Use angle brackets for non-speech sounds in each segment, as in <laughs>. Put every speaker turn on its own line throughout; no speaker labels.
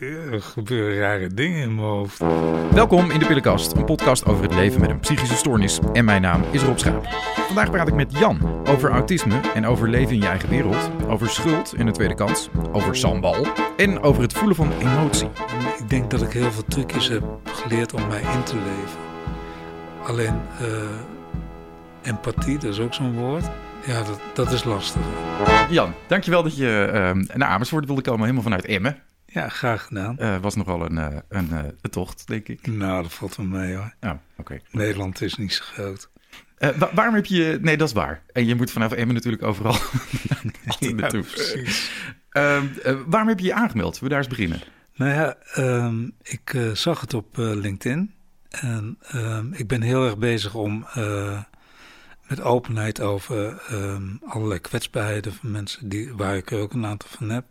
er gebeuren rare dingen in mijn hoofd.
Welkom in de Pillenkast, een podcast over het leven met een psychische stoornis. En mijn naam is Rob Schaap. Vandaag praat ik met Jan over autisme en over leven in je eigen wereld. Over schuld in de tweede kans, over sambal en over het voelen van emotie.
Ik denk dat ik heel veel trucjes heb geleerd om mij in te leven. Alleen eh, empathie, dat is ook zo'n woord. Ja, dat, dat is lastig.
Jan, dankjewel dat je uh, naar Amersfoort wilde komen, helemaal vanuit Emmen.
Ja, graag gedaan.
Uh, was nogal een, een, uh, een, tocht, denk ik.
Nou, dat valt wel mee hoor.
Oh, oké.
Nederland is niet zo groot.
Wa waarom heb je... Nee, dat is waar. En je moet vanaf Emmen natuurlijk overal <laughs> <laughs> altijd naartoe.
Ja, precies.
waarom heb je je aangemeld? We daar eens beginnen?
Nou ja, um, ik zag het op LinkedIn. En um, ik ben heel erg bezig om met openheid over um, allerlei kwetsbaarheden van mensen die, waar ik er ook een aantal van heb.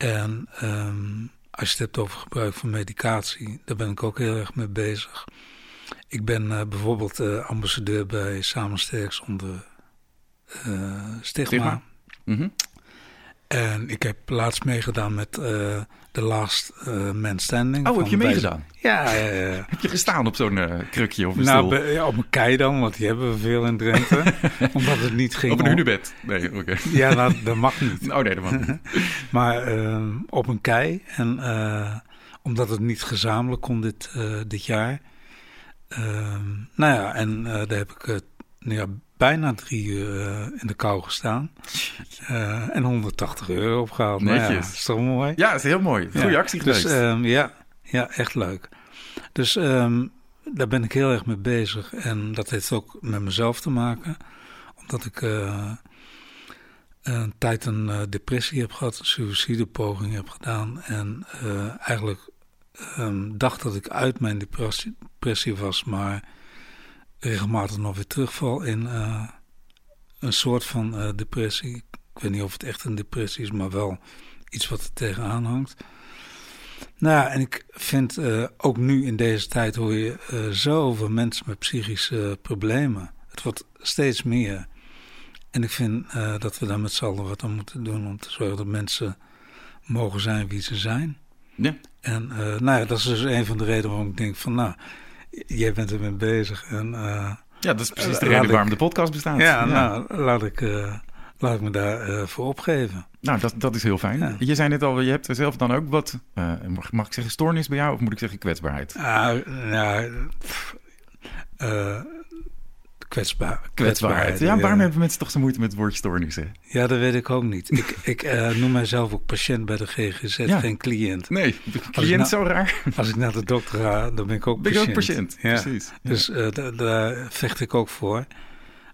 En um, als je het hebt over gebruik van medicatie, daar ben ik ook heel erg mee bezig. Ik ben uh, bijvoorbeeld uh, ambassadeur bij Samensterk zonder uh, stigma. stigma. Mm -hmm. En ik heb laatst meegedaan met The Last uh, Man Standing.
Oh, heb je meegedaan?
Ja, ja, ja. <laughs>
Heb je gestaan op zo'n uh, krukje of een
nou,
stoel?
Ja, op een kei dan, want die hebben we veel in Drenthe. <laughs> omdat het niet ging
Op een hunebed? Nee, oké. Okay.
Ja, nou, dat mag niet.
Oh nee, dat mag niet. <laughs>
maar uh, op een kei. En uh, omdat het niet gezamenlijk kon dit, dit jaar. nou ja, en daar heb ik nou ja, bijna drie uur uh, in de kou gestaan. Uh, en 180 euro opgehaald.
Netjes.
Nou ja, is toch mooi?
Ja, is heel mooi. Goeie
ja.
actie geweest.
Dus, um, ja, ja, echt leuk. Dus um, daar ben ik heel erg mee bezig. En dat heeft ook met mezelf te maken. Omdat ik uh, een tijd een depressie heb gehad. Een suïcidepoging heb gedaan. En eigenlijk um, dacht dat ik uit mijn depressie, depressie was. Maar regelmatig nog weer terugval in uh, een soort van uh, depressie. Ik weet niet of het echt een depressie is, maar wel iets wat er tegenaan hangt. Nou ja, en ik vind uh, ook nu in deze tijd hoor je zoveel mensen met psychische problemen. Het wordt steeds meer. En ik vind dat we daar met z'n allen wat aan moeten doen om te zorgen dat mensen mogen zijn wie ze zijn.
Ja.
En nou ja, dat is dus een van de redenen waarom ik denk van nou jij bent ermee bezig. En, uh,
ja, dat is precies de reden waarom de podcast bestaat.
Ja, ja. nou, laat ik, uh, laat ik me daarvoor uh, voor opgeven.
Nou, dat, dat is heel fijn. Ja. Je zei net al, je hebt er zelf dan ook wat, mag, mag ik zeggen, stoornis bij jou of moet ik zeggen kwetsbaarheid?
Ah, ja, kwetsbaar,
kwetsbaarheid. Ja, waarom hebben mensen toch zo moeite met het woordje stoornis? Hè?
Ja, dat weet ik ook niet. ik ik uh, noem mijzelf ook patiënt bij de GGZ, ja. geen cliënt.
Nee, cliënt zo raar.
Als ik naar de dokter ga, dan ben ik ook
ben
patiënt.
Ben ook patiënt,
ja.
precies.
Dus uh, daar vecht ik ook voor.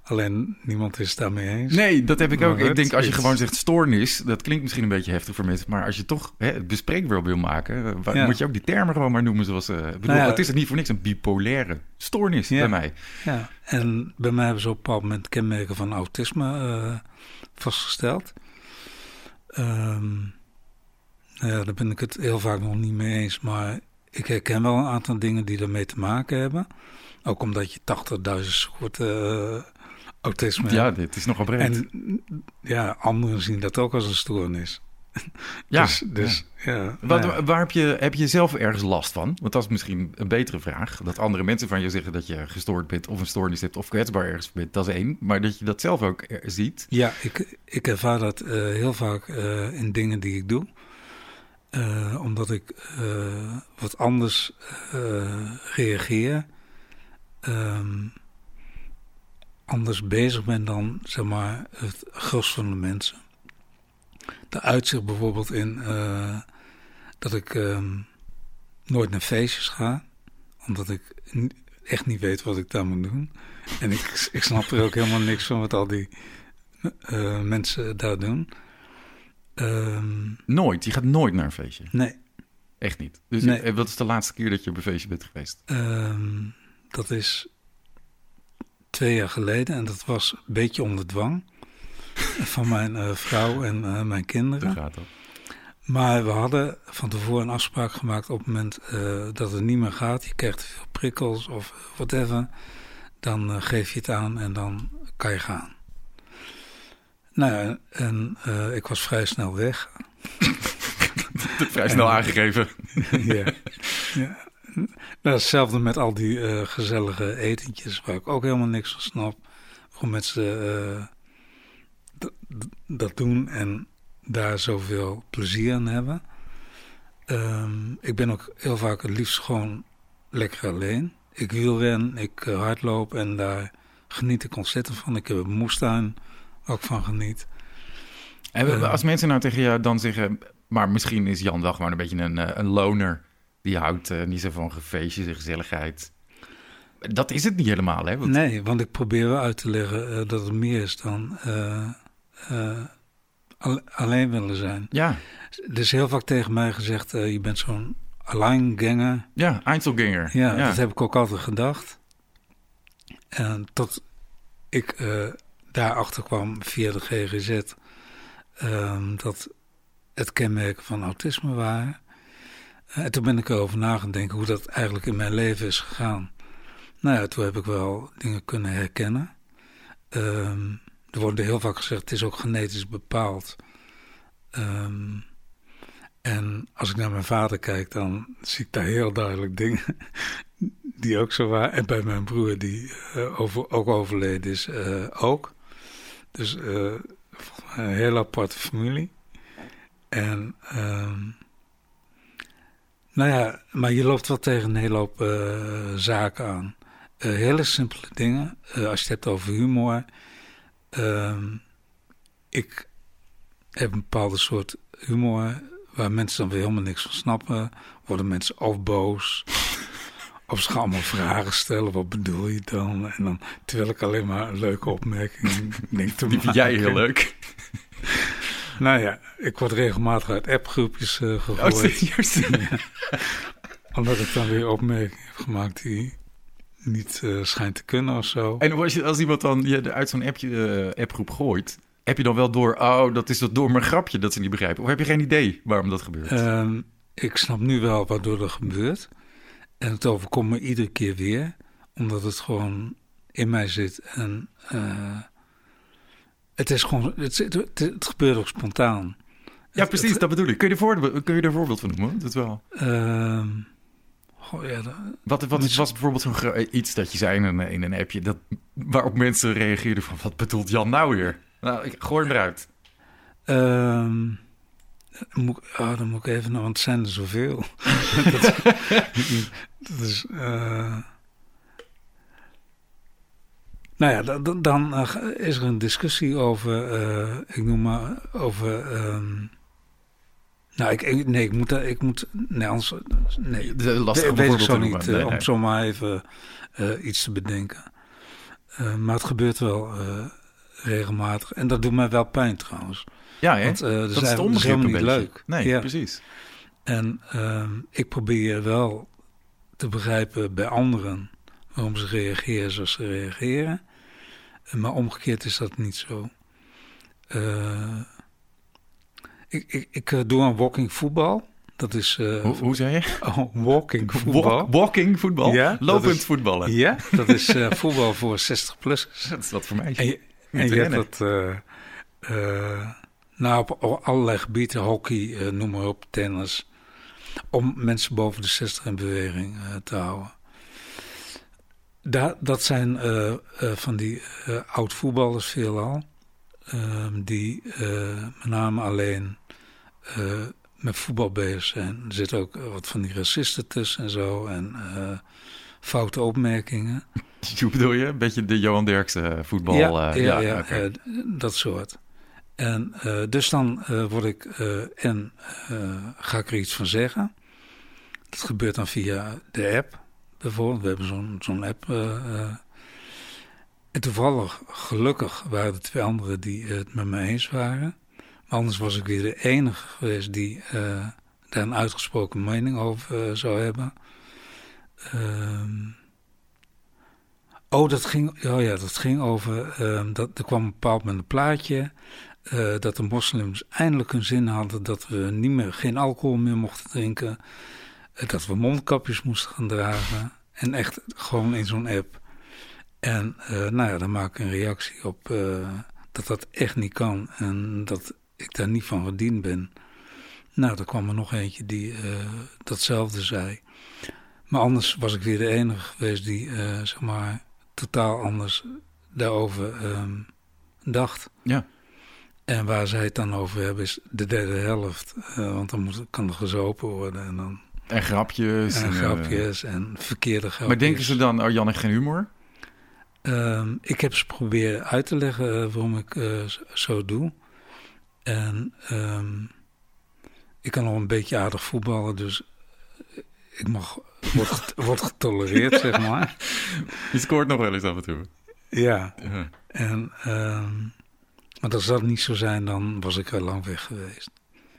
Alleen niemand is het daarmee eens.
Nee, dat heb ik maar ook. Ik denk als je gewoon zegt stoornis, dat klinkt misschien een beetje heftig voor mensen. Maar als je toch hè, het bespreekbaar wil maken, ja. moet je ook die termen gewoon maar noemen zoals... Uh, bedoel, nou ja, het is het niet voor niks een bipolaire stoornis
ja.
bij mij.
Ja, en bij mij hebben ze op een bepaald moment kenmerken van autisme uh, vastgesteld. Um, nou ja, daar ben ik het heel vaak nog niet mee eens. Maar ik herken wel een aantal dingen die ermee te maken hebben. Ook omdat je 80.000 soorten... Autisme.
Ja, dit is nogal breed.
En ja, anderen zien dat ook als een stoornis.
Ja,
dus, dus ja. ja
Wat,
nou ja.
Waar heb je, heb je zelf ergens last van? Want dat is misschien een betere vraag. Dat andere mensen van je zeggen dat je gestoord bent of een stoornis hebt of kwetsbaar ergens bent, dat is één. Maar dat je dat zelf ook ziet.
Ja, ik, ik ervaar dat uh, heel vaak uh, in dingen die ik doe. Uh, omdat ik wat anders reageer. Um, anders bezig ben dan zeg maar, het gros van de mensen. Dat uitzicht bijvoorbeeld in uh, dat ik uh, nooit naar feestjes ga, omdat ik echt niet weet wat ik daar moet doen. En ik, ik snap er ook helemaal niks van wat al die uh, mensen daar doen. Um,
nooit? Je gaat nooit naar een feestje?
Nee.
Echt niet? Dus
nee.
wat is de laatste keer dat je op een feestje bent geweest?
Um, dat is twee jaar geleden. En dat was een beetje onder dwang <laughs> van mijn uh, vrouw en uh, mijn kinderen.
Dat gaat dat.
Maar we hadden van tevoren een afspraak gemaakt op het moment uh, dat het niet meer gaat. Je krijgt veel prikkels of whatever. Dan geef je het aan en dan kan je gaan. Nou ja, en ik was vrij snel weg. <laughs>
vrij snel aangegeven. <laughs>
ja. ja. Nou, hetzelfde met al die uh, gezellige etentjes waar ik ook helemaal niks van snap. Met ze uh, dat doen en daar zoveel plezier aan hebben. Um, ik ben ook heel vaak het liefst gewoon lekker alleen. Ik wielren, ik uh, hardloop en daar geniet ik ontzettend van. Ik heb een moestuin ook van geniet.
En als mensen nou tegen jou dan zeggen... maar misschien is Jan wel gewoon een beetje een, een loner... die houdt uh, niet zo van feestjes en gezelligheid. Dat is het niet helemaal, hè?
Want... Nee, want ik probeer wel uit te leggen uh, dat het meer is dan alleen willen zijn.
Ja.
Er is heel vaak tegen mij gezegd, je bent zo'n alleinganger.
Ja, Einzelganger.
Ja, ja, dat heb ik ook altijd gedacht. En tot ik daarachter kwam via de GGZ... Ehm, dat het kenmerken van autisme waren. En toen ben ik erover na gaan denken hoe dat eigenlijk in mijn leven is gegaan. Nou ja, toen heb ik wel dingen kunnen herkennen. Um, er wordt heel vaak gezegd, het is ook genetisch bepaald. Um, en als ik naar mijn vader kijk, dan zie ik daar heel duidelijk dingen <laughs> die ook zo waren. En bij mijn broer, die uh, over, ook overleden is, uh, ook. Dus een heel aparte familie. En um, nou ja, maar je loopt wel tegen een hele hoop zaken aan. hele simpele dingen. als je het hebt over humor Um, ik heb een bepaalde soort humor waar mensen dan weer helemaal niks van snappen. Worden mensen of boos. <laughs> of ze gaan allemaal vragen stellen. Wat bedoel je dan? En dan, terwijl ik alleen maar een leuke opmerking <laughs> denk te
Die vind jij heel leuk.
Nou ja, ik word regelmatig uit appgroepjes uh, gegooid. Oh, <laughs> Omdat ik dan weer opmerkingen heb gemaakt die niet uh, schijnt te kunnen of zo.
En als, je, als iemand dan je uit zo'n appje, uh, appgroep gooit, heb je dan wel door, oh, dat is dat door mijn grapje dat ze niet begrijpen? Of heb je geen idee waarom dat gebeurt?
Um, ik snap nu wel waardoor dat gebeurt. En het overkomt me iedere keer weer, omdat het gewoon in mij zit. En uh, het is gewoon, het, het, het, gebeurt ook spontaan.
Ja, precies, dat bedoel ik. Kun je, er voor, kun je er een voorbeeld van noemen? Dat wel.
Uh,
ja, wat, wat was bijvoorbeeld zo'n iets dat je zei in een, in een appje... Dat, waarop mensen reageerden van... wat bedoelt Jan nou weer? Nou, ik gooi hem eruit.
Um, moet, oh, dan moet ik even... want het zijn er zoveel. dat, <laughs> dat, is... Uh, nou ja, dan, dan uh, is er een discussie over... Uh, ik noem maar over... Um, nou, ik, nee, ik moet, ik moet, nee, anders, nee,
de lastige weet ik
zo niet, nee, om zomaar even uh, iets te bedenken. Uh, maar het gebeurt wel regelmatig en dat doet mij wel pijn trouwens.
Ja, hè? Want, dat is, het is helemaal niet leuk. Nee, ja. precies.
En ehm, ik probeer wel te begrijpen bij anderen waarom ze reageren zoals ze reageren. Maar omgekeerd is dat niet zo. Ik, ik, ik uh, doe aan walking voetbal. Dat is... Uh,
hoe, hoe zei je? <laughs>
Oh, walking voetbal.
Walk, walking voetbal? Ja. Lopend is, voetballen?
Ja, dat is uh, <laughs> voetbal voor 60 plus.
Dat is wat voor mij.
En je, en je hebt dat... nou, op allerlei gebieden, hockey, noem maar op, tennis. Om mensen boven de 60 in beweging te houden. Daar, dat zijn van die oud-voetballers veelal. Ehm, die met name alleen met voetbal bezig zijn. Er zitten ook wat van die racisten tussen en zo. En foute opmerkingen. <laughs>
Hoe bedoel je? Een beetje de Johan Derksen voetbal?
Ja, ja, ja okay. dat soort. En dus dan word ik en ga ik er iets van zeggen. Dat gebeurt dan via de app bijvoorbeeld. We hebben zo'n zo'n app en toevallig, gelukkig, waren er twee anderen die het met me eens waren. Maar anders was ik weer de enige geweest die uh, daar een uitgesproken mening over zou hebben. Uh, oh, dat ging, oh ja, dat ging over. Ehm, dat, er kwam een bepaald moment een plaatje. Dat de moslims eindelijk hun zin hadden dat we niet meer, geen alcohol meer mochten drinken. Dat we mondkapjes moesten gaan dragen. En echt gewoon in zo'n app. En uh, nou ja, dan maak ik een reactie op uh, dat dat echt niet kan en dat ik daar niet van gediend ben. Nou, er kwam er nog eentje die datzelfde zei. Maar anders was ik weer de enige geweest die, zeg maar, totaal anders daarover ehm, dacht.
Ja.
En waar zij het dan over hebben is de derde helft. want dan moet, kan er gezopen worden en dan...
En grapjes.
En, grapjes en verkeerde grapjes.
Maar denken ze dan, oh Jan heeft geen humor?
Ehm, ik heb ze proberen uit te leggen eh, waarom ik uh, zo doe. En um, ik kan nog een beetje aardig voetballen, dus ik mag, word, <laughs> word getolereerd, zeg maar.
Je scoort nog wel eens af en toe.
Ja. ja. En, um, maar als dat niet zou zijn, dan was ik er lang weg geweest.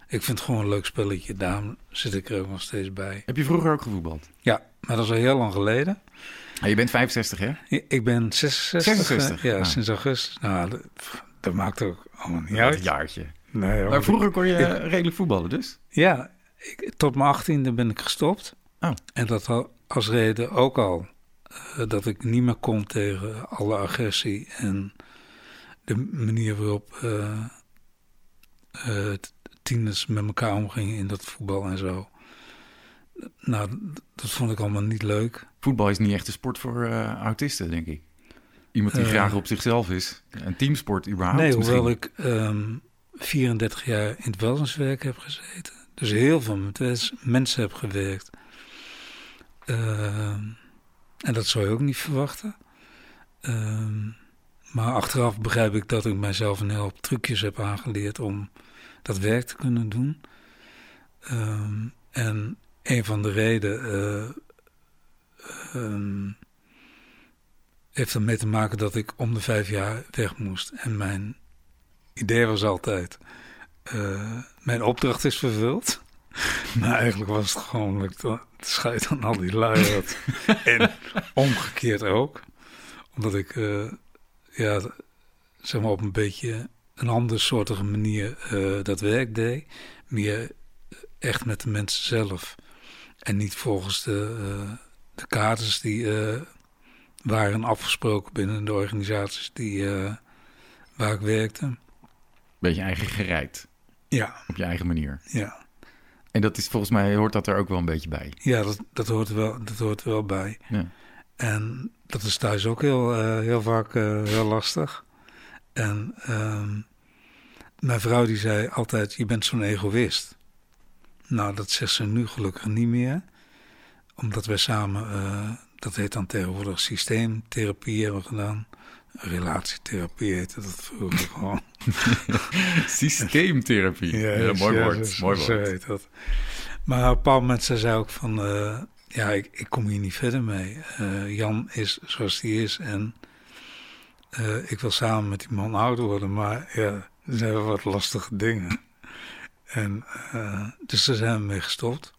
Ik vind het gewoon een leuk spelletje, daarom zit ik er ook nog steeds bij.
Heb je vroeger ook gevoetbald?
Ja, maar dat is al heel lang geleden.
Ah, je bent 65, hè?
Ik ben 66.
66?
Ja, ah. sinds augustus. Nou, dat, dat, maakt ook allemaal niet uit.
Een jaartje.
Nee,
maar vroeger kon je redelijk voetballen dus?
Ja, ik, tot mijn achttiende ben ik gestopt.
Oh.
En dat had als reden ook al uh, dat ik niet meer kon tegen alle agressie en de manier waarop uh, uh, tieners met elkaar omgingen in dat voetbal en zo. Nou, dat vond ik allemaal niet leuk.
Voetbal is niet echt een sport voor uh, autisten, denk ik. Iemand die uh, graag op zichzelf is. Een teamsport überhaupt
Nee, hoewel ik um, 34 jaar in het welzijnswerk heb gezeten. Dus heel veel met mensen heb gewerkt. Uh, en dat zou je ook niet verwachten. Ehm, maar achteraf begrijp ik dat ik mijzelf een heel trucjes heb aangeleerd om dat werk te kunnen doen. Um, en een van de redenen uh, um, heeft ermee te maken dat ik om de vijf jaar weg moest. En mijn idee was altijd, uh, mijn opdracht is vervuld. <laughs> maar eigenlijk was het gewoon het schijt aan al die lui. <laughs> en omgekeerd ook. Omdat ik, uh, ja, zeg maar op een beetje een andere soortige manier uh, dat werk deed. Meer echt met de mensen zelf. En niet volgens de, uh, de kaders die uh, waren afgesproken binnen de organisaties die, waar ik werkte.
Beetje eigen gereid.
Ja.
Op je eigen manier.
Ja.
En dat is volgens mij, hoort dat er ook wel een beetje bij.
Ja, dat, dat, hoort, wel, dat hoort wel bij.
Ja.
En dat is thuis ook heel, heel vaak heel lastig. En um, mijn vrouw die zei altijd, je bent zo'n egoïst. Nou, dat zegt ze nu gelukkig niet meer. Omdat wij samen, uh, dat heet dan tegenwoordig systeemtherapie hebben gedaan. Relatietherapie heette dat vroeger <laughs> gewoon.
Systeemtherapie, ja, ja, mooi
ja,
woord.
Zo,
mooi
zo
woord.
heet dat. Maar op een bepaald moment zei zij ook van... Uh, ja, ik, ik, kom hier niet verder mee. Uh, Jan is zoals hij is en... ik wil samen met die man ouder worden, maar ja, er zijn wat lastige dingen. En uh, dus daar zijn we mee gestopt.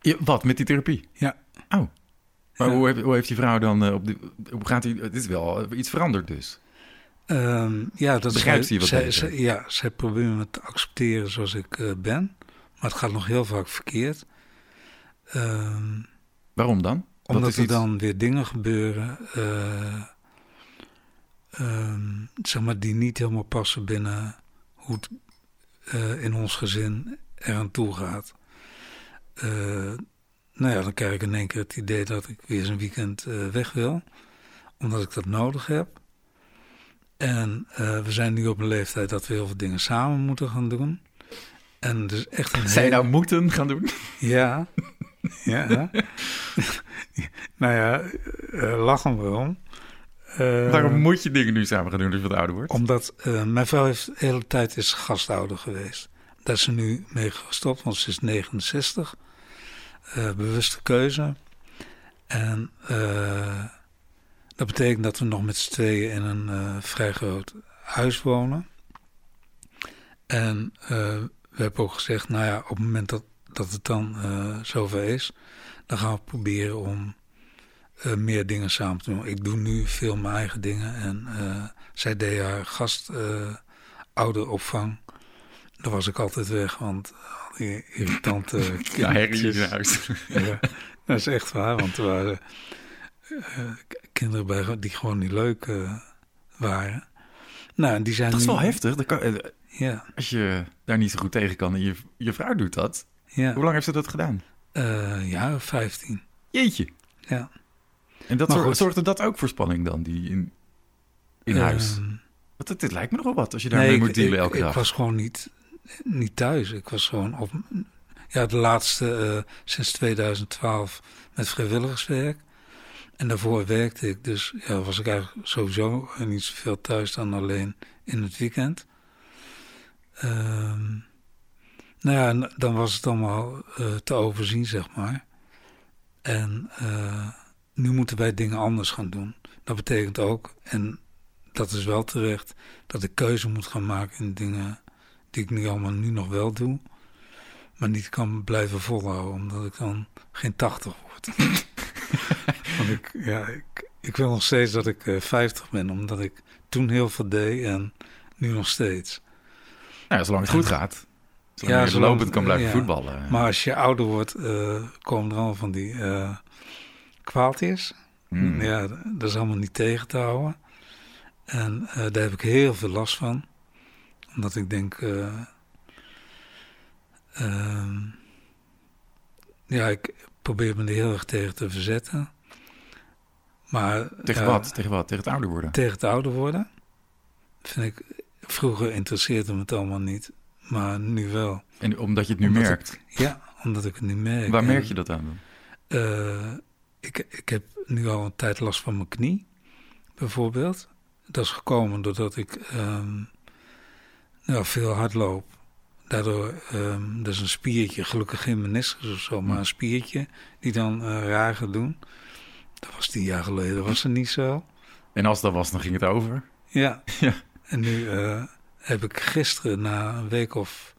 Ja, wat, met die therapie?
Ja.
Oh. Maar
ja.
hoe, heeft, hoe heeft die vrouw dan uh, op de, hoe gaat hij, het is wel iets veranderd dus.
Um, ja, dat
Begrijpt hij wat
zij, Ja, zij proberen me te accepteren zoals ik uh, ben. Maar het gaat nog heel vaak verkeerd. Um,
Waarom dan?
Omdat er
iets...
dan weer dingen gebeuren... Um, zeg maar, die niet helemaal passen binnen hoe het uh, in ons gezin eraan toe gaat. Uh, nou ja, dan krijg ik in één keer het idee dat ik weer eens een weekend uh, weg wil. Omdat ik dat nodig heb. En we zijn nu op een leeftijd dat we heel veel dingen samen moeten gaan doen. En dus echt een <laughs>
Zij
hele...
nou moeten gaan doen? <laughs>
Ja. ja. <laughs> nou ja, lachen we om.
Uh, Waarom moet je dingen nu samen gaan doen als je wat ouder wordt?
Omdat uh, mijn vrouw heeft de hele tijd is gastouder geweest. Daar is ze nu mee gestopt, want ze is 69. Uh, bewuste keuze. En dat betekent dat we nog met z'n tweeën in een vrij groot huis wonen. En we hebben ook gezegd, nou ja, op het moment dat, dat het dan zover is... dan gaan we proberen om uh, meer dingen samen te doen. Ik doe nu veel mijn eigen dingen. En uh, zij deed haar gast uh, ouderopvang. Daar was ik altijd weg, want al die irritante <laughs>
ja, herrie in
ja, dat is echt waar, want er waren kinderen bij die gewoon niet leuk waren. Nou, en die zijn
dat is
nu...
wel heftig. Dat kan,
Ja,
Als je daar niet zo goed tegen kan en je, je vrouw doet dat.
ja.
Hoe lang heeft ze dat gedaan?
Eh, ja, 15.
Jeetje.
Ja.
En dat zorgde dat ook voor spanning dan, die in, in huis?
Ehm,
Want het, het lijkt me nogal wat als je daarmee
nee,
moet
ik,
dealen
ik,
elke
ik
dag.
was gewoon niet, niet thuis. Ik was gewoon op, ja, de laatste eh, sinds 2012 met vrijwilligerswerk. En daarvoor werkte ik, dus ja, was ik eigenlijk sowieso niet zoveel thuis dan alleen in het weekend. Ehm, nou ja, en dan was het allemaal eh, te overzien, zeg maar. En eh, nu moeten wij dingen anders gaan doen. Dat betekent ook, en dat is wel terecht, dat ik keuze moet gaan maken in dingen die ik nu allemaal nu nog wel doe. Maar niet kan blijven volhouden, omdat ik dan geen 80 word. <laughs> Want ik, ja, ik, ik wil nog steeds dat ik eh, 50 ben, omdat ik toen heel veel deed en nu nog steeds.
Nou, zolang het goed gaat. Zolang
Ja,
je lopend kan blijven
ja.
voetballen.
Maar als je ouder wordt, eh, komen er al van die eh kwaaltjes.
Hmm.
Ja, dat is allemaal niet tegen te houden. En eh, daar heb ik heel veel last van. Omdat ik denk... eh, ehm, ja, ik probeer me er heel erg tegen te verzetten. Maar
Tegen
ja,
wat? Tegen wat? Tegen het ouder worden?
tegen het ouder worden. Vind ik... Vroeger interesseerde me het allemaal niet. Maar nu wel.
En omdat je het nu
Omdat
merkt.
Ja, omdat ik het nu merk.
Waar merk je dat aan dan?
eh, ik, ik heb nu al een tijd last van mijn knie, bijvoorbeeld. Dat is gekomen doordat ik ehm, nou, veel hardloop. Daardoor, ehm dat is een spiertje, gelukkig geen meniscus of zo, maar een spiertje die dan eh, raar gaat doen. Dat was tien jaar geleden, was het niet zo.
En als dat was, dan ging het over.
Ja. <laughs>
Ja.
En nu eh, heb ik gisteren na een week of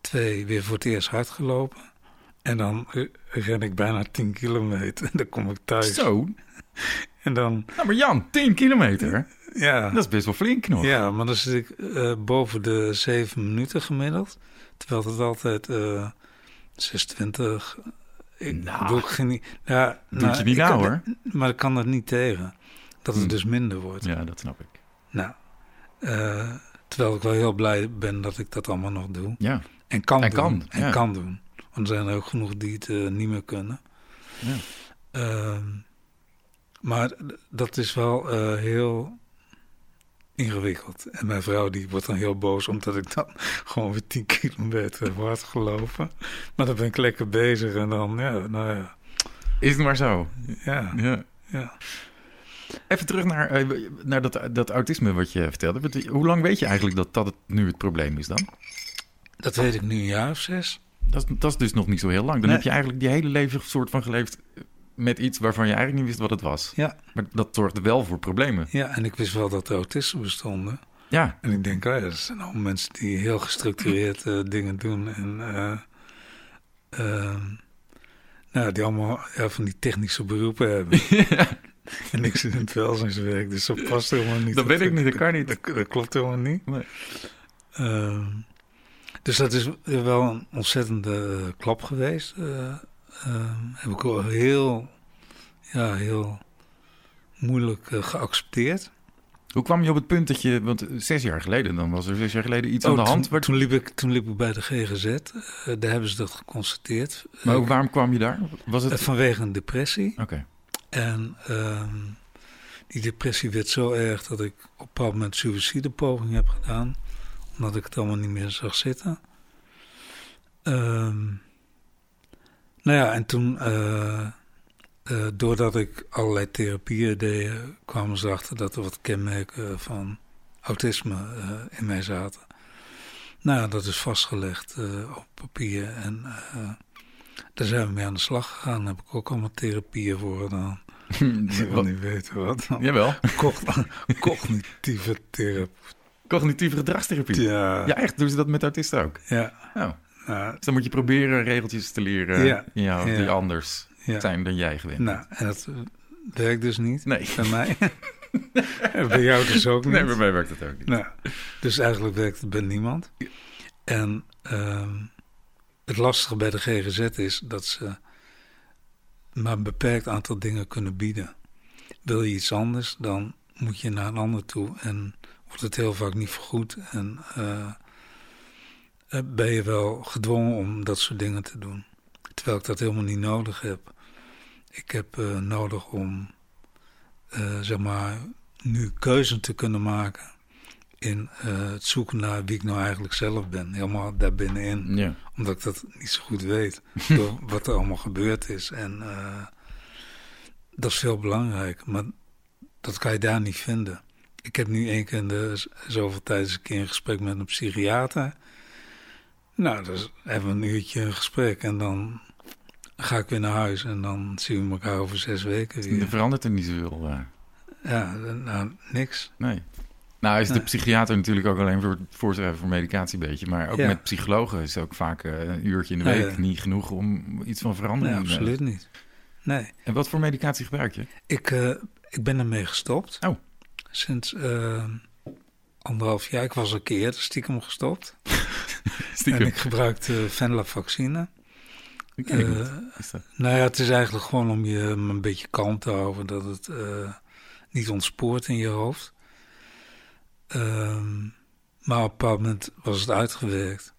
twee weer voor het eerst hard gelopen. En dan ren ik bijna 10 kilometer. En <laughs> dan kom ik thuis.
Zo. <laughs>
En dan,
Nou, maar Jan, 10 kilometer.
ja,
Dat is best wel flink nog.
ja maar dan zit ik eh, boven de 7 minuten gemiddeld. Terwijl het altijd eh 26. Ik
Nou.
doe ik geen, ja,
Doet
nou,
je niet
ik
nou, hoor.
Maar ik kan er niet tegen. Dat het
Hm.
dus minder wordt.
Ja, dat snap ik.
Nou, eh, terwijl ik wel heel blij ben dat ik dat allemaal nog doe.
Ja.
En kan
En
doen.
kan,
en
ja.
kan doen. Er zijn er ook genoeg die het eh, niet meer kunnen.
Ja.
Ehm, maar dat is wel eh, heel ingewikkeld. En mijn vrouw die wordt dan heel boos omdat ik dan <laughs> gewoon weer 10 kilometer heb hard gelopen. Maar dan ben ik lekker bezig en dan, ja, nou ja.
Is het maar zo.
Ja,
Ja.
ja.
Even terug naar, eh, naar dat, dat autisme wat je vertelde. Hoe lang weet je eigenlijk dat dat het nu het probleem is dan?
Dat weet ik nu een jaar of zes.
Dat is, dat is dus nog niet zo heel lang. Dan
Nee.
heb je eigenlijk die hele leven soort van geleefd met iets waarvan je eigenlijk niet wist wat het was.
Ja,
Maar dat zorgde wel voor problemen.
ja, en ik wist wel dat er autisten bestonden.
Ja,
En ik denk, oh ja, dat zijn allemaal mensen die heel gestructureerd eh, dingen doen. En eh, ehm, nou, die allemaal ja, van die technische beroepen hebben. <laughs> en niks in het welzijnswerk, dus dat past helemaal niet.
dat weet ik niet, dat kan niet.
Dat, dat klopt helemaal niet.
Nee.
Dus dat is wel een ontzettende eh, klap geweest. Eh, ehm, heb ik wel heel, ja, heel moeilijk eh, geaccepteerd.
Hoe kwam je op het punt dat je... Want zes jaar geleden, dan was er zes jaar geleden iets
Oh,
aan de
toen,
hand. waar-
toen, liep ik, toen liep ik bij de GGZ. daar hebben ze dat geconstateerd.
maar
Eh,
waarom kwam je daar? Was het...
vanwege een depressie.
Oké.
En ehm, die depressie werd zo erg dat ik op een bepaald moment suïcidepoging heb gedaan. Omdat ik het allemaal niet meer zag zitten. Ehm, nou ja, en toen, eh, eh, doordat ik allerlei therapieën deed, eh, kwamen ze erachter dat er wat kenmerken van autisme in mij zaten. Nou ja, dat is vastgelegd op papier en daar zijn we mee aan de slag gegaan. Daar heb ik ook allemaal therapieën voor gedaan. <laughs> Ik wil niet weten wat.
Jawel.
Cogn- <laughs> Cognitieve therapie.
Cognitieve gedragstherapie.
Ja,
Ja, echt? Doen ze dat met autisten ook?
ja,
Oh.
nou,
Dus dan moet je proberen regeltjes te leren
Ja.
in jou,
Ja.
die anders
ja.
zijn dan jij gewend
Nou, en dat eh, werkt dus niet
Nee.
bij mij. <laughs> bij jou dus ook niet.
Nee, bij mij werkt het ook niet.
Nou, dus eigenlijk werkt het bij niemand. En ehm, het lastige bij de GGZ is dat ze maar een beperkt aantal dingen kunnen bieden. Wil je iets anders, dan moet je naar een ander toe en wordt het heel vaak niet vergoed. En ben je wel gedwongen om dat soort dingen te doen. Terwijl ik dat helemaal niet nodig heb. Ik heb nodig om, zeg maar, nu keuze te kunnen maken in het zoeken naar wie ik nou eigenlijk zelf ben. Helemaal daar binnenin. Ja. Omdat ik dat niet zo goed weet. <laughs> door wat er allemaal gebeurd is. En dat is veel belangrijk. Maar dat kan je daar niet vinden. Ik heb nu één keer in de zoveel tijd eens een keer een gesprek met een psychiater. Nou, dus hebben we een uurtje een gesprek. En dan ga ik weer naar huis. En dan zien we elkaar over zes weken weer.
Er verandert er niet zoveel. Uh...
Ja, nou, niks.
Nee. Nou is de psychiater natuurlijk ook alleen voor het voorschrijven voor medicatie een beetje. Maar ook met psychologen is het ook vaak uh, een uurtje in de week niet genoeg om iets van verandering
te Nee, absoluut niet. Nee.
En wat voor medicatie gebruik je?
Ik, uh, ik ben ermee gestopt.
Oh.
Sinds uh, anderhalf jaar. Ik was een keer stiekem gestopt. <laughs> stiekem? En ik gebruikte venlafaxine.
Uh,
nou ja, het is eigenlijk gewoon om je een beetje kalm te houden. Dat het niet ontspoort in je hoofd. Um, maar op een bepaald moment was het uitgewerkt.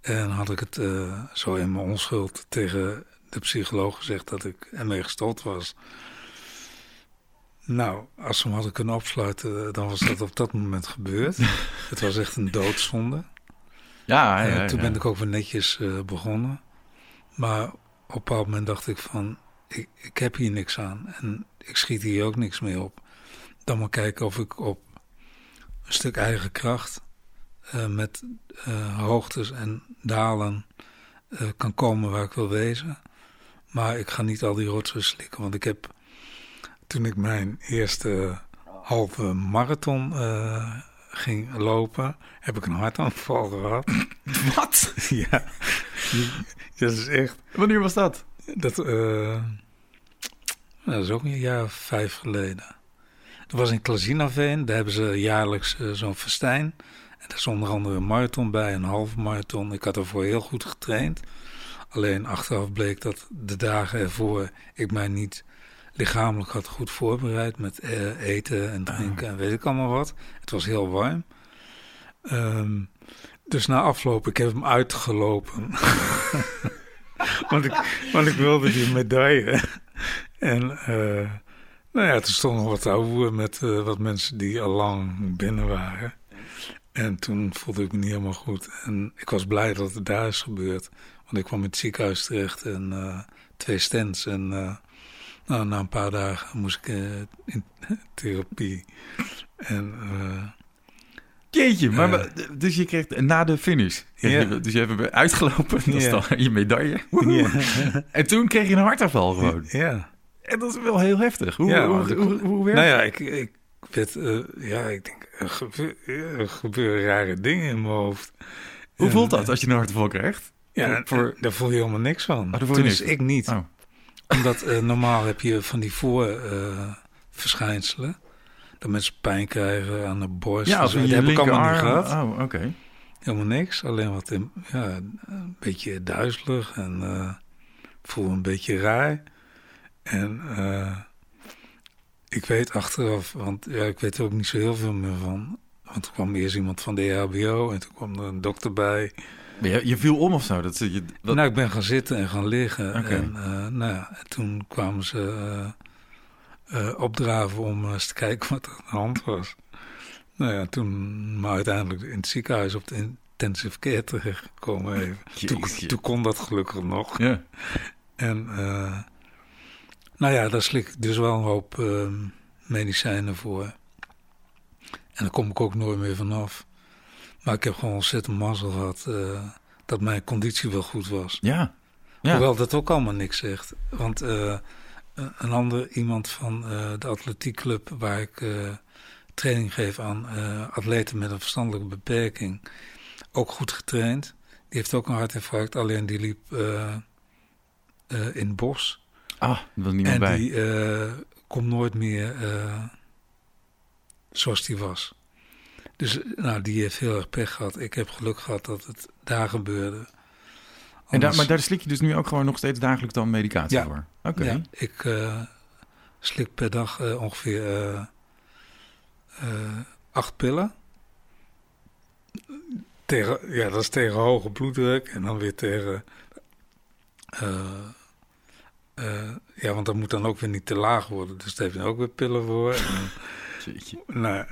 En had ik het uh, zo in mijn onschuld tegen de psycholoog gezegd dat ik ermee gestopt was. Nou, als ze hem hadden kunnen opsluiten, dan was dat op dat moment gebeurd. <laughs> het was echt een doodzonde.
Ja, ja,
ja Toen ben ik ook weer netjes uh, begonnen. Maar op een bepaald moment dacht ik van, ik, ik heb hier niks aan. En ik schiet hier ook niks mee op. Dan maar kijken of ik op een stuk eigen kracht uh, met uh, hoogtes en dalen kan komen waar ik wil wezen. Maar ik ga niet al die rotsen slikken, want ik heb toen ik mijn eerste halve marathon ging lopen, heb ik een hartaanval gehad. <laughs>
Wat?
ja, dat is echt.
Wanneer was dat?
Dat, dat is ook een jaar of vijf geleden. Dat was in Klazinaveen. Daar hebben ze jaarlijks uh, zo'n festijn. En daar is onder andere een marathon bij, een halve marathon. Ik had ervoor heel goed getraind. Alleen achteraf bleek dat de dagen ervoor ik mij niet lichamelijk had goed voorbereid met uh, eten en drinken en weet ik allemaal wat. Het was heel warm. Um, dus na afloop, ik heb hem uitgelopen. <laughs> want, ik, want ik wilde die medaille. en uh, nou ja, er stond nog wat over met uh, wat mensen die al lang binnen waren. En toen voelde ik me niet helemaal goed. En ik was blij dat het daar is gebeurd. Want ik kwam in het ziekenhuis terecht en uh, twee stents. En nou, na een paar dagen moest ik in therapie. En...
Jeetje, maar, dus je kreeg na de finish. Ja. Dus je hebt uitgelopen, dat is dan je medaille. Ja. en toen kreeg je een hartaanval gewoon.
Ja.
En dat is wel heel heftig. Hoe, ja, hoe, hoe, hoe, werkt
Nou ja, ik, ik werd, uh, ja, ik denk, er, gebeur, er, gebeuren rare dingen in mijn hoofd.
Hoe en, voelt dat als je een hartaanval krijgt?
Ja, voor... daar voel je helemaal niks van. Oh, Toen is ik niet. Oh. Omdat uh, normaal heb je van die voorverschijnselen. Dat mensen pijn krijgen aan de borst.
Ja, of
dat heb ik allemaal niet gehad.
Oh, oké. Okay.
Helemaal niks. Alleen wat in, ja, een beetje duizelig en uh, voel een beetje raar. En uh, ik weet achteraf, want ja, ik weet er ook niet zo heel veel meer van. Want er kwam eerst iemand van de EHBO en toen kwam er een dokter bij.
Je, je viel om of zo? Dat, je.
Nou, ik ben gaan zitten en gaan liggen. Okay. En uh, nou ja, toen kwamen ze uh, opdraven om eens te kijken wat er aan de hand was. Nou ja, toen maar uiteindelijk in het ziekenhuis op de intensive care terechtgekomen even. <laughs> Toen, toen, kon dat gelukkig nog.
Ja.
En nou ja, daar slik ik dus wel een hoop uh, medicijnen voor. En daar kom ik ook nooit meer vanaf. Maar ik heb gewoon ontzettend mazzel gehad uh, dat mijn conditie wel goed was.
Ja. ja.
Hoewel dat ook allemaal niks zegt. Want uh, een ander iemand van de atletiekclub waar ik training geef aan atleten met een verstandelijke beperking, ook goed getraind. Die heeft ook een hartinfarct, alleen die liep in het bos.
Ah, dat niemand
en
bij.
die uh, komt nooit meer uh, zoals die was. Dus nou, die heeft heel erg pech gehad. Ik heb geluk gehad dat het daar gebeurde. Anders...
En daar, maar daar slik je dus nu ook gewoon nog steeds dagelijks dan medicatie
ja.
voor? Oké.
Ja, ik uh, slik per dag ongeveer acht pillen. Tegen, ja, dat is tegen hoge bloeddruk en dan weer tegen. eh, eh, ja, want dat moet dan ook weer niet te laag worden. Dus daar heb je ook weer pillen voor. <laughs> En, nou,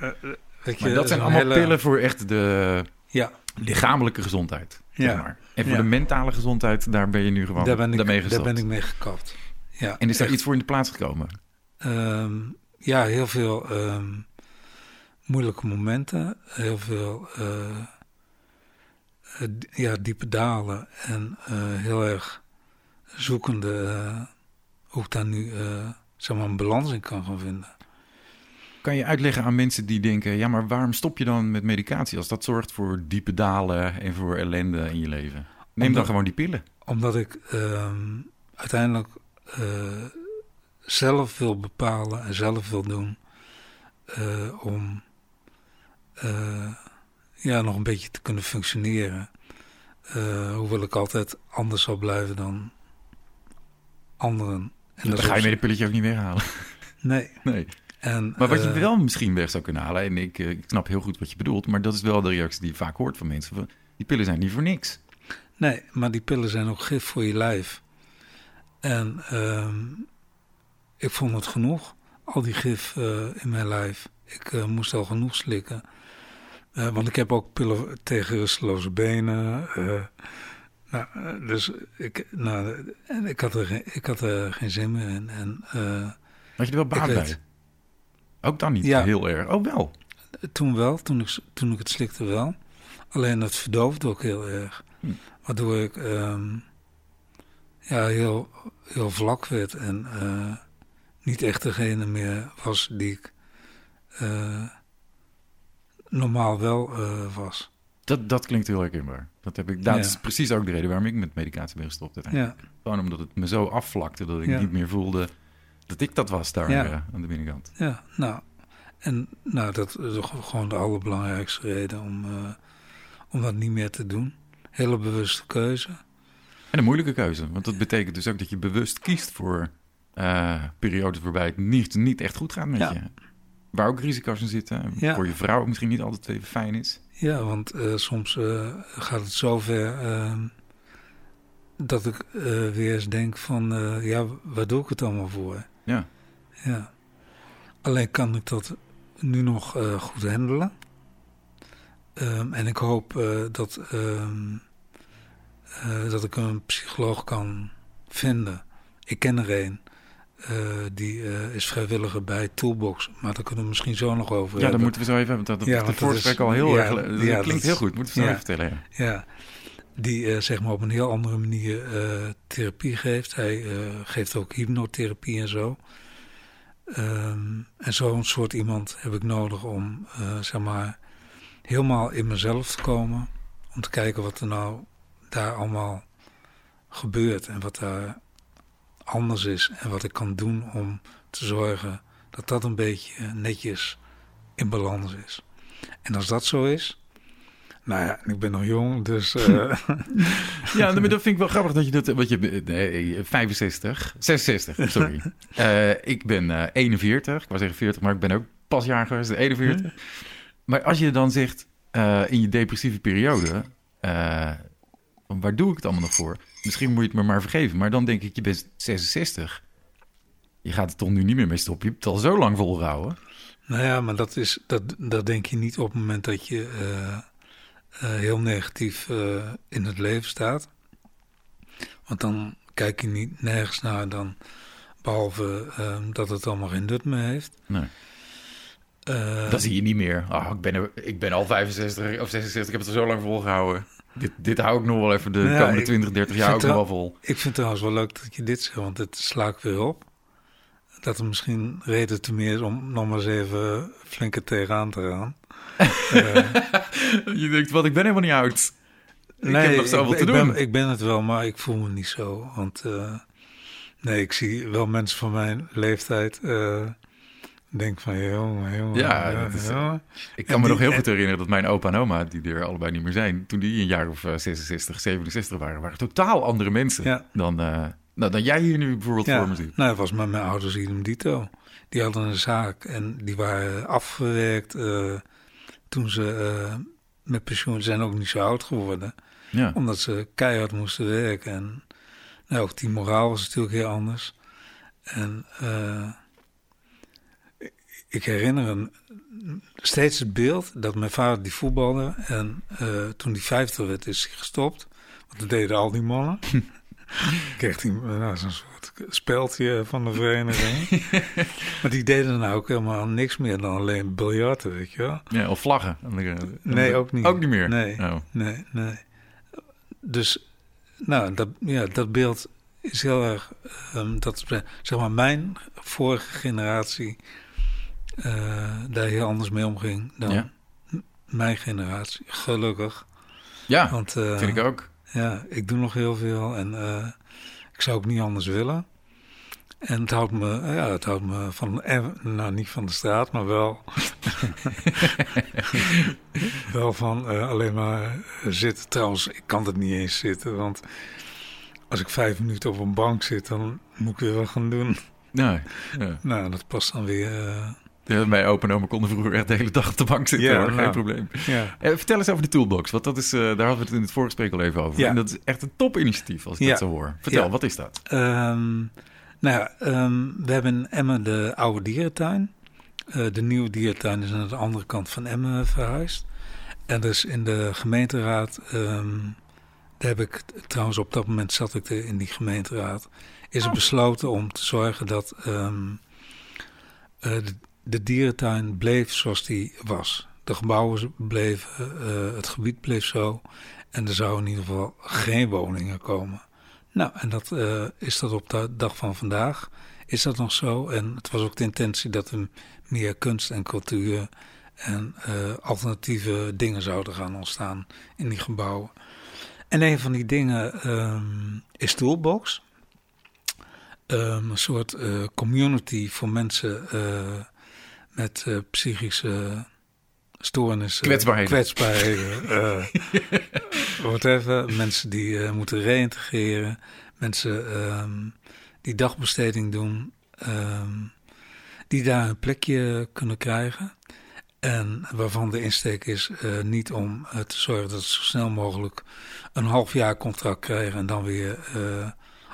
je,
Maar dat zijn allemaal
hele-
pillen voor echt de
Ja,
lichamelijke gezondheid. Zeg
Ja.
maar. En voor
Ja.
de mentale gezondheid, daar ben je nu gewoon
daar ben,
daarmee
ik, daar
gestopt.
ben ik mee gekapt. Ja,
En is daar iets voor in de plaats gekomen?
Ehm, ja, heel veel ehm, moeilijke momenten. Heel veel eh, eh, ja, diepe dalen. En eh, heel erg zoekende hoe ik daar nu zeg maar een balans in kan gaan vinden.
Kan je uitleggen aan mensen die denken... ja, maar waarom stop je dan met medicatie... als dat zorgt voor diepe dalen en voor ellende in je leven? Neem dan gewoon die pillen.
Omdat ik ehm, uiteindelijk eh, zelf wil bepalen en zelf wil doen eh, om eh, ja, nog een beetje te kunnen functioneren. Hoewel ik altijd anders zal blijven dan anderen. En
dan ga je met een pilletje ook niet weghalen.
Nee. <laughs>
Nee.
En,
Maar wat je
eh,
wel misschien weg zou kunnen halen... en ik, eh, ik snap heel goed wat je bedoelt... maar dat is wel de reactie die je vaak hoort van mensen. Van, die pillen zijn niet voor niks.
Nee, maar die pillen zijn ook gif voor je lijf. En ehm, ik vond het genoeg, al die gif eh, in mijn lijf. Ik moest al genoeg slikken. Want ik heb ook pillen tegen rusteloze benen. nou, dus ik, nou, en ik, had er geen, ik had er geen zin meer in. En
Had je er wel baat bij?
weet.
Ook dan niet
Ja.
heel erg. Oh, wel.
toen wel, toen ik, toen ik het slikte wel. Alleen het verdoofde ook heel erg.
Hm.
Waardoor ik ehm, ja, heel, heel vlak werd en eh, niet echt degene meer was die ik eh, normaal wel eh, was.
Dat, dat klinkt heel herkenbaar. Dat, heb ik, dat
Ja.
is precies ook de reden waarom ik met medicatie ben gestopt.
Ja,
Gewoon omdat het me zo afvlakte dat ik
Ja.
niet meer voelde dat ik dat was daar
Ja.
eh, aan de binnenkant.
ja, nou. En nou, dat is gewoon de allerbelangrijkste reden om, eh, om dat niet meer te doen. Hele bewuste keuze.
En een moeilijke keuze, want dat betekent dus ook dat je bewust kiest voor eh, periodes waarbij het niet, niet echt goed gaat met
Ja.
je. Waar ook risico's in zitten.
Ja.
Voor je vrouw ook misschien niet altijd even fijn is.
Ja, want soms gaat het zover dat ik weer eens denk van, ja, waar doe ik het allemaal voor?
Ja.
Ja. Alleen kan ik dat nu nog eh, goed handelen. Ehm, en ik hoop eh, dat, ehm, eh, dat ik een psycholoog kan vinden. Ik ken er een. die is vrijwilliger bij Toolbox. Maar daar kunnen we misschien zo nog over
Ja,
hebben.
moeten we zo even hebben. Dat, dat
Ja, dat
voorgesprek
is-
al heel
ja,
erg... Dat
ja,
klinkt heel goed. Moeten we zo
ja.
even vertellen.
Ja. Die eh, zeg maar op een heel andere manier eh, therapie geeft. Hij eh, geeft ook hypnotherapie en zo. Ehm, en zo'n soort iemand heb ik nodig om, zeg maar, helemaal in mezelf te komen. Om te kijken wat er nou daar allemaal gebeurt en wat daar anders is. En wat ik kan doen om te zorgen dat dat een beetje netjes in balans is. En als dat zo is, nou ja, ik ben nog jong, dus <laughs> eh,
Ja, maar dat vind ik wel grappig dat je dat... Wat je, nee, 65, 66, sorry. <laughs> Eh, ik ben eh 41, ik was zeggen 40, maar ik ben ook pas jaar geweest, 41. Maar als je dan zegt in je depressieve periode... waar doe ik het allemaal nog voor? Misschien moet je het me maar vergeven, maar dan denk ik, je bent 66. Je gaat er toch nu niet meer mee stoppen? Je hebt het al zo lang volgehouden.
nou ja, maar dat, is, dat, dat denk je niet op het moment dat je heel negatief eh, in het leven staat. Want dan kijk je niet nergens naar dan, behalve eh, dat het allemaal geen nut meer heeft.
Nee.
Eh,
Dat zie je niet meer. Oh, ik, ben er, ik ben al 65 of 66, ik heb het er zo lang volgehouden. Dit, dit hou ik nog wel even de
Nou ja,
komende
ik-
20, 30
ik
jaar ook nog wel vol.
Ik vind het trouwens wel leuk dat je dit zegt, want het sla ik weer op. Dat er misschien reden te meer is om nog maar eens even flinker tegenaan te gaan. Eh, <laughs>
Je denkt, wat, ik ben helemaal niet oud. Ik heb nog zoveel te
ik
doen.
Ben, ik ben het wel, maar ik voel me niet zo. Want eh, nee, ik zie wel mensen van mijn leeftijd. eh denk van, jongen, jongen.
Ja, dat is-
jongen.
Ik kan
En
me
die-
nog heel
en-
goed herinneren dat mijn opa en oma, die er allebei niet meer zijn, toen die een jaar of eh, 66, 67 waren, waren totaal andere mensen
Ja.
dan, eh, nou, dan jij hier nu bijvoorbeeld
Ja,
voor me ziet.
nou, dat was met mijn ouders idem dito. Die hadden een zaak en die waren afgewerkt. eh, toen ze met pensioen zijn ook niet zo oud geworden. Ja. Omdat ze keihard moesten werken. En nou, ook die moraal was natuurlijk heel anders. En ik herinner steeds het beeld dat mijn vader die voetbalde. En toen die 50 werd, is hij gestopt. Want dat deden al die mannen. <laughs> kreeg hij nou, zo'n soort speldje van de vereniging. <laughs> maar die deden nou ook helemaal niks meer dan alleen biljarten, weet je wel.
Ja, of vlaggen.
Nee, ook niet.
Ook niet meer?
Nee, oh. nee, nee. Dus, nou, dat, ja, dat beeld is heel erg... Um, dat, zeg maar, mijn vorige generatie uh, daar heel anders mee omging dan mijn generatie. Gelukkig.
Ja, Want, uh, vind ik ook.
Ja, ik doe nog heel veel en uh, ik zou ook niet anders willen. En het houdt me, ja, het houdt me van, nou niet van de straat, maar wel, <laughs> wel van uh, alleen maar zitten. Trouwens, ik kan het niet eens zitten, want als ik vijf minuten op een bank zit, dan moet ik weer wat gaan doen.
Nee, ja.
Nou, dat past dan weer uh,
ja, mijn opa en oma konden vroeger echt de hele dag op de bank zitten. Ja, geen nou, probleem. Ja. Eh, vertel eens over de toolbox. Want dat is, uh, daar hadden we het in het voorgesprek al even over. Ja. En dat is echt een topinitiatief als ik dat zo hoor. Vertel, wat is dat?
Um, nou ja, um, we hebben in Emmen de oude dierentuin. Uh, de nieuwe dierentuin is aan de andere kant van Emmen verhuisd. En dus in de gemeenteraad, um, daar heb ik trouwens op dat moment zat ik in die gemeenteraad, is er besloten om te zorgen dat de, de dierentuin bleef zoals die was. De gebouwen bleven, uh, het gebied bleef zo. En er zouden in ieder geval geen woningen komen. Nou, en dat uh, is dat op de dag van vandaag. Is dat nog zo? En het was ook de intentie dat er meer kunst en cultuur en uh, alternatieve dingen zouden gaan ontstaan in die gebouwen. En een van die dingen um, is Toolbox. Um, een soort community voor mensen met uh, psychische stoornissen.
Kwetsbaarheden.
Kwetsbaarheden. uh, <laughs> whatever. Mensen die uh, moeten reïntegreren. Mensen um, die dagbesteding doen. Um, die daar een plekje kunnen krijgen. En waarvan de insteek is uh, niet om uh, te zorgen dat ze zo snel mogelijk een half jaar contract krijgen en dan weer uh,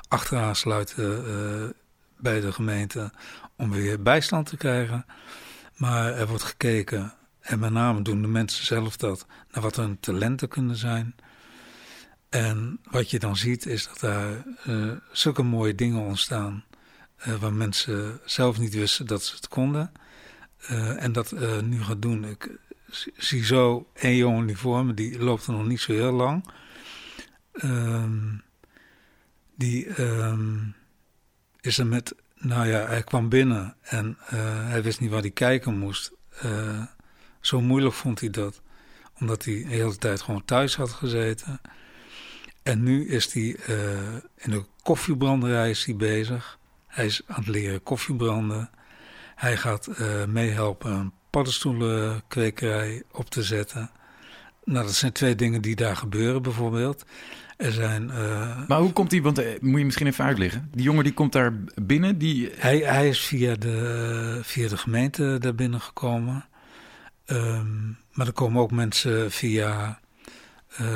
achteraan sluiten bij de gemeente om weer bijstand te krijgen. Maar er wordt gekeken, en met name doen de mensen zelf dat, naar wat hun talenten kunnen zijn. En wat je dan ziet is dat daar uh, zulke mooie dingen ontstaan. Uh, waar mensen zelf niet wisten dat ze het konden. Uh, en dat nu gaat doen. Ik zie zo één jongen die voor me, die loopt er nog niet zo heel lang. Um, die um, is er met nou ja, hij kwam binnen en uh, hij wist niet waar hij kijken moest. Uh, zo moeilijk vond hij dat, omdat hij de hele tijd gewoon thuis had gezeten. En nu is hij uh, in de koffiebranderij is hij bezig. Hij is aan het leren koffiebranden. Hij gaat meehelpen een paddenstoelenkwekerij op te zetten. Nou, dat zijn twee dingen die daar gebeuren bijvoorbeeld. Er zijn, uh,
maar hoe komt hij, want uh, moet je misschien even uitleggen. Die jongen die komt daar binnen, die...
Hij, hij is via de, via de gemeente daar binnen gekomen. Um, maar er komen ook mensen via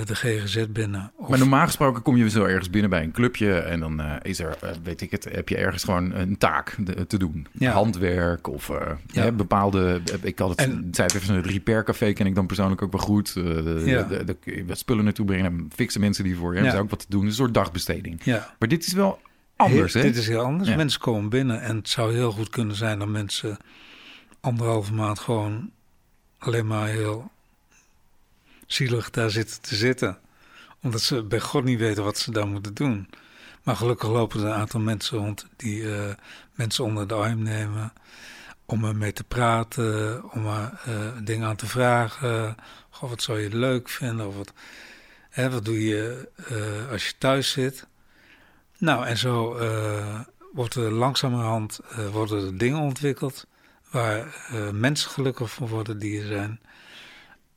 de GGZ binnen.
Of... Maar normaal gesproken kom je zo ergens binnen bij een clubje en dan uh, is er, uh, weet ik het, heb je ergens gewoon een taak de, te doen. Ja. Handwerk of ja. hè, bepaalde, ik had het, en... zei het even, een repaircafé ken ik dan persoonlijk ook wel goed. Ja. De, spullen naartoe brengen, fixen mensen die voor je hebben, ook wat te doen. Een soort dagbesteding. Maar dit is wel anders,
heel,
hè?
Dit is heel anders. Mensen komen binnen en het zou heel goed kunnen zijn dat mensen anderhalve maand gewoon alleen maar heel zielig daar zitten te zitten. Omdat ze bij God niet weten wat ze daar moeten doen. Maar gelukkig lopen er een aantal mensen rond die uh, mensen onder de arm nemen. Om er mee te praten, om er uh, dingen aan te vragen. Goh, wat zou je leuk vinden? Of wat, hè, wat doe je uh, als je thuis zit? Nou, en zo wordt er langzamerhand worden er dingen ontwikkeld waar mensen gelukkig van worden die er zijn.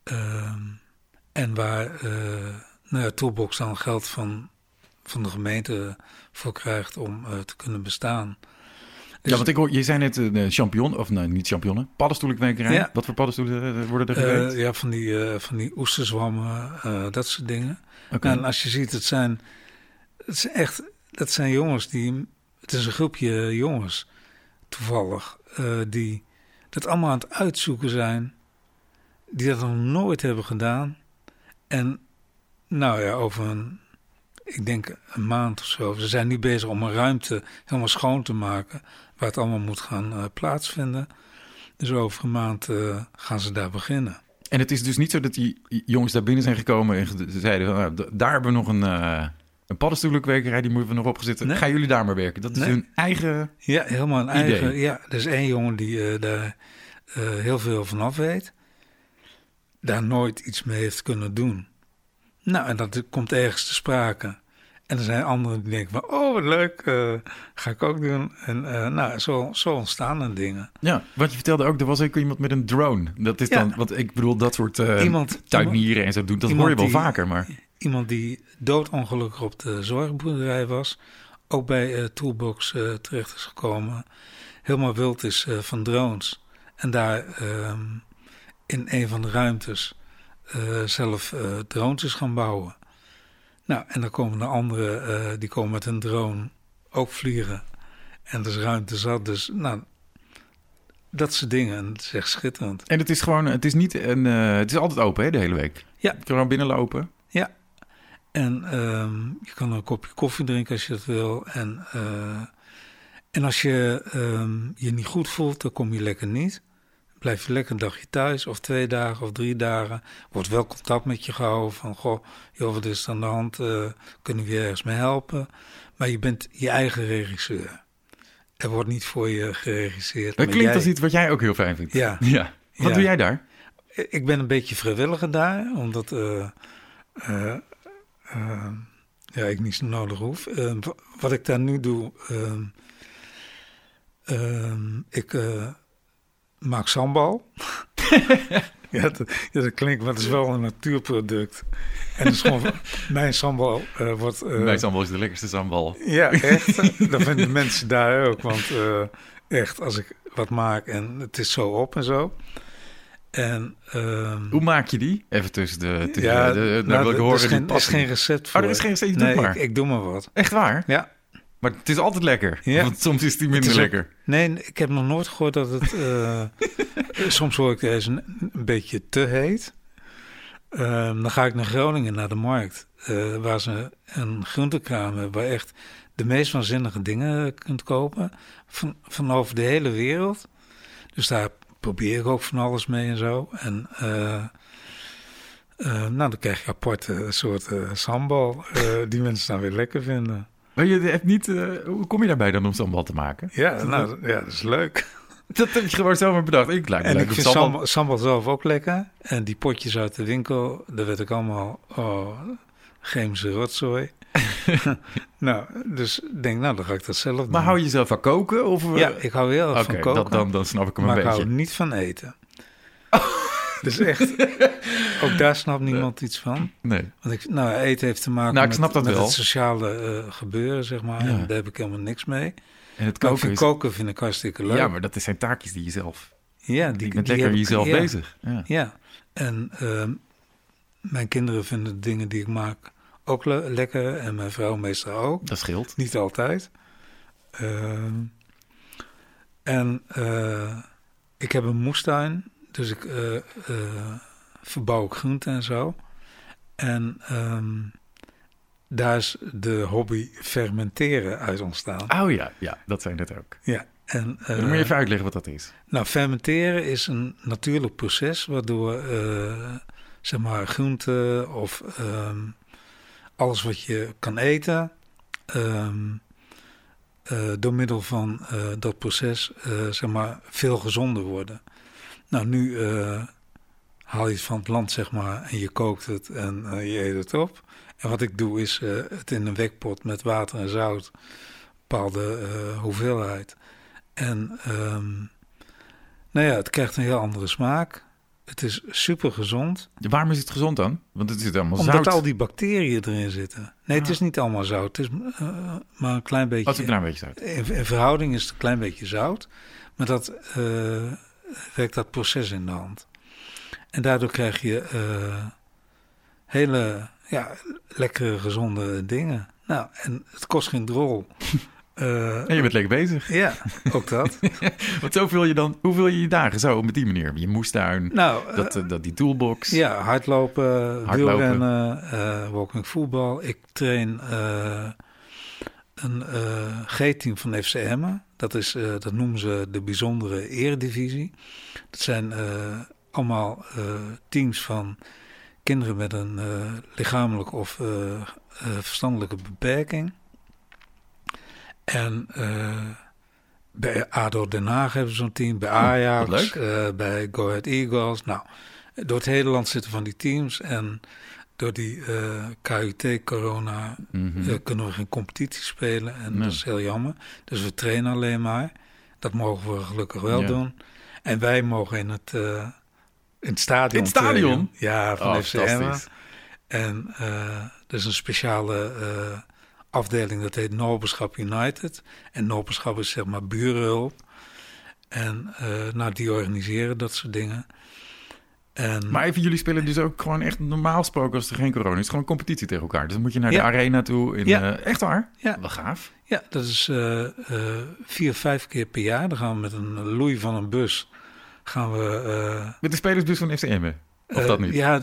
Ehm, en waar uh, nou ja, Toolbox dan geld van, van de gemeente voor krijgt om uh, te kunnen bestaan.
ja, want ik hoor, je zei net uh, champignon, of nee, niet champignonnen, paddenstoelenkwekerij.
Ja.
Wat voor paddenstoelen worden er gekweekt?
Eh, ja, van die, eh, van die oesterzwammen, eh, dat soort dingen. En als je ziet, het zijn, het zijn echt, dat zijn jongens die, het is een groepje jongens, toevallig, eh, die dat allemaal aan het uitzoeken zijn, die dat nog nooit hebben gedaan. En nou ja, over een, ik denk een maand of zo, ze zijn nu bezig om een ruimte helemaal schoon te maken, waar het allemaal moet gaan eh, plaatsvinden. Dus over een maand eh, gaan ze daar beginnen.
En het is dus niet zo dat die jongens daar binnen zijn gekomen en zeiden: van, nou, daar hebben we nog een, eh een paddenstoelenkwekerij, die moeten we nog opgezet.
Nee.
Gaan jullie daar maar werken? Dat is
Nee.
hun eigen.
Ja, helemaal een
Idee.
eigen. Ja, er is één jongen die daar heel veel van af weet. Daar nooit iets mee heeft kunnen doen. Nou, en dat komt ergens te sprake. En er zijn anderen die denken van, oh wat leuk, eh, ga ik ook doen. En eh, nou, zo, zo ontstaan er dingen.
Ja, want je vertelde ook, er was ook iemand met een drone. Dat is
Ja.
dan, want ik bedoel, dat soort
Iemand-
tuinieren en zo doen, dat hoor je wel
die-
vaker. Maar
Iemand die doodongelukkig op de zorgboerderij was, ook bij Toolbox terecht is gekomen. Helemaal wild is van drones. En daar ehm, in een van de ruimtes eh, zelf eh, drones is gaan bouwen. Nou, en dan komen de anderen, eh, die komen met een drone ook vliegen. En er is ruimte zat, dus nou, dat soort dingen. En het is echt schitterend.
En het is gewoon, het is niet een, het is altijd open hè, de hele week.
Ja.
Je kan gewoon binnenlopen.
En ehm, je kan een kopje koffie drinken als je dat wil. En, en als je ehm, je niet goed voelt, dan kom je lekker niet. Blijf je lekker een dagje thuis, of twee dagen of drie dagen. Wordt wel contact met je gehouden van, goh, joh, wat is er aan de hand? Eh, kunnen we je ergens mee helpen? Maar je bent je eigen regisseur. Er wordt niet voor je geregisseerd.
Dat klinkt
jij-
als iets wat jij ook heel fijn vindt.
Ja. <laughs>
ja. Wat
Ja.
doe jij daar?
Ik ben een beetje vrijwilliger daar, omdat eh, eh, ja, ik niet zo nodig hoef. Eh, wa- wat ik daar nu doe, ehm, ehm, ik maak sambal. <laughs> ja, dat, ja, dat klinkt, maar het is wel een natuurproduct. En is gewoon, <laughs> mijn sambal eh, wordt... eh,
Bij sambal is de lekkerste sambal.
ja, echt. <laughs> dat vinden mensen daar ook. Want eh, echt, als ik wat maak en het is zo op en zo. En ehm,
Hoe maak je die? Even tussen de... Tussen
ja,
de, de,
nou,
wil ik
er
horen
is
die
geen, er is geen recept voor.
Oh, er is geen recept, je
nee,
doet maar.
Ik, ik doe maar wat.
Echt waar?
Ja.
Maar het is altijd lekker.
Ja.
Want soms is die
Het
minder
is ook-
lekker.
Nee, ik heb nog nooit gehoord dat het... eh, <laughs> soms hoor ik deze een, een beetje te heet. Ehm, dan ga ik naar Groningen, naar de markt. eh, waar ze een groentekraam hebben... waar echt de meest waanzinnige dingen kunt kopen. Van, van over de hele wereld. Dus daar probeer ik ook van alles mee en zo. En... eh, nou, dan krijg je aparte soorten sambal... die mensen dan weer lekker vinden.
Maar je hebt niet... eh, hoe kom je daarbij dan om sambal te maken?
Ja, nou, ja, dat is leuk. <laughs>
Dat heb je gewoon zomaar bedacht. Ik lijkt me
En ik vind
sambal...
sambal, sambal zelf ook lekker. En die potjes uit de winkel, daar werd ik allemaal... Oh, chemische rotzooi. <laughs> <laughs> nou, dus ik denk, nou, dan ga ik dat zelf doen.
Maar hou je jezelf van koken? Of, eh,
Ja, ik hou heel erg van koken.
dat- dan, dan snap ik hem
maar
een
ik
beetje.
hou niet van eten. <laughs> dus echt, ook daar snapt niemand iets van.
Nee.
Want ik, nou, eten heeft te maken
Nou, ik
met,
snap dat
met
wel.
het sociale eh, gebeuren, zeg maar.
Ja.
En daar heb ik helemaal niks mee.
En het koken
vind
is...
koken vind ik hartstikke leuk.
Ja, maar dat zijn taakjes die je zelf...
ja,
Die,
die,
je bent
die
lekker
ik-
jezelf
ja.
bezig. Ja.
Ja, en ehm, mijn kinderen vinden de dingen die ik maak ook le- lekker. En mijn vrouw meestal ook.
Dat scheelt.
Niet altijd. Ehm, en eh, ik heb een moestuin, dus ik eh, eh, verbouw ook groenten en zo. En ehm, daar is de hobby fermenteren uit ontstaan.
Oh ja, ja, dat zijn het ook.
Ja, en,
Dan moet je
eh,
even uitleggen wat dat is.
nou, fermenteren is een natuurlijk proces waardoor zeg maar groenten of ehm, alles wat je kan eten, ehm, eh, door middel van dat proces zeg maar veel gezonder worden. Nou, nu eh, haal je het van het land zeg maar en je kookt het en eh, je eet het op. En wat ik doe is eh, het in een wekpot met water en zout, bepaalde hoeveelheid. En ehm, nou ja, het krijgt een heel andere smaak. Het is super gezond.
Waarom is het gezond dan? Want het zit allemaal
Omdat
zout.
al die bacteriën erin zitten. Nee, het
Ah.
is niet allemaal zout. Het is maar een klein beetje.
Wat een klein beetje zout.
In, in verhouding is het een klein beetje zout. Maar dat eh, werkt dat proces in de hand. En daardoor krijg je eh, hele ja, lekkere, gezonde dingen. Nou, en het kost geen drol. <laughs> Eh,
En je bent lekker bezig.
ja, ook dat. <laughs>
Want zo vul je dan, hoe vul je je dagen zo met die manier? Je moestuin,
nou,
dat, eh, dat, die toolbox.
Ja, hardlopen,
Hardlopen.
wielrennen, eh walking voetbal. Ik train een G-team van FC Emmen. Dat, is, eh, dat noemen ze de bijzondere eredivisie. Dat zijn eh, allemaal eh, teams van kinderen met een lichamelijke of verstandelijke beperking. En bij ADO Den Haag hebben ze zo'n team, bij Ajax,
leuk.
eh, bij Go Ahead Eagles. Nou, door het hele land zitten van die teams. En door die eh, KUT-corona
Mhm.
eh, kunnen we geen competitie spelen. En
Nee.
dat is heel jammer. Dus we trainen alleen maar. Dat mogen we gelukkig wel
Ja.
doen. En wij mogen in het, eh, in het stadion
In het stadion?
trainen. Ja, van
Oh,
FC. En er is een speciale afdeling dat heet Noberschap United. En Noberschap is zeg maar burenhulp. En nou, die organiseren dat soort dingen. En,
Maar even, jullie spelen dus ook gewoon echt normaal gesproken als er geen corona is. Het is gewoon competitie tegen elkaar. Dus dan moet je naar
Ja.
de arena toe. In,
Ja.
eh, echt waar?
Ja.
Wel gaaf.
ja, dat is eh, eh, vier, vijf keer per jaar. Dan gaan we met een loei van een bus. Gaan we.
Met de spelersbus van FCM. Of
eh,
dat niet?
Ja,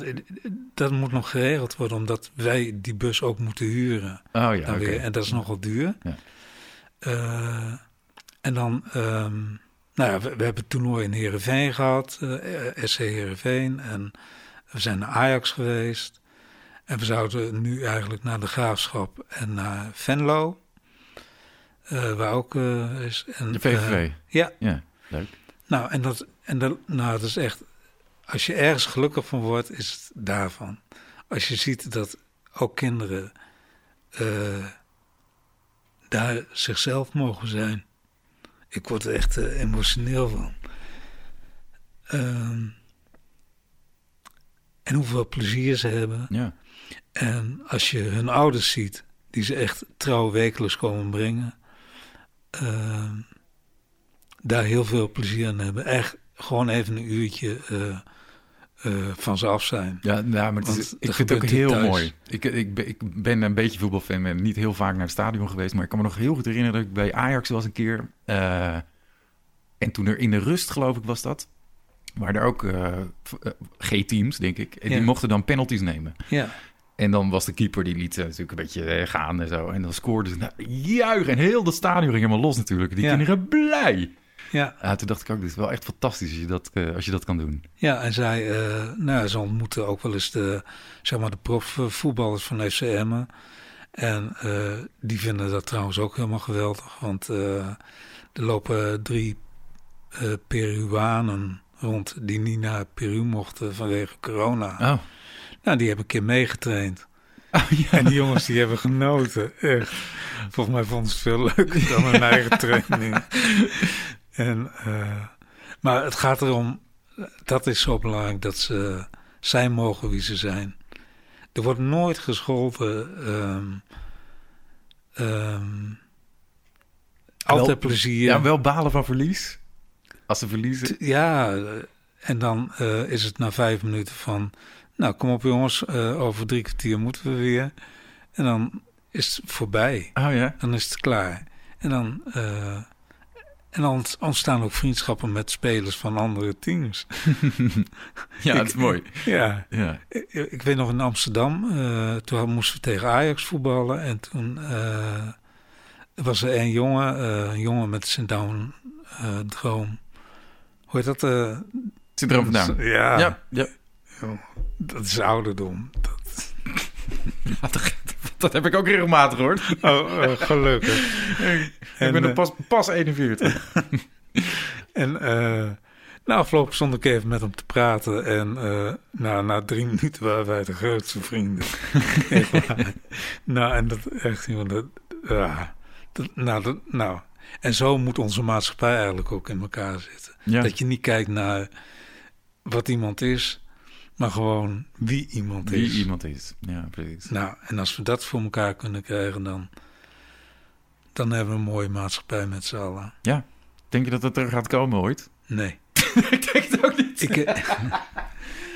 dat moet nog geregeld worden, omdat wij die bus ook moeten huren.
Oh ja, oké.
En dat is nogal duur.
Ja.
En dan, ehm, nou ja, we, we hebben het toernooi in Heerenveen gehad, eh, SC Heerenveen. En we zijn naar Ajax geweest. En we zouden nu eigenlijk naar de Graafschap en naar Venlo. eh, waar ook eh, is. En,
De VVV.
ja.
Ja, leuk.
Nou, en dat, en dat, nou, dat is echt. Als je ergens gelukkig van wordt, is het daarvan. Als je ziet dat ook kinderen daar zichzelf mogen zijn. Ik word er echt eh, emotioneel van. Ehm, en hoeveel plezier ze hebben.
Ja.
En als je hun ouders ziet, die ze echt trouw wekelijks komen brengen, ehm, daar heel veel plezier aan hebben. Echt gewoon even een uurtje eh, eh, van ze af zijn.
Ja, nou, maar het is- ik vind het ook heel
thuis.
mooi. Ik, ik, ben- ik ben een beetje voetbalfan en niet heel vaak naar het stadion geweest. Maar ik kan me nog heel goed herinneren dat ik bij Ajax was een keer. eh, en toen er in de rust, geloof ik, was dat. waren er ook v- eh, G-teams, denk ik. En die mochten dan penalties nemen.
Ja,
En dan was de keeper, die liet natuurlijk een beetje gaan en zo. En dan scoorden ze. Nou, juichen. En heel dat stadion ging helemaal los natuurlijk. Die
Ja.
kinderen blij.
Ja,
Ja, toen dacht ik ook, dit is wel echt fantastisch als je dat, eh, als je dat kan doen.
ja. En zij, eh, nou, ze ontmoeten ook wel eens de, zeg maar, de profvoetballers van FC Emmen. En eh, die vinden dat trouwens ook helemaal geweldig. Want er lopen drie Peruanen rond die niet naar Peru mochten vanwege corona.
Oh,
Nou, die hebben een keer meegetraind. <laughs>
oh ja.
En die jongens die hebben genoten, echt. Volgens mij vonden ze het veel leuker dan hun eigen training. <laughs> En, eh, maar het gaat erom, dat is zo belangrijk, dat ze zijn mogen wie ze zijn. Er wordt nooit gescholden. ehm, ehm, altijd
Wel-
plezier.
ja, wel balen van verlies. Als ze verliezen.
T- Ja, en dan eh, is het na vijf minuten van... Nou, kom op jongens, eh, over drie kwartier moeten we weer. En dan is het voorbij.
Oh ja.
Dan is het klaar. En dan, en dan ontstaan ook vriendschappen met spelers van andere teams. <laughs>
Ja, dat is mooi.
Ja,
Ja.
ik, ik weet nog in Amsterdam, eh, toen moesten we tegen Ajax voetballen. En toen eh, was er een jongen, eh, een jongen met zijn Down-droom. Hoe heet dat?
Syndroom van Down.
Ja,
Ja, ja.
dat is ouderdom. Dat, <laughs>
Ja, dat, <laughs> dat heb ik ook regelmatig gehoord.
oh, eh, gelukkig. <laughs>
ik
En,
ben er
eh,
pas, pas 41.
En uh, <laughs> nou, afgelopen stond ik even met hem te praten. En uh, nou, na drie minuten waren wij de grootste vrienden. Nou, en dat echt, dat, ja, dat, nou, dat, nou. En zo moet onze maatschappij eigenlijk ook in elkaar zitten.
Ja.
Dat je niet kijkt naar wat iemand is, maar gewoon wie iemand
Wie
is.
iemand is. Ja, precies.
Nou, en als we dat voor elkaar kunnen krijgen, dan, dan hebben we een mooie maatschappij met z'n allen.
Denk je dat het er gaat komen ooit?
Nee. <laughs>
ik denk het ook niet.
Ik, eh,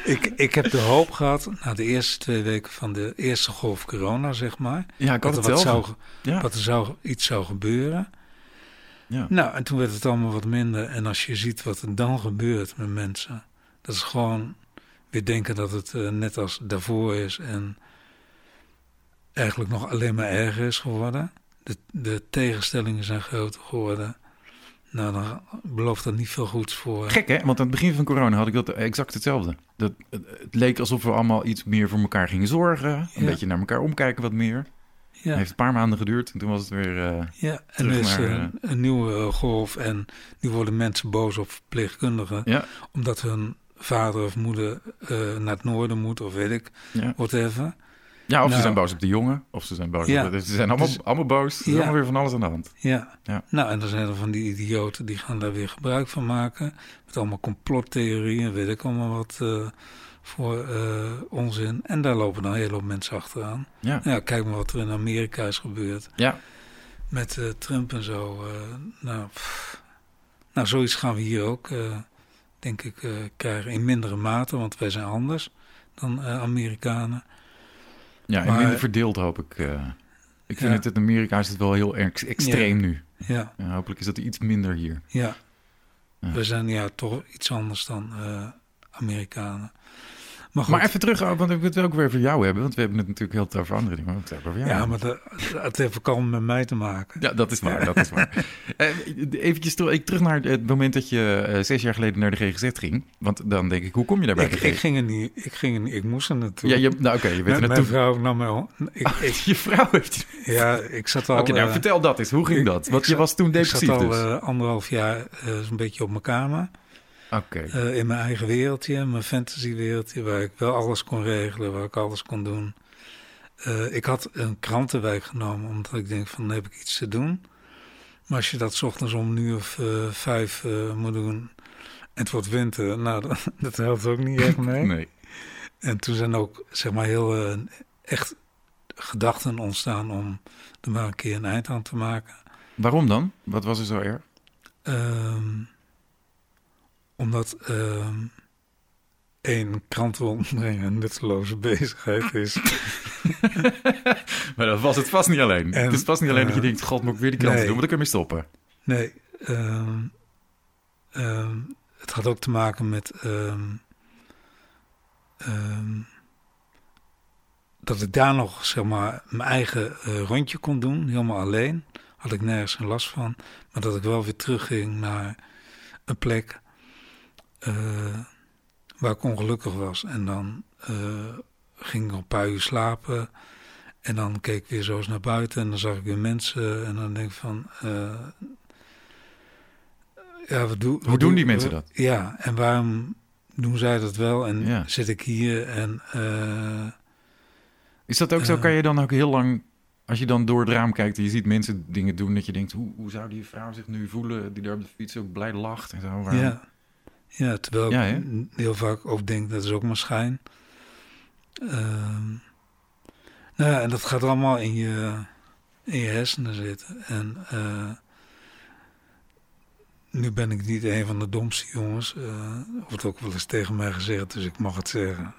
<laughs> ik, ik heb de hoop gehad, na de eerste twee weken van de eerste golf corona, zeg maar,
Ja, ik had
dat
het
er, wat zou,
Ja.
dat er zou, iets zou gebeuren.
Ja.
Nou, en toen werd het allemaal wat minder. En als je ziet wat er dan gebeurt met mensen, dat is gewoon weer denken dat het eh, net als daarvoor is en eigenlijk nog alleen maar erger is geworden. De, de tegenstellingen zijn groter geworden. Nou, dan belooft dat niet veel goeds voor.
Gek hè? Want aan het begin van corona had ik dat exact hetzelfde. Dat, het leek alsof we allemaal iets meer voor elkaar gingen zorgen. Een
Ja.
beetje naar elkaar omkijken wat meer.
Ja.
Heeft een paar maanden geduurd en toen was het weer... eh,
Ja, en er is
naar,
een, een nieuwe eh, golf en nu worden mensen boos op verpleegkundigen.
Ja.
Omdat hun vader of moeder eh, naar het noorden moet of weet ik,
ja.
whatever.
ja, of ze
Nou.
zijn boos op de jongen. Of ze zijn boos
Ja.
op... de- Ze zijn allemaal,
Dus-
allemaal boos. Er is
Ja.
allemaal weer van alles aan de hand.
Ja.
Ja.
nou en dan zijn er van die idioten die gaan daar weer gebruik van maken. Met allemaal complottheorieën, weet ik allemaal wat eh, voor eh, onzin. En daar lopen dan een hele hoop mensen achteraan.
Ja.
Ja, kijk maar wat er in Amerika is gebeurd.
Ja.
Met Trump en zo. nou, pff. nou, zoiets gaan we hier ook, denk ik, eh, krijgen. In mindere mate, want wij zijn anders dan eh, Amerikanen.
Ja, en
Maar-
minder verdeeld hoop ik. eh. ik vind
Ja.
het in Amerika is het wel heel erg extreem nu.
Ja,
Ja, hopelijk is dat iets minder hier.
ja.
Ja.
We zijn ja toch iets anders dan Amerikanen. Maar
Maar even terug, want ik wil het ook weer over jou hebben. Want we hebben het natuurlijk heel veel over andere dingen. Maar het over jou.
ja, maar dat, het heeft ook allemaal met mij te maken.
Ja, dat is waar, dat is waar. <laughs> Eh, eventjes terug, ik naar het moment dat je eh, zes jaar geleden naar de GGZ ging. Want dan denk ik, hoe kom je daar bij
Ik, ik ging er niet, ik ging er niet, ik moest er naartoe.
Ja, je, nou oké, je bent
mijn, vrouw nam mij om. Ik, ik,
Je vrouw heeft
ja, ik zat al...
Oké, nou
eh,
vertel dat eens. Hoe ging
ik-
dat?
ik
Want je
zat-
was toen
Ik
depressief
zat al
dus.
anderhalf jaar eh, zo'n beetje op mijn kamer. Eh, in mijn eigen wereldje, mijn fantasywereldje, waar ik wel alles kon regelen, waar ik alles kon doen. Eh, ik had een krantenwijk genomen, omdat ik denk van, dan heb ik iets te doen. Maar als je dat 's ochtends om een uur of eh, vijf moet doen, en het wordt winter, nou, <laughs> dat, dat helpt ook niet echt mee. <laughs>
Nee.
En toen zijn ook, zeg maar, heel echt gedachten ontstaan om er maar een keer een eind aan te maken.
Waarom dan? Wat was er zo erg?
Ehm, omdat ehm één ontbrengen een nutteloze bezigheid is. <laughs>
Maar dat was het vast niet alleen.
En,
het is vast niet alleen dat je
eh,
denkt, god, moet ik weer die kant
nee.
doen? Want dan kun je mee stoppen.
Nee, ehm, ehm, het had ook te maken met dat ik daar nog, zeg maar, mijn eigen eh, rondje kon doen, helemaal alleen. Had ik nergens geen last van. Maar dat ik wel weer terugging naar een plek eh, waar ik ongelukkig was. En dan eh, ging ik een paar uur slapen. En dan keek ik weer zo eens naar buiten en dan zag ik weer mensen. En dan denk ik van... eh, ja, wat doe,
Hoe
wat
doen
doe-
die mensen dat?
Ja, en waarom doen zij dat wel? En
Ja.
zit ik hier en...
Is dat ook zo? Kan je dan ook heel lang, als je dan door het raam kijkt en je ziet mensen dingen doen, dat je denkt, hoe, hoe zou die vrouw zich nu voelen die daar op de fiets ook blij lacht en zo? Waarom?
ja. Ja, terwijl
Ja,
ik heel vaak ook denk, dat is ook maar schijn. Ehm, nou ja, en dat gaat allemaal in je, in je hersenen zitten. En eh, nu ben ik niet een van de domste jongens. eh wordt ook wel eens tegen mij gezegd, dus ik mag het zeggen.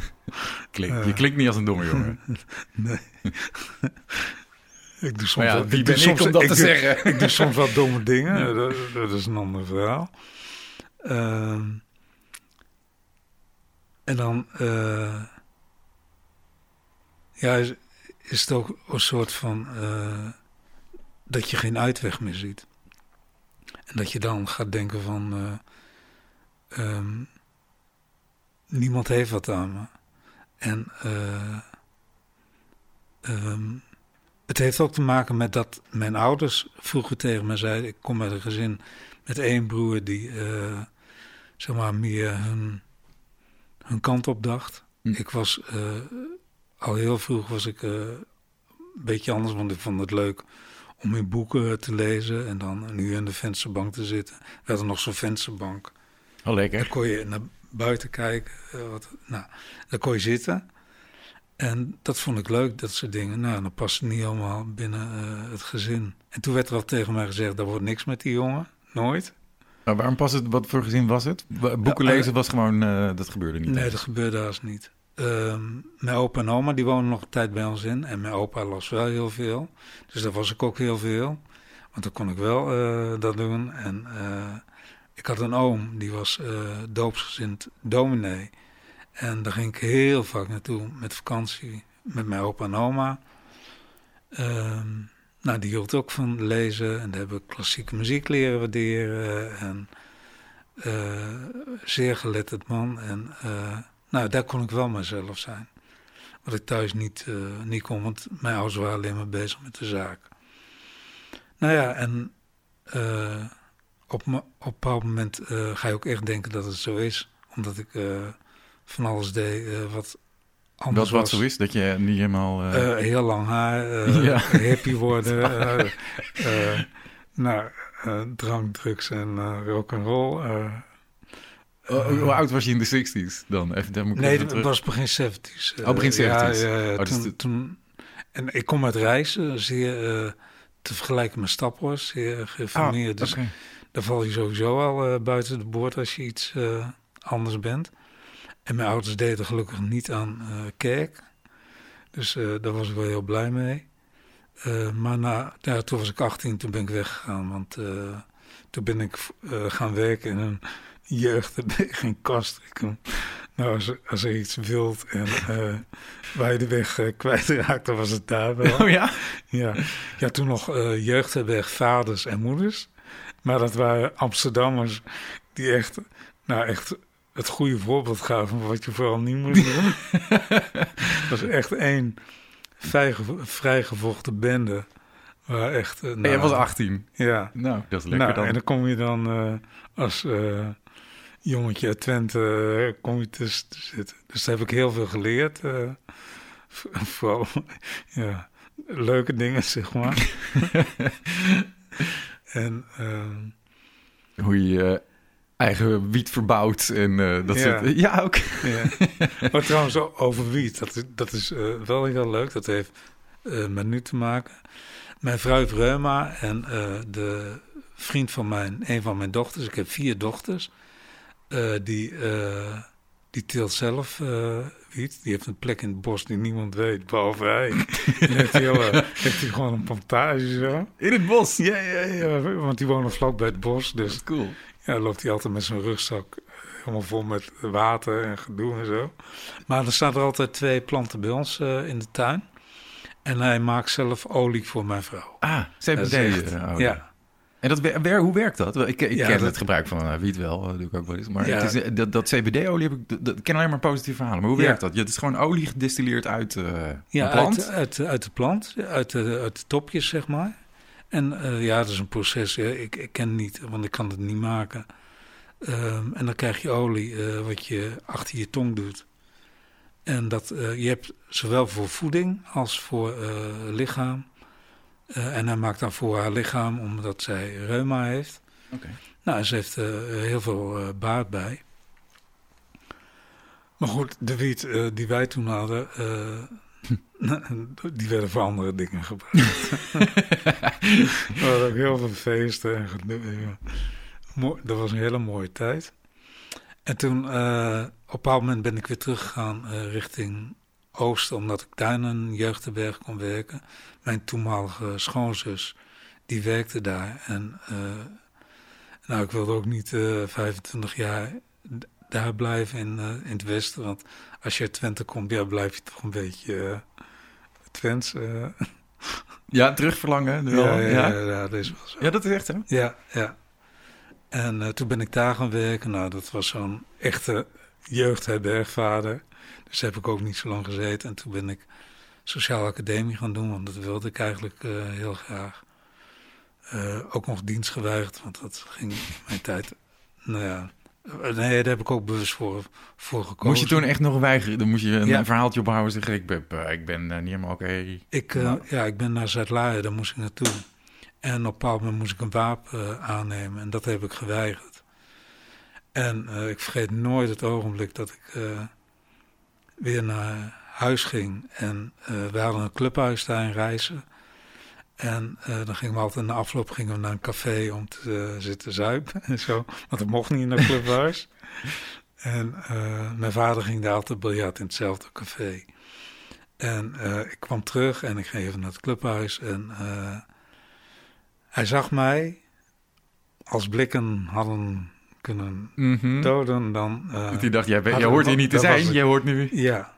<laughs>
Klink-
Eh.
je klinkt niet als een domme jongen. <laughs>
Nee. ik doe soms
ja,
doe
ik
soms-
om dat te
doe-
zeggen?
Ik doe soms wel <laughs> domme dingen.
Ja.
Dat, dat is een ander verhaal. Ehm, en dan... eh, ja, is, is het ook een soort van... eh, dat je geen uitweg meer ziet. En dat je dan gaat denken van... eh, ehm, niemand heeft wat aan me. En... eh, ehm, het heeft ook te maken met dat mijn ouders vroeger tegen me zeiden... ik kom uit een gezin met één broer die zeg maar meer hun, hun kant op dacht.
Hm.
Ik was eh, al heel vroeg was ik eh, een beetje anders, want ik vond het leuk om in boeken te lezen en dan nu in de vensterbank te zitten. We hadden nog zo'n vensterbank.
Oh,
Daar
lekker.
kon je naar buiten kijken. eh, wat, nou, dan kon je zitten. En dat vond ik leuk, dat soort dingen. Nou, dan past het niet allemaal binnen het gezin. En toen werd er al tegen mij gezegd, er wordt niks met die jongen. Nooit.
Maar waarom past het? Wat voor gezin was het? Boeken
Ja,
lezen was gewoon, eh, dat gebeurde niet.
Nee, dat gebeurde haast niet. Ehm, mijn opa en oma die wonen nog een tijd bij ons in. En mijn opa las wel heel veel. Dus daar was ik ook heel veel. Want dan kon ik wel eh, dat doen. En eh, ik had een oom, die was doopsgezind dominee. En daar ging ik heel vaak naartoe met vakantie met mijn opa en oma. Ehm, nou, die hield ook van lezen. En daar heb ik klassieke muziek leren waarderen. En eh, zeer geletterd man. En eh, nou, daar kon ik wel mezelf zijn. Wat ik thuis niet, eh, niet kon, want mijn ouders waren alleen maar bezig met de zaak. Nou ja, en op, op een bepaald moment ga je ook echt denken dat het zo is. Omdat ik van alles deed wat
Dat wat
was.
zo is, dat je niet helemaal... eh,
Eh, heel lang haar, eh, <laughs>
Ja.
hippie worden. <laughs> nou, drank, drugs en rock and roll. eh.
oh, hoe oud was je in de 60s dan? Even, daar moet ik
nee, het was begin 70s. eh,
Oh, begin 70s.
Ja, ja,
Oh,
toen,
de-
toen, en ik kom uit reizen, zeer te vergelijken met staphorst, zeer
Ah,
geïnformeerd. dus daar val je sowieso al buiten de boord als je iets anders bent. En mijn ouders deden gelukkig niet aan eh, kerk. Dus eh, daar was ik wel heel blij mee. Eh, maar na, ja, toen was ik 18, toen ben ik weggegaan. Want toen ben ik gaan werken in een jeugd. <laughs> Geen kast. Ik nou, als, als er iets wild en eh, waar je de weg eh, kwijtraakt, dan was het daar wel.
Oh ja?
Ja, ja toen nog eh jeugdherberg vaders en moeders. Maar dat waren Amsterdammers die echt, nou echt het goede voorbeeld gaven van wat je vooral niet moet doen. Het <laughs> was echt één vrijgevo- vrijgevochten bende. Waar echt, eh,
En
nou,
jij was 18.
Ja,
Nou, dat is lekker
nou,
dan.
en dan kom je dan eh, als eh, jongetje uit Twente kom je te zitten. Dus daar heb ik heel veel geleerd. <laughs> vooral ja, leuke dingen, zeg maar. <laughs> en ehm,
Hoe je eigen wiet verbouwt en eh, dat
Ja.
soort... Ja, ook.
ja. maar trouwens, over wiet, dat, is- dat is eh, wel heel leuk. Dat heeft eh, met nu te maken. Mijn vrouw heeft reuma en de vriend van mijn, een van mijn dochters, ik heb vier dochters, die, die teelt zelf wiet. Die heeft een plek in het bos die niemand weet, behalve hij. <laughs> en heeft hij, heel, heeft hij gewoon een plantage zo.
In het bos.
Ja, ja, ja, want die wonen vlak bij het bos, dus
Cool.
Ja, dan loopt hij altijd met zijn rugzak eh, helemaal vol met water en gedoe en zo. Maar er staan er altijd twee planten bij ons eh, in de tuin. En hij maakt zelf olie voor mijn vrouw.
Ah,
Dat
oh,
ja.
En dat, wer- hoe werkt dat? Ik, ik
Ja,
ken
dat-
het gebruik van eh, wiet wel, dat doe ik ook wel eens. Maar
Ja.
het is, dat, dat CBD-olie heb ik, dat, dat- ik ken alleen maar positieve verhalen. Maar hoe
Ja.
werkt dat? Ja, het is gewoon olie gedistilleerd uit
Ja,
een plant?
Uit, uit, uit de plant, uit de, uit de topjes, zeg maar. En eh, ja, dat is een proces. Ja. Ik, ik ken het niet, want ik kan het niet maken. Ehm, en dan krijg je olie eh, wat je achter je tong doet. En dat, eh, je hebt zowel voor voeding als voor lichaam. En hij maakt dan voor haar lichaam, omdat zij reuma heeft.
Oké.
Nou, en ze heeft er heel veel baat bij. Maar goed, de wiet die wij toen hadden, <laughs> die werden voor andere dingen gebruikt. <laughs> We hadden ook heel veel feesten en gedoe. Mooi- Dat was een hele mooie tijd. En toen, eh, op een bepaald moment ben ik weer teruggegaan eh, richting Oosten, omdat ik daar in een jeugdherberg kon werken. Mijn toenmalige schoonzus, die werkte daar. En eh, nou, ik wilde ook niet eh 25 jaar daar blijven in, eh, in het Westen. Want als je uit Twente komt, ja, blijf je toch een beetje Twents. eh.
Ja, terugverlangen. wel,
ja,
ja,
ja,
ja.
ja, dat is wel zo.
dat is echt hè?
Ja, ja. En eh, toen ben ik daar gaan werken. Nou, dat was zo'n echte jeugdherbergvader. Dus heb ik ook niet zo lang gezeten. En toen ben ik sociale academie gaan doen, want dat wilde ik eigenlijk eh, heel graag. Ook nog dienst geweigerd, want dat ging mijn tijd. Nou ja, nee, daar heb ik ook bewust voor, voor gekozen.
Moest je toen echt nog weigeren? Dan moest je een
Ja.
verhaaltje ophouden en zeggen... ik ben, eh, ik ben eh, niet helemaal oké.
Ik, eh,
Nou.
ja, ik ben naar Zuid-Laren, daar moest ik naartoe. En op een bepaald moment moest ik een wapen eh, aannemen en dat heb ik geweigerd. En eh, ik vergeet nooit het ogenblik dat ik eh, weer naar huis ging. En we hadden een clubhuis daar in Reizen. En dan gingen we altijd na afloop gingen we naar een café om te zitten zuipen en zo. Want dat mocht niet in een <laughs> clubhuis. en mijn vader ging daar altijd biljart in hetzelfde café. En ik kwam terug en ik ging even naar het clubhuis. En hij zag mij. Als blikken hadden kunnen
Mhm.
doden, dan... eh,
Die dacht, jij, jij hoort hier niet te zijn, jij hoort nu...
Ja.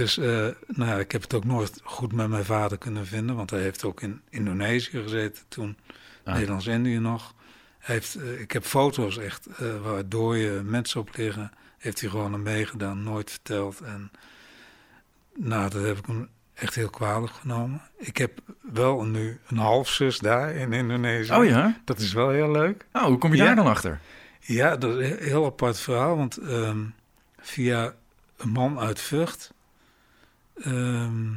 Dus eh, nou ik heb het ook nooit goed met mijn vader kunnen vinden. Want hij heeft ook in Indonesië gezeten toen.
Ah.
Nederlands-Indië nog. Hij heeft, eh, ik heb foto's echt eh, waar dode mensen op liggen. Heeft hij gewoon aan meegedaan, nooit verteld. En nou, dat heb ik hem echt heel kwalijk genomen. Ik heb wel nu een halfzus daar in Indonesië.
Oh ja?
Dat is wel heel leuk.
Oh, hoe kom je
Ja.
daar dan achter?
Ja, dat is een heel apart verhaal. Want ehm, via een man uit Vught ehm,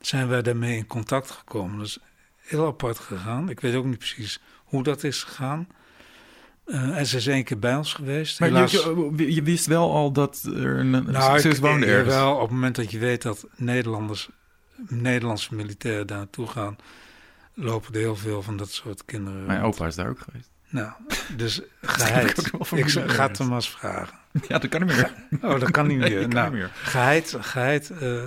zijn wij daarmee in contact gekomen. Dat is heel apart gegaan. Ik weet ook niet precies hoe dat is gegaan. Eh, en ze is één keer bij ons geweest.
Maar
Helaas,
je, je, je wist wel al dat er een
nou,
zus woonde ergens.
Wel, op het moment dat je weet dat Nederlanders, Nederlandse militairen daar naartoe gaan, lopen er heel veel van dat soort kinderen.
Mijn opa is daar ook geweest.
Nou, dus <laughs>
ik
geheid.
wel
Ik ga hem eens vragen.
Ja, dat kan niet meer.
Oh, dat kan niet <laughs> meer.
kan
nou,
niet meer.
geheid, geheid, eh,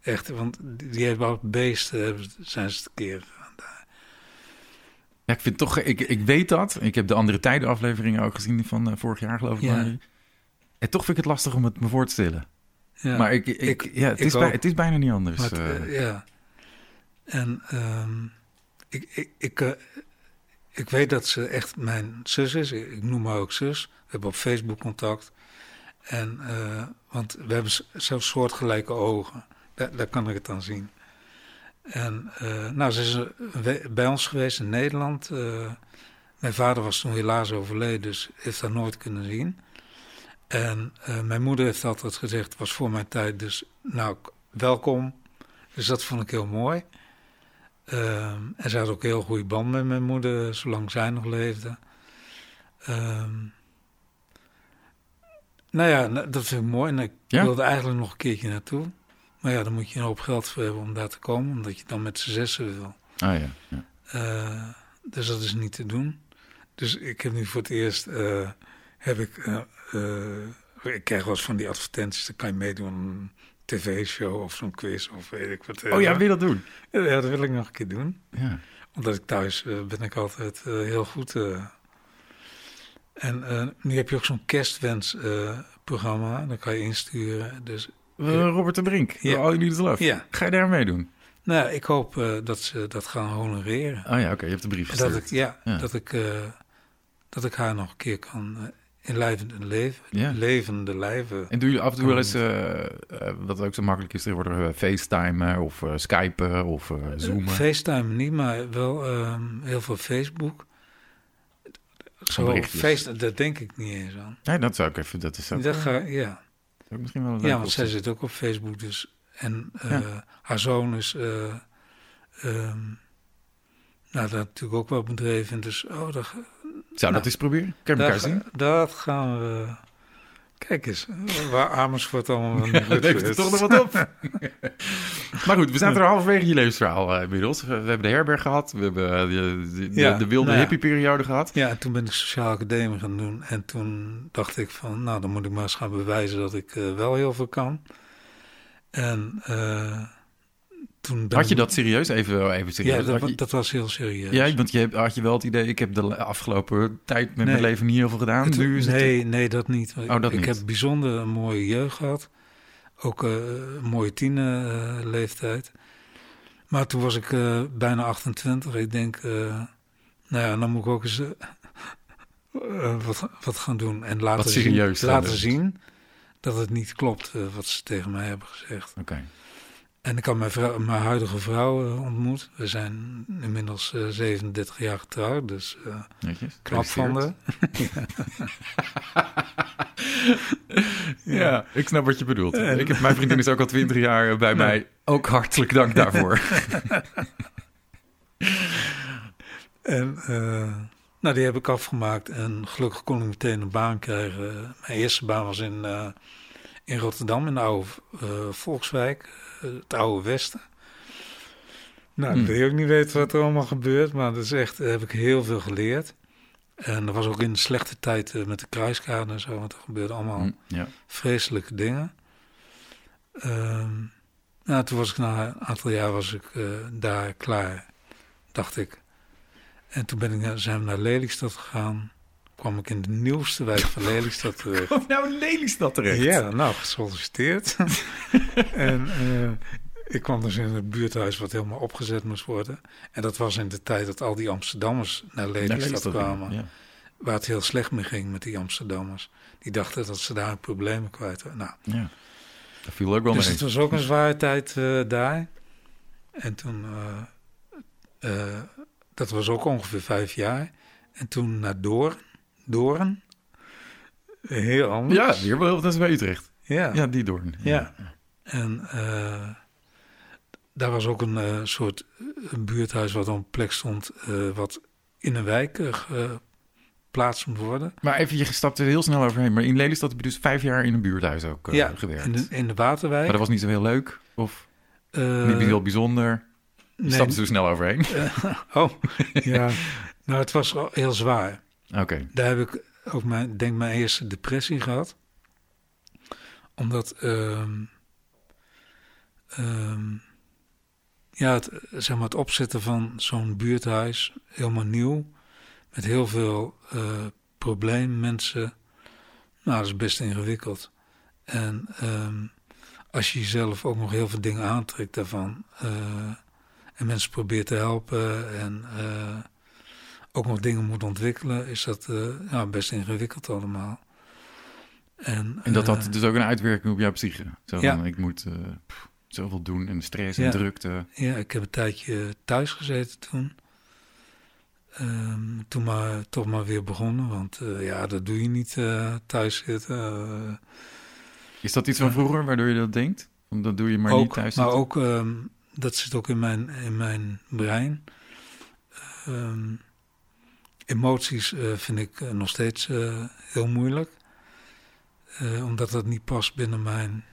echt, want die hebben ook beesten, zijn ze te keren.
Ja, ik vind toch, ik, ik weet dat. Ik heb de andere tijden afleveringen ook gezien van eh, vorig jaar, geloof ik.
Ja.
maar- En toch vind ik het lastig om het me voor te stellen.
Ja,
maar ik, ik,
ik-
ja, het,
ik
is bij- het is bijna niet anders.
het,
eh.
ja. En ehm, ik, ik, ik, ik weet dat ze echt mijn zus is. Ik, noem haar ook zus. We hebben op Facebook contact. En, eh, want we hebben zelfs soortgelijke ogen. Daar, kan ik het aan zien. En eh, nou, ze is eh, bij ons geweest in Nederland. Mijn vader was toen helaas overleden, dus heeft haar nooit kunnen zien. En mijn moeder heeft altijd gezegd, was voor mijn tijd, dus nou, welkom. Dus dat vond ik heel mooi. Ehm, en ze had ook een heel goede band met mijn moeder, zolang zij nog leefde. Ehm, nou ja, nou, dat vind ik mooi. En ik
Ja?
wilde eigenlijk nog een keertje naartoe. Maar ja, dan moet je een hoop geld voor hebben om daar te komen, omdat je dan met z'n zessen wil.
Ah ja, ja.
Eh, dus dat is niet te doen. Dus ik heb nu voor het eerst, eh, heb ik, eh, ik krijg wel eens van die advertenties, dan kan je meedoen aan een tv-show of zo'n quiz of weet ik wat. eh.
Oh ja, wil je dat doen?
Ja, dat wil ik nog een keer doen.
Ja.
Omdat ik thuis eh, ben ik altijd eh, heel goed. En nu heb je ook zo'n kerstwensprogramma, dan kan je insturen. Dus
Robert de Brink,
Ja.
All You Love.
ja,
Ga je daar meedoen?
nou, ik hoop dat ze dat gaan honoreren.
Oh ja, oké, je hebt de brief
En dat
gestuurd.
ik, ja,
Ja.
Dat, ik, dat ik haar nog een keer kan in levende leven, levende lijven.
En doen jullie af en toe wel eens, eh, eh, wat ook zo makkelijk is tegenwoordig, uh, FaceTime of eh, Skypen of eh, Zoomen?
FaceTime niet, maar wel ehm, heel veel Facebook. Zo, face, dat denk ik niet eens aan.
nee, dat zou ik even, dat is ook,
Dat ga, ja.
ook misschien wel een
ja, want zij zit ook op Facebook. Dus, en eh,
Ja.
haar zoon is eh, ehm, nou, daar natuurlijk ook wel bedreven. Dus oh, dat,
Zou dat
nou,
eens proberen? Kan je elkaar zien?
dat gaan we... Kijk eens, waar Amersfoort allemaal <laughs> goed
levert er toch nog wat op. <laughs> maar goed, we zaten er halverwege je levensverhaal eh, inmiddels. We, hebben de herberg gehad. We hebben eh, de, de, de-
Ja,
de wilde
nou ja.
hippieperiode gehad.
Ja, en toen ben ik sociaal academie gaan doen. En toen dacht ik van, nou, dan moet ik maar eens gaan bewijzen dat ik eh, wel heel veel kan. En toen ben
Had je dat serieus? Even, even serieus.
Ja, dat,
je-
was heel serieus.
ja, want je, had je wel het idee, ik heb de afgelopen tijd met mijn leven niet heel veel gedaan.
Het-
nu is het-
nee, nee, dat niet.
Oh, dat
ik
niet.
heb bijzonder een mooie jeugd gehad. Ook eh, een mooie tienerleeftijd. maar toen was ik eh, bijna 28. Ik denk, eh, nou ja, dan moet ik ook eens <laughs> wat, wat gaan doen. En laten,
serieus
zien, laten
doen.
zien dat het niet klopt wat ze tegen mij hebben gezegd.
Oké.
En ik had mijn, vrouw, mijn huidige vrouw eh, ontmoet. We zijn inmiddels eh, 37 jaar getrouwd, dus eh,
Netjes.
knap van haar. <laughs>
Ja, ik snap wat je bedoelt.
En-
Ik heb, mijn vriendin is ook al twintig jaar bij
Nee.
mij. Ook hartelijk dank daarvoor. <laughs>
En eh, Nou, die heb ik afgemaakt en gelukkig kon ik meteen een baan krijgen. Mijn eerste baan was in, eh, in Rotterdam, in de oude uh, Volkswijk, het oude Westen. Nou,
Hmm.
ik wil ook niet weten wat er allemaal gebeurt, maar dat is echt, daar heb ik heel veel geleerd. En dat was ook in de slechte tijd eh, met de kruiskade en zo, want er gebeurde allemaal
Hm, ja.
vreselijke dingen. Ehm, nou, toen was ik na een aantal jaar was ik eh, daar klaar, dacht ik. En toen ben ik, naar- zijn we naar Lelystad gegaan. Kwam ik in de nieuwste wijk van <laughs> Lelystad terecht.
Of nou in Lelystad terecht?
Ja, nou, gesolliciteerd. <laughs> en eh, ik kwam dus in het buurthuis wat helemaal opgezet moest worden. En dat was in de tijd dat al die Amsterdammers naar Lelystad,
Lelystad,
kwamen.
Ja.
Waar het heel slecht mee ging met die Amsterdammers. Die dachten dat ze daar problemen kwijt waren. Nou,
ja. Dat viel ook wel
dus
mee.
het was ook een zware tijd eh, daar. En toen, eh, eh, dat was ook ongeveer vijf jaar. En toen naar Doorn. Doorn. Heel anders.
Ja, hier wel, dat is bij Utrecht.
ja.
Ja, die doorn.
Ja. En eh, daar was ook een eh, soort een buurthuis wat op een plek stond, eh, wat in een wijk eh, geplaatst moet worden.
Maar even, je stapt er heel snel overheen. Maar in Lelystad heb je dus vijf jaar in een buurthuis ook eh,
ja,
gewerkt.
in de, in de Waterwijk.
Maar dat was niet zo heel leuk? Of
Eh,
niet heel bijzonder? Je
nee,
stapte er zo snel overheen?
eh, <laughs> oh, ja. Nou, het was wel heel zwaar. Daar heb ik ook mijn, denk mijn eerste depressie gehad. Omdat, ehm, ehm, ja, het, zeg maar het opzetten van zo'n buurthuis, helemaal nieuw, met heel veel mensen, nou, dat is best ingewikkeld. En ehm, als je jezelf ook nog heel veel dingen aantrekt daarvan, eh, en mensen probeert te helpen en... eh, ook nog dingen moet ontwikkelen, is dat eh, ja, best ingewikkeld allemaal. En,
En dat
eh,
had dus ook een uitwerking op jouw psyche? Zo
Ja.
van, ik moet eh, pff, zoveel doen en stress
Ja.
en drukte.
Ja, ik heb een tijdje thuis gezeten toen. Ehm, toen maar toch maar weer begonnen, want eh, ja, dat doe je niet eh, thuis zitten. eh,
Is dat iets van vroeger waardoor je dat denkt? Dat doe je maar
ook,
niet thuis
maar ook, ehm, dat zit ook in mijn, in mijn brein. Ehm, emoties eh, vind ik eh, nog steeds eh, heel moeilijk. Omdat dat niet past binnen mijn,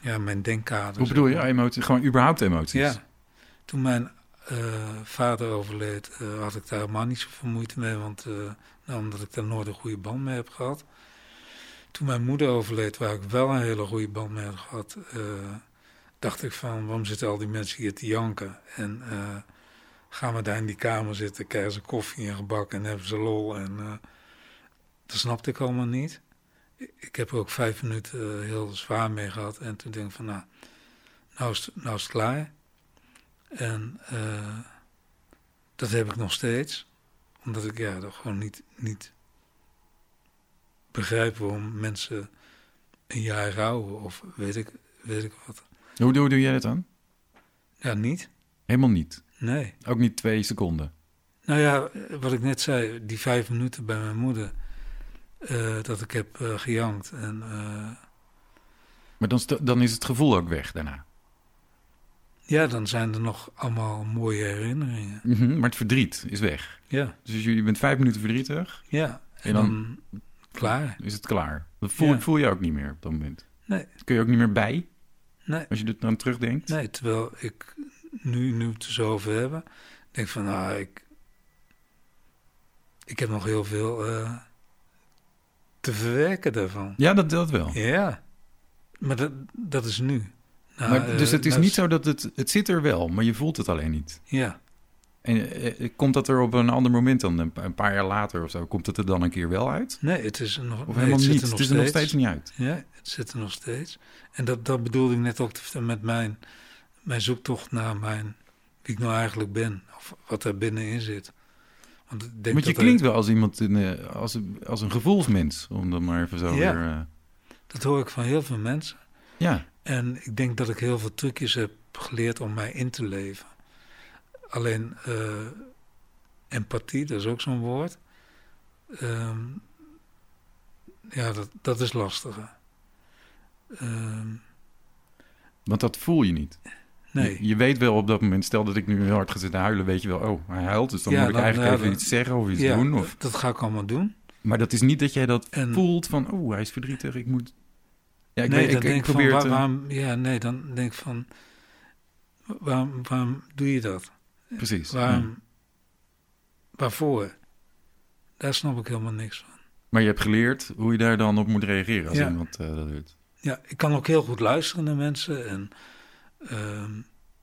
ja, mijn denkkader.
Hoe bedoel je? Emoties? Gewoon überhaupt emoties?
Ja. Toen mijn vader overleed, had ik daar helemaal niet zoveel moeite mee. Want, eh, nou, omdat ik daar nooit een goede band mee heb gehad. Toen mijn moeder overleed, waar ik wel een hele goede band mee had gehad, eh, dacht ik van, waarom zitten al die mensen hier te janken? En gaan we daar in die kamer zitten, krijgen ze koffie en gebak en hebben ze lol. En eh, dat snapte ik allemaal niet. Ik- Ik heb er ook vijf minuten eh, heel zwaar mee gehad. En toen denk ik van, nou, nou is, het- nou is het klaar. En eh, dat heb ik nog steeds. Omdat ik ja, dat gewoon niet, niet begrijp waarom mensen een jaar rouwen of weet ik, weet ik wat.
Hoe, doe- hoe doe jij dat dan?
Ja, niet.
Helemaal niet.
Nee.
Ook niet twee seconden.
Nou ja, wat ik net zei, die vijf minuten bij mijn moeder, eh, dat ik heb eh, gejankt. En eh,
Maar dan, dan is het gevoel ook weg daarna.
ja, dan zijn er nog allemaal mooie herinneringen.
Mhm, Maar het verdriet is weg.
Ja,
Dus je bent vijf minuten verdrietig,
ja. En,
En dan-
dan, klaar.
is het klaar. Dat voel,
Ja.
voel je ook niet meer op dat moment.
Nee.
Kun je ook niet meer bij,
Nee,
als je er dan terugdenkt?
nee, terwijl ik nu, nu het er zo over hebben, denk van, nou, ik, ik heb nog heel veel eh, te verwerken daarvan.
Ja, dat, dat wel.
Ja, maar dat, dat is nu. Nou,
maar,
eh,
dus het is
nou,
niet zo dat het... Het zit er wel, maar je voelt het alleen niet.
Ja,
En eh, komt dat er op een ander moment dan, een pa- een paar jaar later of zo, komt het er dan een keer wel uit?
nee, het is er nog,
Of
nee,
helemaal
het zit
niet?
er
Het
nog
is er nog steeds niet uit.
Ja, het zit er nog steeds. En dat, dat bedoelde ik net ook met mijn, mijn zoektocht naar mijn, wie ik nou eigenlijk ben. Of wat er binnenin zit. Want ik denk
Want je
dat er-
klinkt wel als iemand, in, eh, als, een, als een gevoelsmens, om dan maar even zo
Ja.
weer... eh,
dat hoor ik van heel veel mensen.
ja,
En ik denk dat ik heel veel trucjes heb geleerd om mij in te leven. Alleen eh, empathie, dat is ook zo'n woord. Ehm, ja, dat, dat is lastiger. Ehm,
want dat voel je niet.
Nee.
Je, je weet wel op dat moment, stel dat ik nu heel hard ga zitten huilen, weet je wel, oh, hij huilt, dus dan
Ja,
moet ik eigenlijk even iets zeggen of iets doen. Of,
dat ga ik allemaal doen.
maar dat is niet dat jij dat
En-
voelt van, oh, hij is verdrietig, ik moet... Ja, ik,
nee,
weet, ik,
denk
ik
van,
probeer
waar-
eh,
waarom, ja, nee, dan denk ik van, waarom, waarom doe je dat?
precies.
Waarom,
ja.
waarvoor? Daar snap ik helemaal niks van.
Maar je hebt geleerd hoe je daar dan op moet reageren als
Ja.
iemand eh, dat doet.
Ja, ik kan ook heel goed luisteren naar mensen en ehm,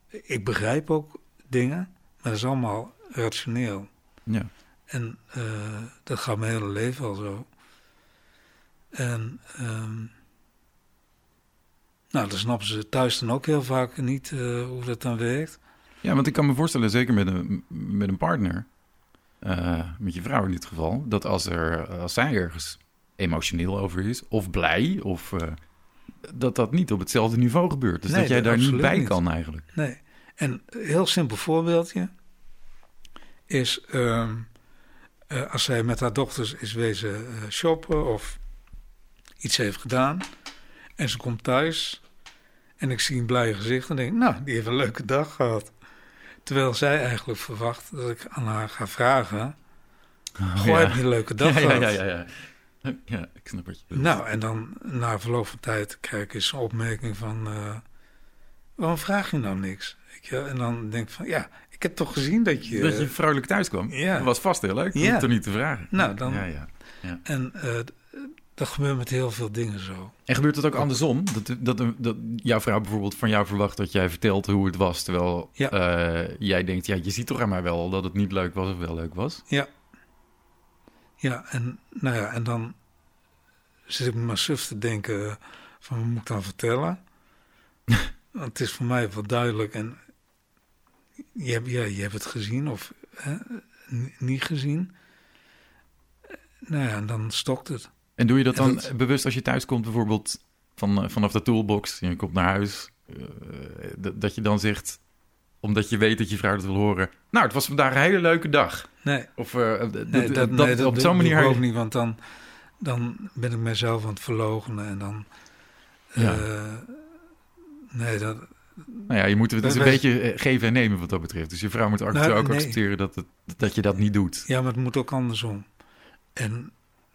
ik begrijp ook dingen, maar dat is allemaal rationeel.
Ja.
En eh, dat gaat mijn hele leven al zo. En ehm, nou, dan snappen ze thuis dan ook heel vaak niet eh, hoe dat dan werkt.
ja, want ik kan me voorstellen, zeker met een, met een partner, eh, met je vrouw in dit geval, dat als, er, als zij ergens emotioneel over is, of blij, of dat dat niet op hetzelfde niveau gebeurt. Dus
Nee,
dat jij daar niet bij
niet.
kan eigenlijk.
Nee. En een heel simpel voorbeeldje is ehm, eh, als zij met haar dochters is wezen eh, shoppen of iets heeft gedaan en ze komt thuis en ik zie een blij gezicht en denk nou, die heeft een leuke dag gehad. Terwijl zij eigenlijk verwacht dat ik aan haar ga vragen, goh,
ja.
heb je een leuke dag <laughs>
ja, ja,
gehad?
ja, <laughs> ja, ik snap je.
Nou, en dan na verloop van tijd krijg ik eens een opmerking van... eh, waarom vraag je nou niks? Je? wel? En dan denk ik van, ja, ik heb toch gezien dat je...
dat je vrolijk thuis kwam.
Ja.
Dat was vast heel leuk.
Ja.
Ja. Er niet te vragen.
Nou, dan-
Ja, ja.
En eh, dat gebeurt met heel veel dingen zo.
En gebeurt het ook andersom? Dat, dat, dat jouw vrouw bijvoorbeeld van jou verwacht dat jij vertelt hoe het was, terwijl
Ja.
eh, jij denkt, ja, je ziet toch aan mij wel dat het niet leuk was of wel leuk was?
Ja. Ja, en, nou ja, en dan zit ik me maar suf te denken van, wat moet ik dan vertellen? <laughs> Want het is voor mij wel duidelijk en je hebt, ja, je hebt het gezien of hè, niet gezien. Nou ja, en dan stokt het.
En doe je dat dan
dat-
bewust als je thuis komt, bijvoorbeeld van, eh, vanaf de toolbox, en je komt naar huis, eh, dat je dan zegt, omdat je weet dat je vrouw dat wil horen, nou, het was vandaag een hele leuke dag.
Nee,
Of eh,
nee, dat,
dat,
nee, dat
op zo'n manier...
ik ook niet, want dan, dan ben ik mezelf aan het verloochenen en dan...
Ja.
eh, nee, dat,
Nou ja, je moet het is een beetje eh, geven en nemen wat dat betreft. Dus je vrouw moet
Nou,
ook
nee.
accepteren dat, het, dat je dat niet doet.
Ja, maar het moet ook andersom. En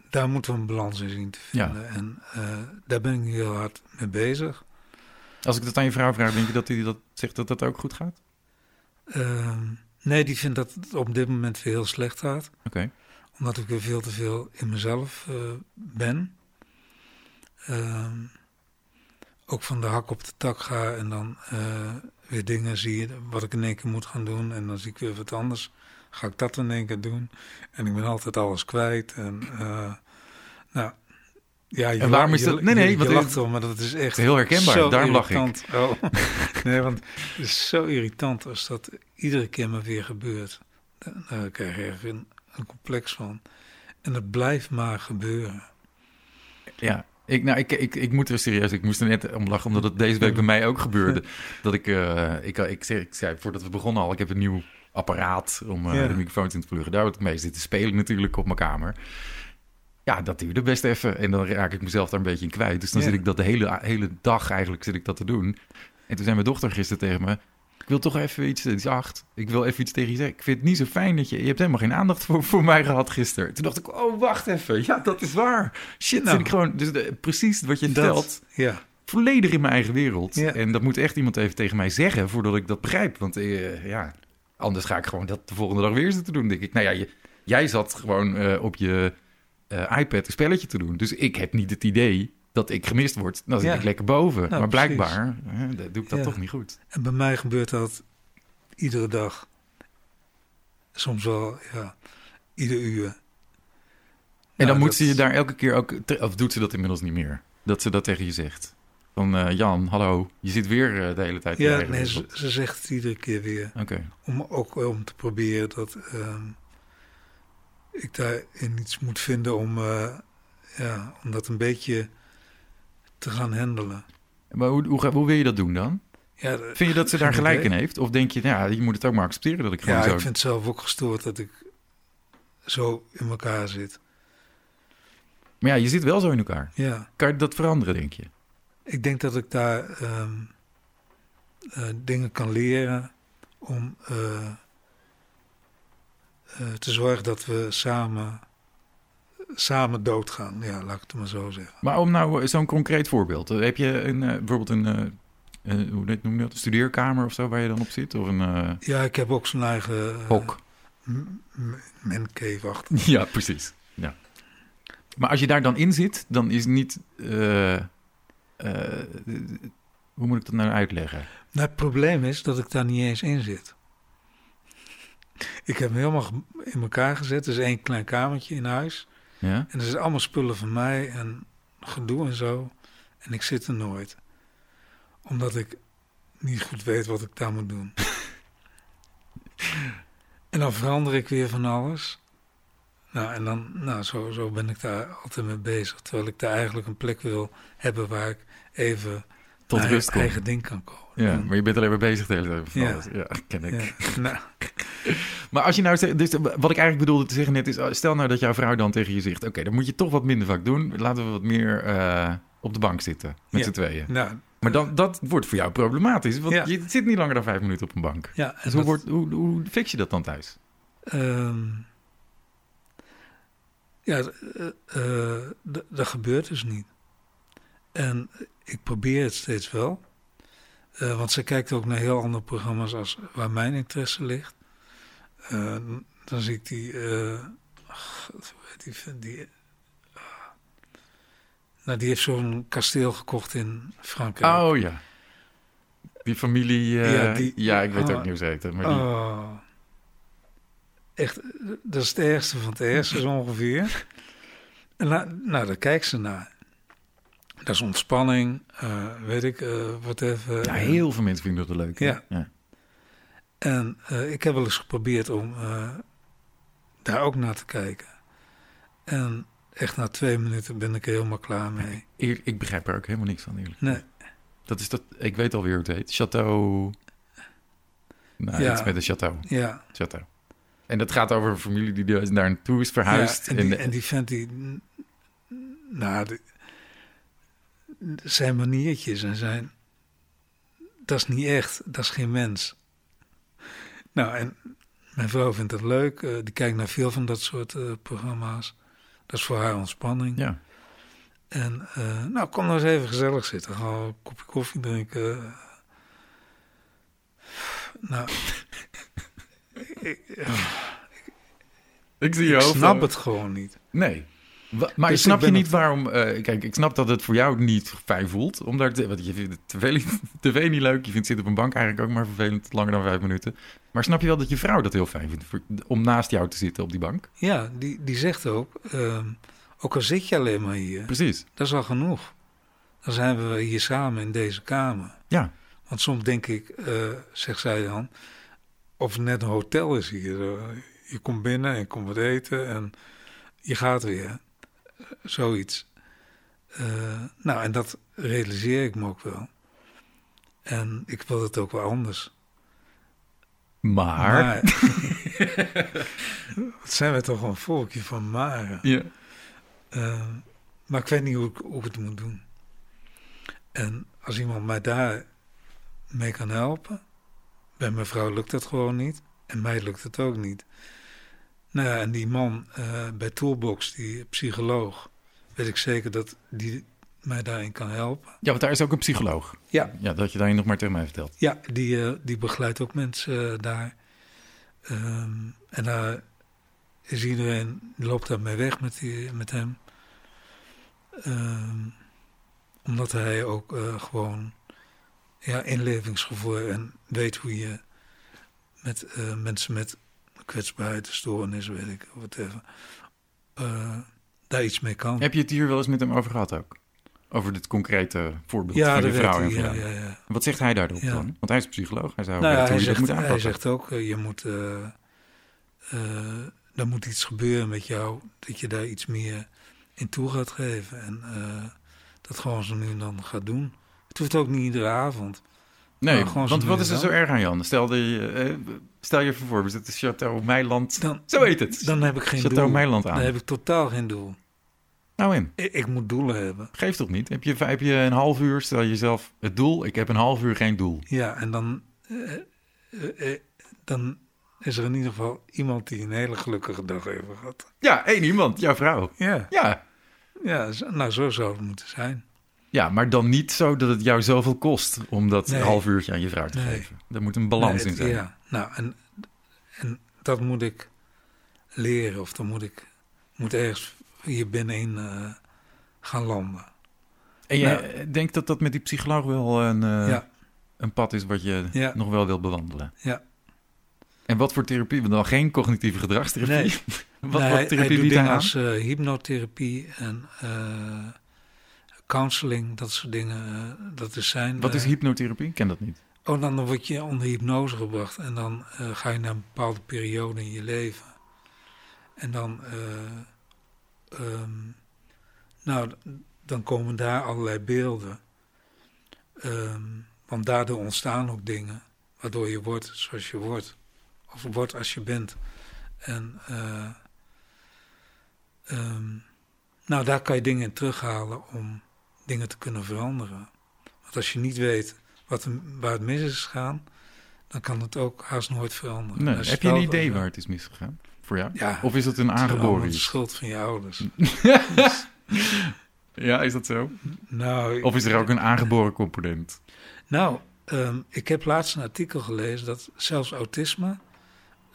daar moeten we een balans in zien te
Ja.
vinden. En eh, daar ben ik heel hard mee bezig.
Als ik dat aan je vrouw vraag, denk je dat hij dat zegt dat dat ook goed gaat?
Ehm, nee, die vindt dat het op dit moment weer heel slecht gaat.
Oké.
Omdat ik weer veel te veel in mezelf eh, ben. Ehm, ook van de hak op de tak ga en dan eh, weer dingen zie wat ik in één keer moet gaan doen. En dan zie ik weer wat anders. Ga ik dat in één keer doen. En ik ben altijd alles kwijt. En eh, nou, ja, je
En waarom is dat- nee, nee,
je, je
het-
lacht maar dat is echt
Heel herkenbaar, daarom lach ik.
irritant. Oh. <laughs> nee, want het is zo irritant als dat iedere keer maar weer gebeurt. Daar, krijg je echt een, een complex van. En het blijft maar gebeuren.
Ja, ik, nou, ik, ik, ik moet er serieus, ik moest er net om lachen, omdat het deze week bij mij ook gebeurde. <laughs> Dat ik, eh, ik, ik, zei, ik zei voordat we begonnen al, ik heb een nieuw apparaat om eh,
Ja.
de microfoons in te pluggen. Daar word ik mee zitten spelen natuurlijk op mijn kamer. Ja, dat duurde best even. En dan raak ik mezelf daar een beetje in kwijt. Dus dan zit ik dat de hele, hele dag eigenlijk zit ik dat te doen. En toen zei mijn dochter gisteren tegen me... Ik wil toch even iets, het is acht. Ik wil even iets tegen je zeggen. Ik vind het niet zo fijn dat je... Je hebt helemaal geen aandacht voor, voor mij gehad gisteren. Toen dacht ik, oh, wacht even. Ja, dat is waar. Shit,
Nou.
zit ik gewoon... Dus de- precies wat je
Dat-
vertelt,
Ja,
volledig in mijn eigen wereld.
Ja.
En dat moet echt iemand even tegen mij zeggen voordat ik dat begrijp. Want eh, ja, anders ga ik gewoon dat de volgende dag weer zitten doen. denk ik, nou ja, je, jij zat gewoon eh, op je eh, iPad een spelletje te doen. Dus ik heb niet het idee dat ik gemist word. Dan zit
Ja.
ik lekker boven.
Nou,
maar blijkbaar hè, doe ik dat
Ja.
toch niet goed.
en bij mij gebeurt dat iedere dag. Soms wel, ja, ieder uur.
En
Nou,
dan moet
dat-
ze je daar elke keer ook... Of doet ze dat inmiddels niet meer? Dat ze dat tegen je zegt. Van eh, Jan, hallo, je zit weer eh, de hele tijd
Ja, nee, ze, ze zegt het iedere keer weer.
Oké.
Om ook om te proberen dat ehm, ik daarin iets moet vinden om, eh, ja, om dat een beetje te gaan handelen.
Maar hoe, hoe, hoe wil je dat doen dan?
Ja,
Vind je dat ze <laughs> daar gelijk
idee.
in heeft? Of denk je, nou ja, je moet het ook maar accepteren dat ik gewoon
Ja,
zo...
ik vind het zelf ook gestoord dat ik zo in elkaar zit.
Maar ja, je zit wel zo in elkaar.
Ja,
Kan je dat veranderen, denk je?
ik denk dat ik daar ehm, eh, dingen kan leren om eh, eh, te zorgen dat we samen, samen doodgaan. Ja, laat ik het maar zo zeggen.
Maar om nou zo'n concreet voorbeeld. eh, Heb je een, eh, bijvoorbeeld een, eh, eh, hoe noem je dat, een studeerkamer of zo waar je dan op zit? Of een eh,
Ja, ik heb ook zo'n eigen eh,
hok?
mancave achter. <laughs>
Ja, precies. Ja. Maar als je daar dan in zit, dan is niet... eh, eh, hoe moet ik dat nou uitleggen?
Nou, het probleem is dat ik daar niet eens in zit. Ik heb hem helemaal in elkaar gezet. Er is één klein kamertje in huis.
Ja?
En er zijn allemaal spullen van mij en gedoe en zo. En ik zit er nooit. Omdat ik niet goed weet wat ik daar moet doen. <laughs> en dan verander ik weer van alles. Nou, en dan, nou, zo, zo ben ik daar altijd mee bezig. Terwijl ik daar eigenlijk een plek wil hebben waar ik even
Tot
mijn eigen ding kan komen.
Ja, maar je bent alleen maar bezig de hele tijd.
Ja.
Ja, ken ik.
Ja, nou, <laughs>
Maar als je nou zegt, dus wat ik eigenlijk bedoelde te zeggen net is, stel nou dat jouw vrouw dan tegen je zegt, oké, dan moet je toch wat minder vaak doen. Laten we wat meer eh, op de bank zitten met
Ja.
z'n tweeën.
nou,
Maar dan, dat wordt voor jou problematisch, want
Ja.
je zit niet langer dan vijf minuten op een bank.
ja.
Dus hoe, wordt, hoe, hoe fix je dat dan thuis?
Ehm, ja, eh, eh, dat gebeurt dus niet. En ik probeer het steeds wel. Eh, want ze kijkt ook naar heel andere programma's als waar mijn interesse ligt. Eh, dan zie ik die, eh, ach, die, die ah. nou, die heeft zo'n kasteel gekocht in Frankrijk.
Oh ja. Die familie, ja,
Ja,
ik weet
oh.
ook niet hoe ze heet. Maar die,
Oh. Echt, dat is het ergste van het ergste zo ongeveer. <laughs> En nou, nou, daar kijkt ze naar. Dat is ontspanning, eh, weet ik, eh wat even.
ja, heel veel mensen vinden dat leuk.
Ja.
ja.
En eh, ik heb wel eens geprobeerd om daar ook naar te kijken. En echt na twee minuten ben ik er helemaal klaar mee.
Ik, ik begrijp er ook helemaal niks van, eerlijk.
Nee,
Dat is dat, ik weet alweer hoe het heet. Château. Nou,
Ja.
iets met een château.
ja.
château. En dat gaat over een familie die dus daar naartoe is verhuisd.
Ja, en, die, en die vent die... Nou, die- zijn maniertjes en zijn... Dat is niet echt, dat is geen mens. Nou, en mijn vrouw vindt dat leuk. eh, die kijkt naar veel van dat soort eh, programma's. Dat is voor haar ontspanning.
ja.
En eh, nou, kom nou eens even gezellig zitten. We een kopje koffie drinken. Nou, <laughs> ik,
Ik zie je
ik
hoofd.
snap het gewoon niet.
Nee. Maar
Dus
snap je niet
het-
waarom... eh, kijk, ik snap dat het voor jou niet fijn voelt. Omdat want je vindt tv, tv <laughs> niet leuk. Je vindt zitten op een bank eigenlijk ook maar vervelend. Langer dan vijf minuten. Maar snap je wel dat je vrouw dat heel fijn vindt? voor- om naast jou te zitten op die bank?
Ja, die, die zegt ook, ehm, ook al zit je alleen maar hier,
Precies.
dat is al genoeg. Dan zijn we hier samen in deze kamer.
Ja.
Want soms denk ik, eh, zegt zij dan, of het net een hotel is hier. Eh, je komt binnen en je komt wat eten en je gaat weer. Zoiets. Eh, nou, en dat realiseer ik me ook wel. En ik wil het ook wel anders.
Maar...
Maar, <laughs> wat zijn we toch een volkje van maren.
Ja.
Eh, maar ik weet niet hoe ik, hoe ik het moet doen. En als iemand mij daar mee kan helpen. Bij mijn vrouw lukt dat gewoon niet. En mij lukt het ook niet. Nou ja, en die man eh, bij Toolbox, die psycholoog, weet ik zeker dat die mij daarin kan helpen.
ja, want daar is ook een psycholoog.
Ja,
Ja, dat je daar nog maar tegen mij vertelt.
ja die, eh, die begeleidt ook mensen eh, daar. Ehm, en daar is iedereen, loopt daarmee weg met, die, met hem. Ehm, omdat hij ook gewoon ja, inlevingsgevoel en weet hoe je met mensen met kwetsbaarheid, stoornis, weet ik, whatever, eh daar iets mee kan.
Heb je het hier wel eens met hem over gehad ook? Over dit concrete voorbeeld
ja,
van je vrouw en
ja, ja, ja.
Wat zegt hij daarop dan? Want hij is psycholoog. Hij zou
Nou hij,
hoe je dat
zegt,
moet
hij zegt ook, eh, je moet, eh, er moet iets gebeuren met jou, dat je daar iets meer in toe gaat geven. En dat gewoon zo nu en dan gaat doen. Het hoeft ook niet iedere avond.
Nee,
gewoon
want wat is er zo erg aan Jan? Stel, je, stel je voor, we zitten Château Meiland.
Dan,
Zo heet het.
Dan heb ik geen
Château
doel.
Meiland aan.
Dan heb ik totaal geen doel.
Nou en,
Ik, ik moet doelen hebben.
geeft toch niet? Heb je, heb je een half uur, stel jezelf het doel, ik heb een half uur geen doel.
Ja, en dan, eh, eh, eh, dan is er in ieder geval iemand die een hele gelukkige dag heeft gehad.
Ja, één iemand, jouw vrouw.
Ja,
Ja.
ja nou zo zou het moeten zijn.
ja, maar dan niet zo dat het jou zoveel kost om dat
Nee.
half uurtje aan je vrouw te
Nee.
geven. Er moet een balans
Nee,
in zijn.
Ja, nou, en, en dat moet ik leren. Of dan moet ik moet ergens hier binnenin eh, gaan landen.
En je
Nou-
denkt dat dat met die psycholoog wel een, eh,
Ja.
een pad is wat je
Ja.
nog wel wil bewandelen?
Ja.
En wat voor therapie? Want dan geen cognitieve gedragstherapie?
Nee. <laughs>
wat
Nee,
therapie
hij
biedt hij aan?
als eh, hypnotherapie en counseling, dat soort dingen. dat is zijn.
Wat is hypnotherapie? Ik ken dat niet.
Oh, dan word je onder hypnose gebracht en dan eh, ga je naar een bepaalde periode in je leven. En dan, eh, ehm, nou, dan komen daar allerlei beelden. Ehm, want daardoor ontstaan ook dingen, waardoor je wordt zoals je wordt. Of wordt als je bent. En, eh, ehm, nou, daar kan je dingen in terughalen om dingen te kunnen veranderen. Want als je niet weet wat waar het mis is gegaan, dan kan het ook haast nooit veranderen.
Nee. Heb je een idee waar het is misgegaan? Voor jou?
Ja,
Of is het een
het is allemaal
aangeboren
de
iets?
schuld van je ouders. <laughs>
ja, is dat zo?
nou,
Of is er ook een aangeboren component?
nou ehm, ik heb laatst een artikel gelezen dat zelfs autisme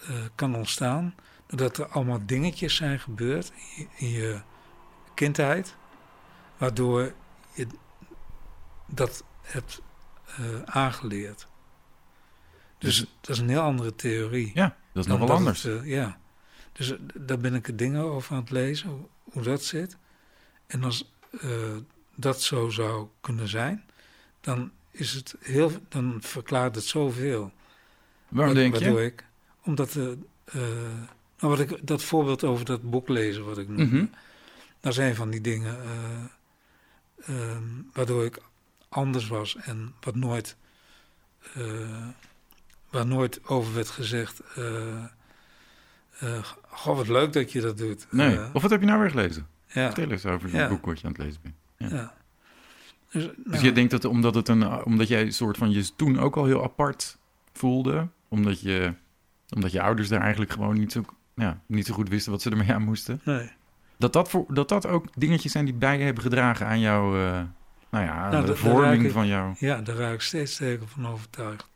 eh, kan ontstaan doordat er allemaal dingetjes zijn gebeurd in je, in je kindheid, waardoor je dat hebt eh, aangeleerd. Dus dat is een heel andere theorie.
Ja, dat is nog wel anders.
het, eh, ja. Dus eh, daar ben ik er dingen over aan het lezen, hoe, hoe dat zit. En als dat zo zou kunnen zijn, dan is het heel, dan verklaart het zoveel.
Waarom
Wa-
denk je?
Ik, omdat eh, nou wat ik, dat voorbeeld over dat boek lezen wat ik noemde, dat zijn van die dingen eh, ehm, waardoor ik anders was en wat nooit, eh, waar nooit over werd gezegd. eh, goh, wat leuk dat je dat doet.
Nee. Of wat heb je nou weer gelezen?
ja,
Vertel eens over
Ja.
het boek wat je aan het lezen bent. ja.
ja. Dus,
Dus
nou,
je denkt dat omdat, het een, omdat jij een soort van je toen ook al heel apart voelde, omdat je, omdat je ouders daar eigenlijk gewoon niet zo, ja, niet zo goed wisten wat ze ermee aan moesten,
nee.
dat dat, voor, dat dat ook dingetjes zijn die bij je hebben gedragen aan jouw, nou ja,
Nou,
de vorming
ik-
van jou.
Ja, daar raak ik steeds sterker van overtuigd.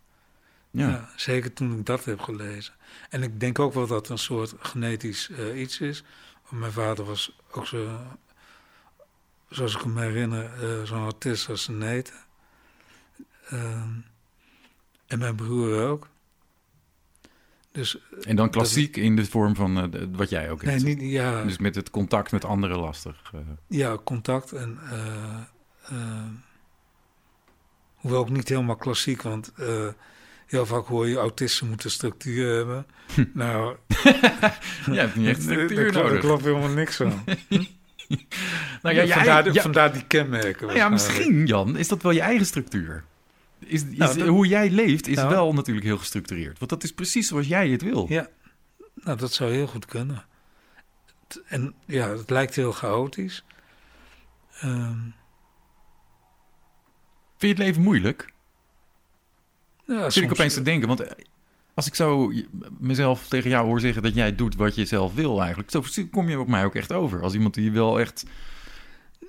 Ja.
Ja. zeker toen ik dat heb gelezen. En ik denk ook wel dat het een soort genetisch eh, iets is. Want mijn vader was ook zo, zoals ik me herinner, eh, zo'n autist als een neten. Ehm, en mijn broer ook. Dus
En dan klassiek in de vorm van eh, wat jij ook
nee,
hebt.
niet, ja,
Dus met het contact met anderen lastig. eh.
ja, contact en... eh, eh, hoewel ook niet helemaal klassiek, want eh, heel vaak hoor je autisten moeten structuur hebben. <laughs> nou, <laughs>
Jij hebt niet echt <laughs> structuur
klopt- daar
nodig.
klopt helemaal niks van.
Nou ja,
vandaar,
ja-
vandaar die kenmerken.
Nou ja, misschien, Jan, is dat wel je eigen structuur. Is, is,
Nou, dat-
hoe jij leeft is
Nou.
wel natuurlijk heel gestructureerd. Want dat is precies zoals jij het wil.
Ja, nou dat zou heel goed kunnen. En ja, het lijkt heel chaotisch.
Vind je het leven moeilijk?
ja,
Zit ik opeens te denken. Want eh, als ik zo mezelf tegen jou hoor zeggen dat jij doet wat je zelf wil eigenlijk. Zo kom je op mij ook echt over. Als iemand die wel echt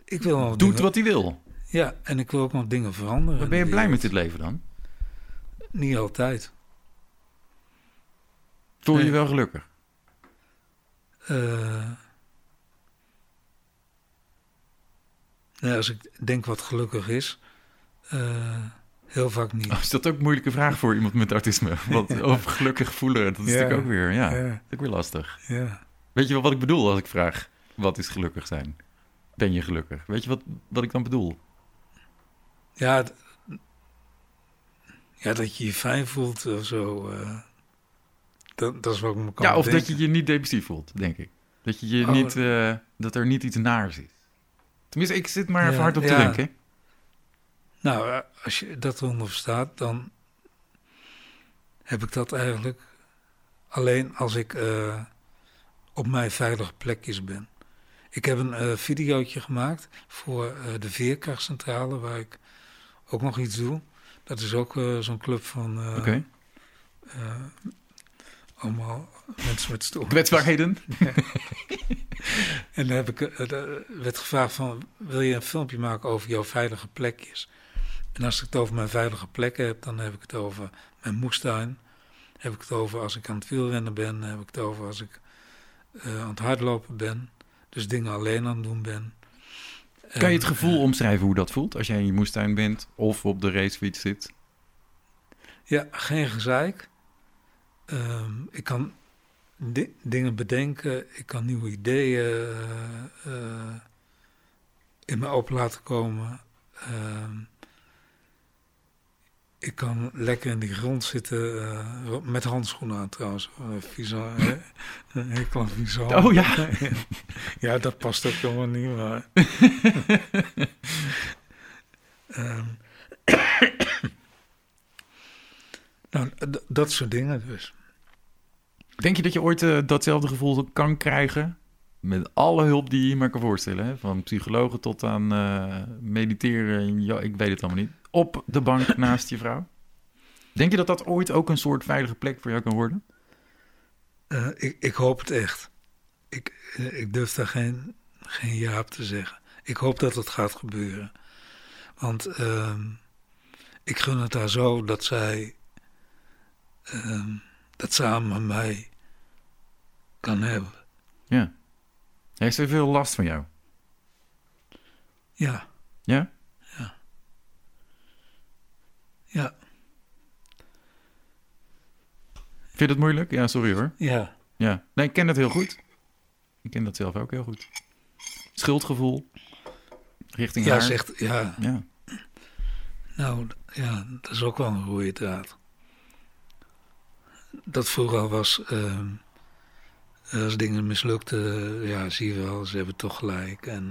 ik wil
doet
dingen,
wat hij wil.
Ja, en ik wil ook nog dingen veranderen.
Maar ben je blij met dit leven dan?
Niet altijd.
Voel je je wel gelukkig?
Eh, nou, als ik denk wat gelukkig is, eh, heel vaak niet.
Oh, is dat ook een moeilijke vraag voor iemand met autisme? <laughs> Want over gelukkig voelen, dat is
Ja.
natuurlijk ook weer, ja, dat
ja,
is ook weer lastig.
ja.
Weet je wel wat ik bedoel als ik vraag, wat is gelukkig zijn? Ben je gelukkig? Weet je wat, wat ik dan bedoel?
Ja, ja, dat je je fijn voelt of zo. eh, dat, dat is wat ik me kan
ja, of dat je je niet depressief voelt, denk ik. Dat, je je
Oh.
niet, eh, dat er niet iets naars is. Tenminste, ik zit maar even hard op te denken.
Nou, eh, als je dat eronder verstaat, dan heb ik dat eigenlijk alleen als ik eh, op mijn veilige plekjes ben. Ik heb een uh, videootje gemaakt voor uh, de Veerkrachtcentrale, waar ik ook nog iets doe. Dat is ook zo'n club van
okay.
allemaal mensen met stoornissen.
Kwetsbaarheden. <laughs>
en dan heb ik, werd gevraagd van, wil je een filmpje maken over jouw veilige plekjes? En als ik het over mijn veilige plekken heb, dan heb ik het over mijn moestuin. Heb ik het over als ik aan het wielrennen ben. Heb ik het over als ik aan het hardlopen ben. Dus dingen alleen aan het doen ben.
Kan je het gevoel omschrijven hoe dat voelt als jij in je moestuin bent of op de racefiets zit?
Ja, geen gezeik. Um, ik kan dingen bedenken, ik kan nieuwe ideeën uh, in me open laten komen. Uh, ik kan lekker in die grond zitten, uh, met handschoenen aan trouwens. Uh, visa, <laughs> hekel aan visa.
Oh ja. <laughs>
ja, dat past ook helemaal niet, maar... um, <laughs> <coughs> nou, dat soort dingen dus.
Denk je dat je ooit uh, datzelfde gevoel kan krijgen? Met alle hulp die je maar kan voorstellen. Hè? Van psychologen tot aan mediteren. Ja, ik weet het allemaal niet op de bank <laughs> naast je vrouw? Denk je dat dat ooit ook een soort veilige plek voor jou kan worden?
Uh, ik, ik, hoop het echt. Ik, uh, ik durf daar geen, geen ja op te zeggen. Ik hoop dat het gaat gebeuren. Want uh, ik gun het haar zo dat zij ehm, dat samen met mij kan hebben.
Ja. Heeft ze veel last van jou?
Ja.
Ja?
Ja.
Vind je dat moeilijk? Ja, sorry hoor.
Ja.
Ja. Nee, ik ken dat heel goed. Ik ken dat zelf ook heel goed. Schuldgevoel richting
ja,
haar.
Zegt, ja,
ja.
Nou, ja, dat is ook wel een rode draad. Dat vroeger was, uh, als dingen mislukten, ja, zie je wel, ze hebben toch gelijk. En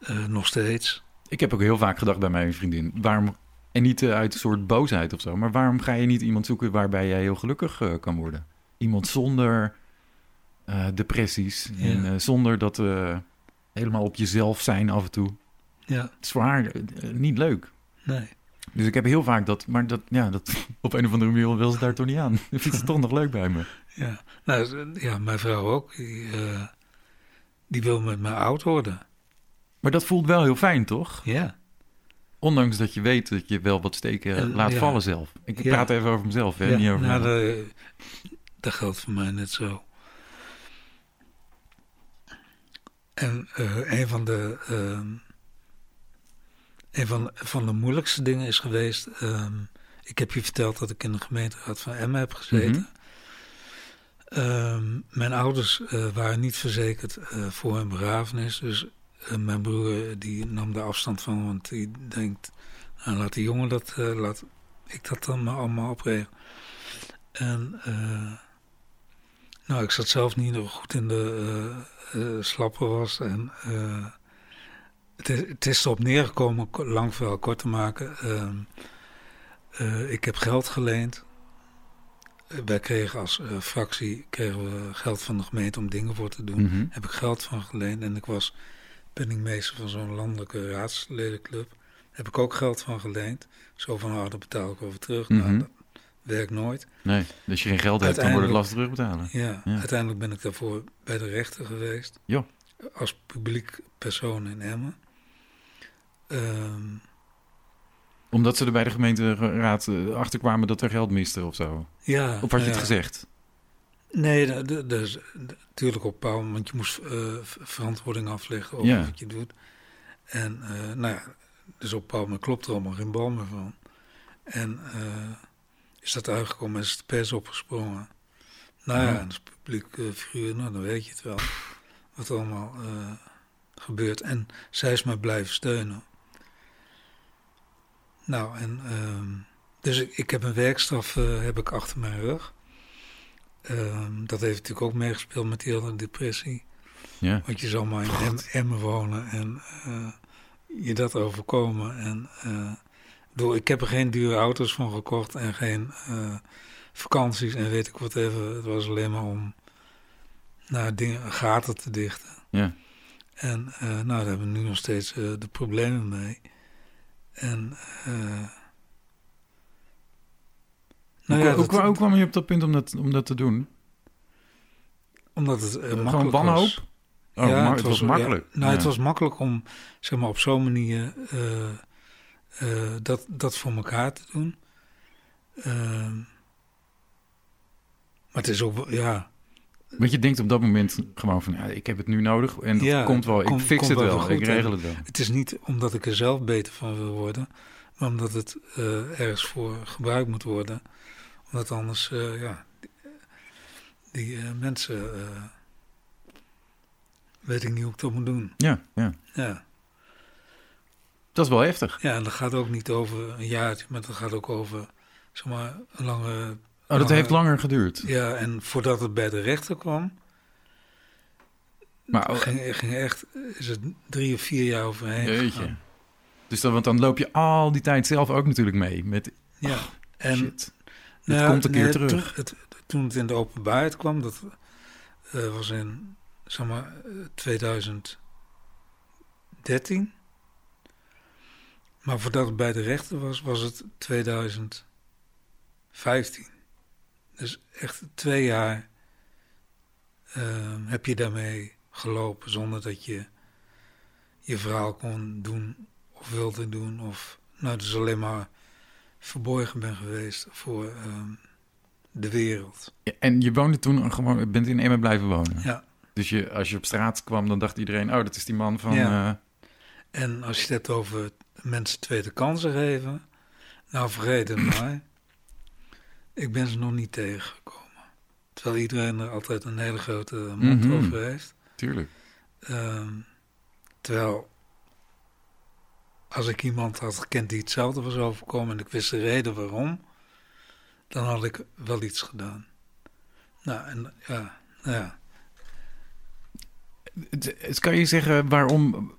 uh, uh, nog steeds.
Ik heb ook heel vaak gedacht bij mijn vriendin, waarom en niet uh, uit een soort boosheid of zo. Maar waarom ga je niet iemand zoeken waarbij jij heel gelukkig uh, kan worden? Iemand zonder uh, depressies ja. en zonder dat helemaal op jezelf zijn af en toe.
Ja.
Het is voor haar niet leuk.
Nee.
Dus ik heb heel vaak dat, maar dat, ja, dat <laughs> op een of andere manier wil ze daar toch niet aan. <laughs> Dan vindt ze toch nog leuk bij me.
Ja, nou, ja mijn vrouw ook. Die, die wil met me oud worden.
Maar dat voelt wel heel fijn, toch?
Ja.
Ondanks dat je weet dat je wel wat steken uh, laat ja. vallen zelf. Ik
ja.
praat even over mezelf, hè?
Ja,
niet over
nou, de, dat geldt voor mij net zo. En uh, een van de, uh, een van, van de moeilijkste dingen is geweest. ik heb je verteld dat ik in de gemeenteraad van Emmen heb gezeten. Mm -hmm. mijn ouders uh, waren niet verzekerd voor hun begrafenis. Dus mijn broer die nam daar afstand van, want die denkt, nou, laat die jongen dat, uh, laat ik dat dan maar allemaal opregelen. En nou, ik zat zelf niet nog goed in de slappe was en het is, het, is, erop neergekomen, lang verhaal kort te maken. ik heb geld geleend. Wij kregen als fractie kregen we geld van de gemeente om dingen voor te doen.
Mm -hmm.
Heb ik geld van geleend en ik was penningmeester van zo'n landelijke raadsledenclub. Heb ik ook geld van geleend. Zo van, oh, dat betaal ik over terug.
Mm -hmm.
Nou, dat werkt nooit.
Nee, dus als je geen geld hebt, dan wordt het lastig terugbetalen.
Ja, ja, uiteindelijk ben ik daarvoor bij de rechter geweest.
Ja.
Als publiek persoon in Emmen. Um,
Omdat ze er bij de gemeenteraad achter kwamen dat er geld miste of zo?
Ja.
Of had je
ja.
het gezegd?
Nee, natuurlijk op pauw, want je moest uh, verantwoording afleggen over
Ja.
wat je doet. En uh, nou ja, dus op pauw klopt er allemaal geen bal meer van. En uh, is dat uitgekomen, is de pers opgesprongen. Nou ja, als publiek figuur, nou dan weet je het wel. Wat allemaal gebeurt. En zij is mij blijven steunen. Nou, en uh, dus ik, ik heb een werkstraf heb ik achter mijn rug. Uh, dat heeft natuurlijk ook meegespeeld met die hele depressie.
Ja.
Want je zal maar in em, Emmen wonen en uh, je dat overkomen. En uh, bedoel, ik heb er geen dure auto's van gekocht en geen uh, vakanties en weet ik wat even. Het was alleen maar om naar dingen, gaten te dichten.
Ja.
En nou, daar hebben we nu nog steeds de problemen mee. En uh,
nou ja, hoe, hoe, kwam je op dat punt om dat, om dat te doen?
Omdat het
Gewoon wanhoop?
was.
Oh, ja, het, was, makkelijk.
Ja, nou, het was makkelijk om zeg maar, op zo'n manier dat, dat voor elkaar te doen. Ehm, maar het is ook, ja,
want je denkt op dat moment gewoon van, ja, ik heb het nu nodig en dat komt wel, ik fix het wel, ik regel het wel.
Het is niet omdat ik er zelf beter van wil worden, maar omdat het uh, ergens voor gebruikt moet worden. Omdat anders, uh, ja, die, die uh, mensen, weet ik niet hoe ik dat moet doen.
Ja, ja.
Ja.
Dat is wel heftig.
Ja, en dat gaat ook niet over een jaartje, maar dat gaat ook over, zeg maar, een lange
Oh, dat heeft langer geduurd.
Ja, en voordat het bij de rechter kwam, maar, oh, ging, ging echt, is het drie of vier jaar overheen
Jeetje. Dus dan, want dan loop je al die tijd zelf ook natuurlijk mee. Met,
ja, oh, en
shit. Het nou, komt een keer terug.
Toen het, toen het in de openbaarheid kwam, dat uh, was in, zeg maar, 2013. Maar voordat het bij de rechter was, was het 2015. Dus echt twee jaar uh, heb je daarmee gelopen zonder dat je je verhaal kon doen of wilde doen. Of nou, dus alleen maar verborgen ben geweest voor uh, de wereld.
Ja, en je woonde toen gewoon, bent in Emmen blijven wonen?
Ja.
Dus je, als je op straat kwam, dan dacht iedereen, oh, dat is die man van... Ja. Uh...
En als je het hebt over mensen tweede kansen geven, nou vergeet het <clears throat> maar. Ik ben ze nog niet tegengekomen. Terwijl iedereen er altijd een hele grote mond
Mhm.
over heeft.
Tuurlijk.
Ehm, terwijl als ik iemand had gekend die hetzelfde was overkomen en ik wist de reden waarom, dan had ik wel iets gedaan. Nou, en ja, nou ja.
Het- het- Kan je zeggen waarom,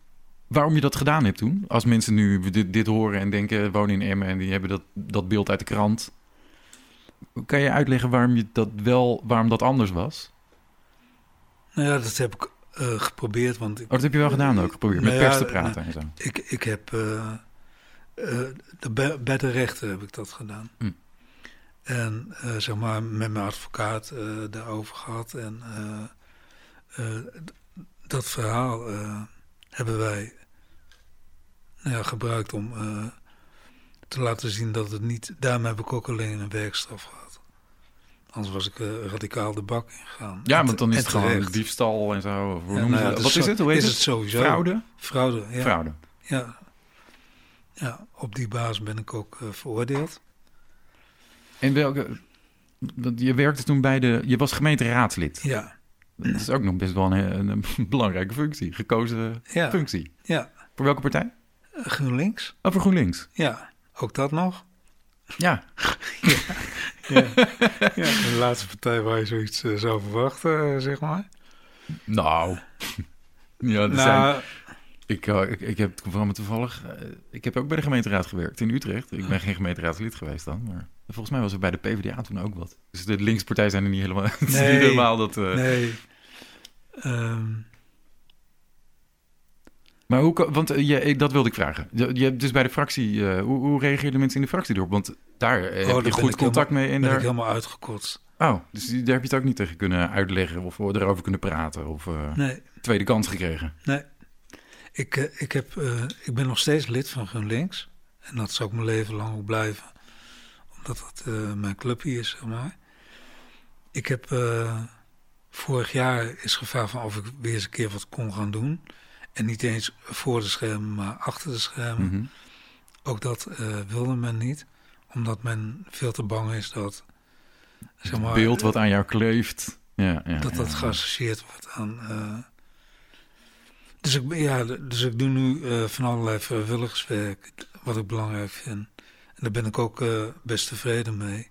waarom je dat gedaan hebt toen? Als mensen nu dit, dit horen en denken, wonen in Emmen en die hebben dat, dat beeld uit de krant. Kan je uitleggen waarom je dat wel, waarom dat anders was?
Nou ja, dat heb ik eh, geprobeerd, want ik,
Oh, dat heb je wel gedaan ook, geprobeerd met
Nou
pers te praten en zo.
ik, ik heb eh, eh, de, bij, de rechter heb ik dat gedaan.
Hm.
En zeg maar met mijn advocaat daarover gehad. En dat verhaal hebben wij nou ja, gebruikt om te laten zien dat het niet... Daarom heb ik ook alleen een werkstraf gehad. Anders was ik eh, radicaal de bak ingegaan.
Ja, want dan is het gewoon diefstal en zo. Hoe
Ja, nou
ze
ja,
dat? Wat is het? Hoe heet
is
het?
sowieso.
Fraude?
Fraude, ja.
Fraude.
Ja. ja, op die basis ben ik ook eh, veroordeeld.
En welke... Je werkte toen bij de... Je was gemeenteraadslid.
Ja,
Dat is ook nog best wel een, een, belangrijke functie. Gekozen
ja,
functie.
ja.
Voor welke partij?
Eh, GroenLinks.
Oh, voor GroenLinks.
Ja, ook dat nog. <laughs>
Ja.
Ja. ja, de laatste partij waar je zoiets eh, zou verwachten, eh, zeg maar.
Nou. <laughs> ja, er zijn,
Nou,
ik, eh, ik, ik heb toevallig, toevallig eh, ik heb ook bij de gemeenteraad gewerkt in Utrecht. Ik ben geen gemeenteraadslid geweest dan, maar volgens mij was er bij de PvdA toen ook wat. Dus de linkspartij zijn er niet helemaal, <laughs> het
Nee.
niet helemaal dat...
nee. Ehm,
Maar hoe, want eh, je, dat wilde ik vragen. Je, dus bij de fractie, eh, hoe, hoe reageerden mensen in de fractie erop? Want daar eh,
Oh,
heb
daar
je goed contact mee. En
ben
daar,
ik helemaal uitgekotst.
Oh, dus daar heb je het ook niet tegen kunnen uitleggen of erover kunnen praten of
Nee,
tweede kans gekregen.
nee. Ik, ik, heb, ik ben nog steeds lid van GroenLinks. En dat zal ik mijn leven lang ook blijven. Omdat dat mijn clubje is, zeg maar. Ik heb vorig jaar is gevraagd van of ik weer eens een keer wat kon gaan doen. En niet eens voor de schermen, maar achter de schermen.
Mhm.
Ook dat eh, wilde men niet. Omdat men veel te bang is dat... Zeg maar,
Het beeld wat aan jou kleeft. Ja, ja,
dat dat geassocieerd wordt aan. eh, dus, ik, ja, dus ik doe nu eh, van allerlei vrijwilligerswerk, wat ik belangrijk vind. En daar ben ik ook best tevreden mee.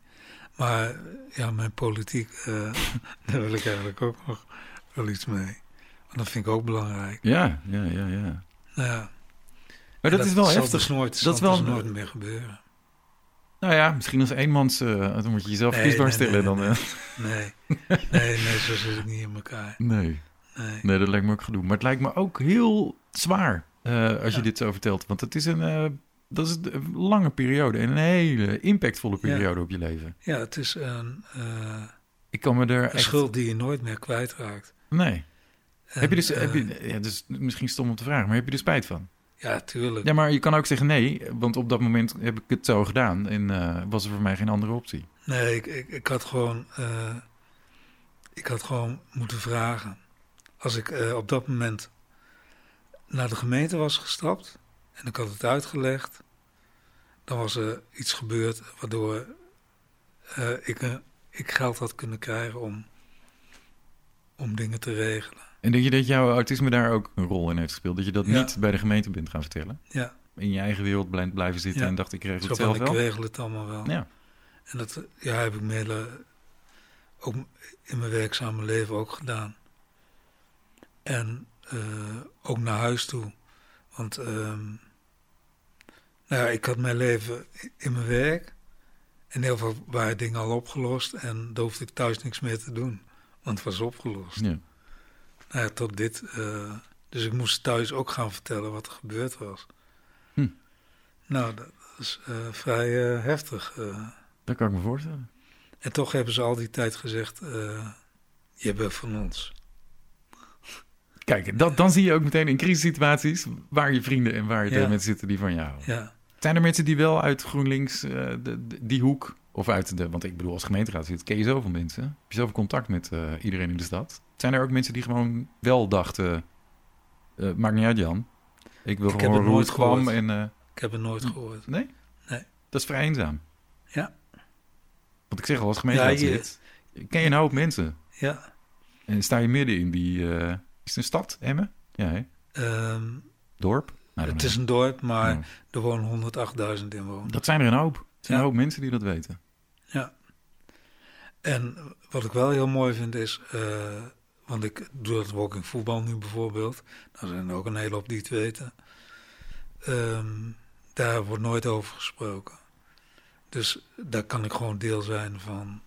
Maar ja, mijn politiek, <laughs> daar wil ik eigenlijk ook nog wel iets mee. Dat vind ik ook belangrijk.
Ja, ja, ja, ja.
Nou ja,
Maar dat, is wel heftig.
Dus nooit,
Dat
zal
wel-
dus nooit meer gebeuren.
Nou ja, misschien als eenmans, uh, dan moet je jezelf
Nee,
kiesbaar
nee,
stellen.
nee,
dan,
nee. Nee, nee, nee, zo zit ik niet in elkaar.
nee.
Nee.
nee, dat lijkt me ook gedoe. Maar het lijkt me ook heel zwaar eh, als je dit zo vertelt. Want het is een, eh, dat is een lange periode en een hele impactvolle
Ja.
periode op je leven.
Ja, het is een,
Ik kan me er
een
echt...
schuld die je nooit meer kwijtraakt.
Nee. Heb je dus,
eh,
heb je, ja, dat is misschien stom om te vragen, maar heb je er spijt van?
Ja, tuurlijk.
Ja, maar je kan ook zeggen nee, want op dat moment heb ik het zo gedaan en eh, was er voor mij geen andere optie.
Nee, ik, ik, ik had gewoon, eh, ik had gewoon moeten vragen. Als ik eh, op dat moment naar de gemeente was gestapt en ik had het uitgelegd, dan was er iets gebeurd waardoor eh, ik, eh, ik geld had kunnen krijgen om, om dingen te regelen.
En denk je dat jouw autisme daar ook een rol in heeft gespeeld? Dat je dat
Ja.
niet bij de gemeente bent gaan vertellen?
Ja,
In je eigen wereld blij- blijven zitten
Ja.
en dacht ik regel
zo
het zelf
ik
wel?
regel het allemaal wel.
Ja.
En dat ja, heb ik mijn hele, ook in mijn werkzame leven ook gedaan. En eh, ook naar huis toe. Want ehm, nou ja, ik had mijn leven in mijn werk. En heel veel waren dingen al opgelost. En daar hoefde ik thuis niks meer te doen. Want het was opgelost.
ja.
Nou ja, tot dit. eh, dus ik moest thuis ook gaan vertellen wat er gebeurd was.
Hm.
Nou, dat is eh, vrij eh, heftig.
Dat kan ik me voorstellen.
En toch hebben ze al die tijd gezegd: Je bent van ons.
Kijk, dat, dan zie je ook meteen in crisissituaties waar je vrienden en waar je
Ja.
mensen zitten die van je houden.
Ja,
Zijn er mensen die wel uit GroenLinks, de, de- die hoek, of uit de, want ik bedoel als gemeenteraad zit, ken je zoveel mensen. Heb je zoveel contact met eh, iedereen in de stad. Zijn er ook mensen die gewoon wel dachten, eh, maakt niet uit Jan. Ik wil
Ik heb
gewoon
het
hoe
nooit
het kwam en... eh,
ik heb het nooit gehoord.
nee?
Nee.
Dat is vrij eenzaam.
Ja.
Want ik zeg al, als gemeenteraad
Ja, je-
zit, ken je een hoop mensen.
Ja,
En sta je midden in die, is het een stad, Emmen? Ja, hè?
ehm,
Dorp? Nou,
het is een dorp, maar er wonen 108.000 inwoners.
Dat zijn er een hoop. Er zijn
Ja.
een hoop mensen die dat weten.
En wat ik wel heel mooi vind is, eh, want ik doe dat walking voetbal nu bijvoorbeeld. Nou zijn er ook een hele hoop die het weten. Ehm, daar wordt nooit over gesproken. Dus daar kan ik gewoon deel zijn van.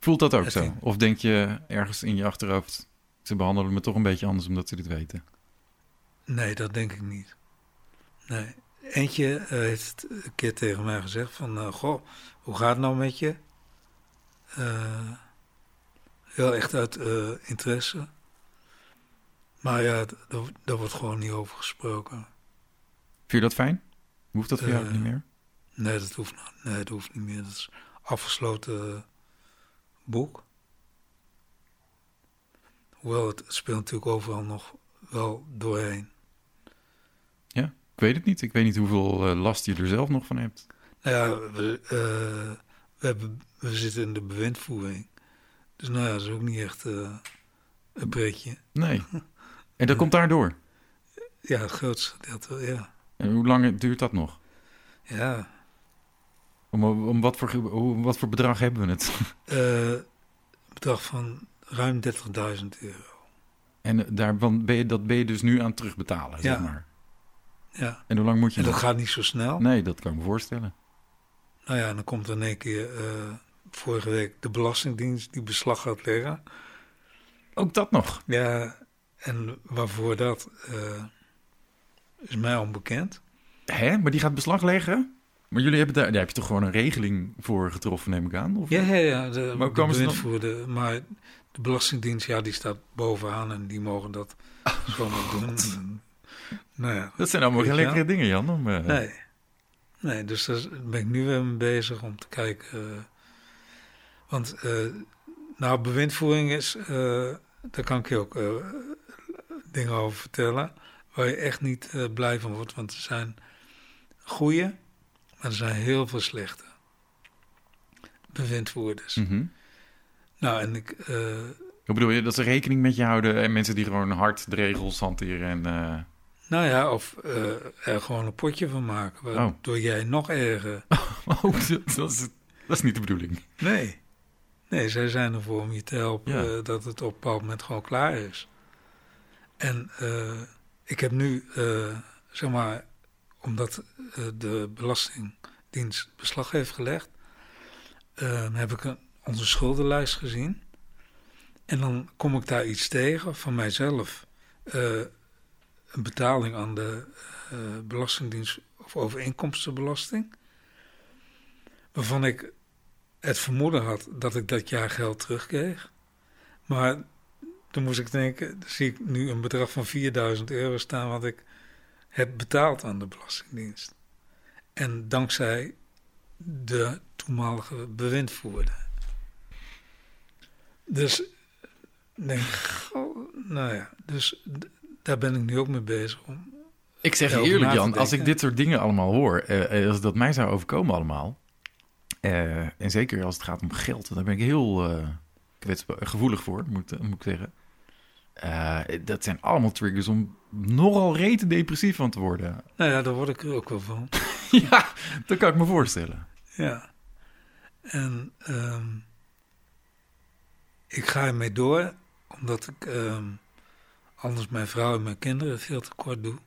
Voelt dat ook zo? Of denk je ergens in je achterhoofd, ze behandelen me toch een beetje anders omdat ze dit weten?
Nee, dat denk ik niet. Nee. Eentje eh, heeft een keer tegen mij gezegd van, eh, goh, hoe gaat het nou met je? Eh, heel echt uit interesse. Maar ja, daar wordt gewoon niet over gesproken.
Vind je dat fijn? Hoeft dat voor jou niet meer?
Nee, dat hoeft, nou- nee, dat hoeft niet meer. Dat is afgesloten boek. Hoewel, het speelt natuurlijk overal nog wel doorheen.
Ik weet het niet. Ik weet niet hoeveel eh, last je er zelf nog van hebt.
Nou ja, we, eh, we, hebben, we zitten in de bewindvoering. Dus nou ja, dat is ook niet echt eh, een pretje.
Nee. <laughs> En dat komt daardoor.
Ja, het grootste gedeelte, wel, ja.
En hoe lang duurt dat nog?
Ja,
Om, om wat, voor, wat voor bedrag hebben we het? <laughs>
een bedrag van ruim 30.000 euro.
En daarvan ben je, dat ben je dus nu aan terugbetalen, zeg
Ja.
maar.
Ja,
En hoe lang moet je
en dat gaat niet zo snel.
Nee, dat kan ik me voorstellen.
Nou ja, dan komt er in één keer eh, vorige week de Belastingdienst die beslag gaat leggen.
Ook dat nog.
Ja, en waarvoor dat eh, is mij onbekend.
Hè? Maar die gaat beslag leggen? Maar jullie hebben daar, daar heb je toch gewoon een regeling voor getroffen, neem ik aan? Of?
Ja, ja, ja. De,
Maar
de
komen ze dan-
bewindvoerder, maar de Belastingdienst, ja, die staat bovenaan en die mogen dat <laughs> zomaar doen. Nou ja,
Dat zijn allemaal geen lekkere dingen, Jan. Om, eh,
nee. Nee, dus daar ben ik nu weer mee bezig om te kijken. eh, want, eh, nou, bewindvoering is, daar kan ik je ook dingen over vertellen, waar je echt niet blij van wordt. Want er zijn goede, maar er zijn heel veel slechte bewindvoerders.
mhm.
Nou, en ik,
Hoe bedoel je? Dat ze rekening met je houden en mensen die gewoon hard de regels hanteren en...
nou ja, of eh, er gewoon een potje van maken, waardoor jij nog erger... <laughs>
Oh, dat, is, dat is niet de bedoeling.
Nee. Nee, zij zijn ervoor om je te helpen
Ja.
eh, dat het op een bepaald moment gewoon klaar is. En eh, ik heb nu, zeg maar, omdat de belasting Belastingdienst beslag heeft gelegd, heb ik een, onze schuldenlijst gezien. En dan kom ik daar iets tegen van mijzelf. Een betaling aan de eh, Belastingdienst of overeenkomstenbelasting. Waarvan ik het vermoeden had dat ik dat jaar geld terugkreeg. Maar toen moest ik denken, zie ik nu een bedrag van 4000 euro staan wat ik heb betaald aan de Belastingdienst. En dankzij de toenmalige bewindvoerder. Dus denk nou ja, dus daar ben ik nu ook mee bezig om.
Ik zeg je eerlijk, Jan, als ik dit soort dingen allemaal hoor, uh, als dat mij zou overkomen allemaal, uh, en zeker als het gaat om geld, dan ben ik heel uh, gevoelig voor, moet, moet ik zeggen. dat zijn allemaal triggers om nogal rete depressief van te worden. <laughs>
Nou ja, daar word ik er ook wel van. <laughs>
ja, dat kan ik me voorstellen.
Ja. En um, ik ga ermee door, omdat ik um, anders mijn vrouw en mijn kinderen veel te kort doe.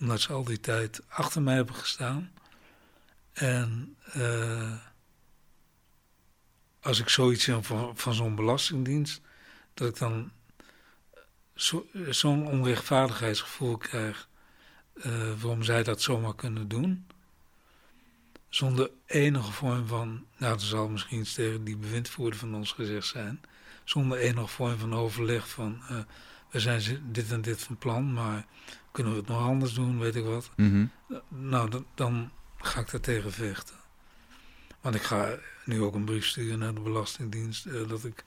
Omdat ze al die tijd achter mij hebben gestaan. En uh, als ik zoiets zie van, van zo'n belastingdienst, dat ik dan zo'n zo onrechtvaardigheidsgevoel krijg. Uh, waarom zij dat zomaar kunnen doen. Zonder enige vorm van, nou er zal misschien iets tegen die bewindvoerder van ons gezegd zijn. Zonder enige vorm van overleg van, uh, we zijn dit en dit van plan, maar kunnen we het nog anders doen, weet ik wat.
Mm -hmm.
Nou, dan, dan ga ik daar tegen vechten. Want ik ga nu ook een brief sturen naar de Belastingdienst uh, dat ik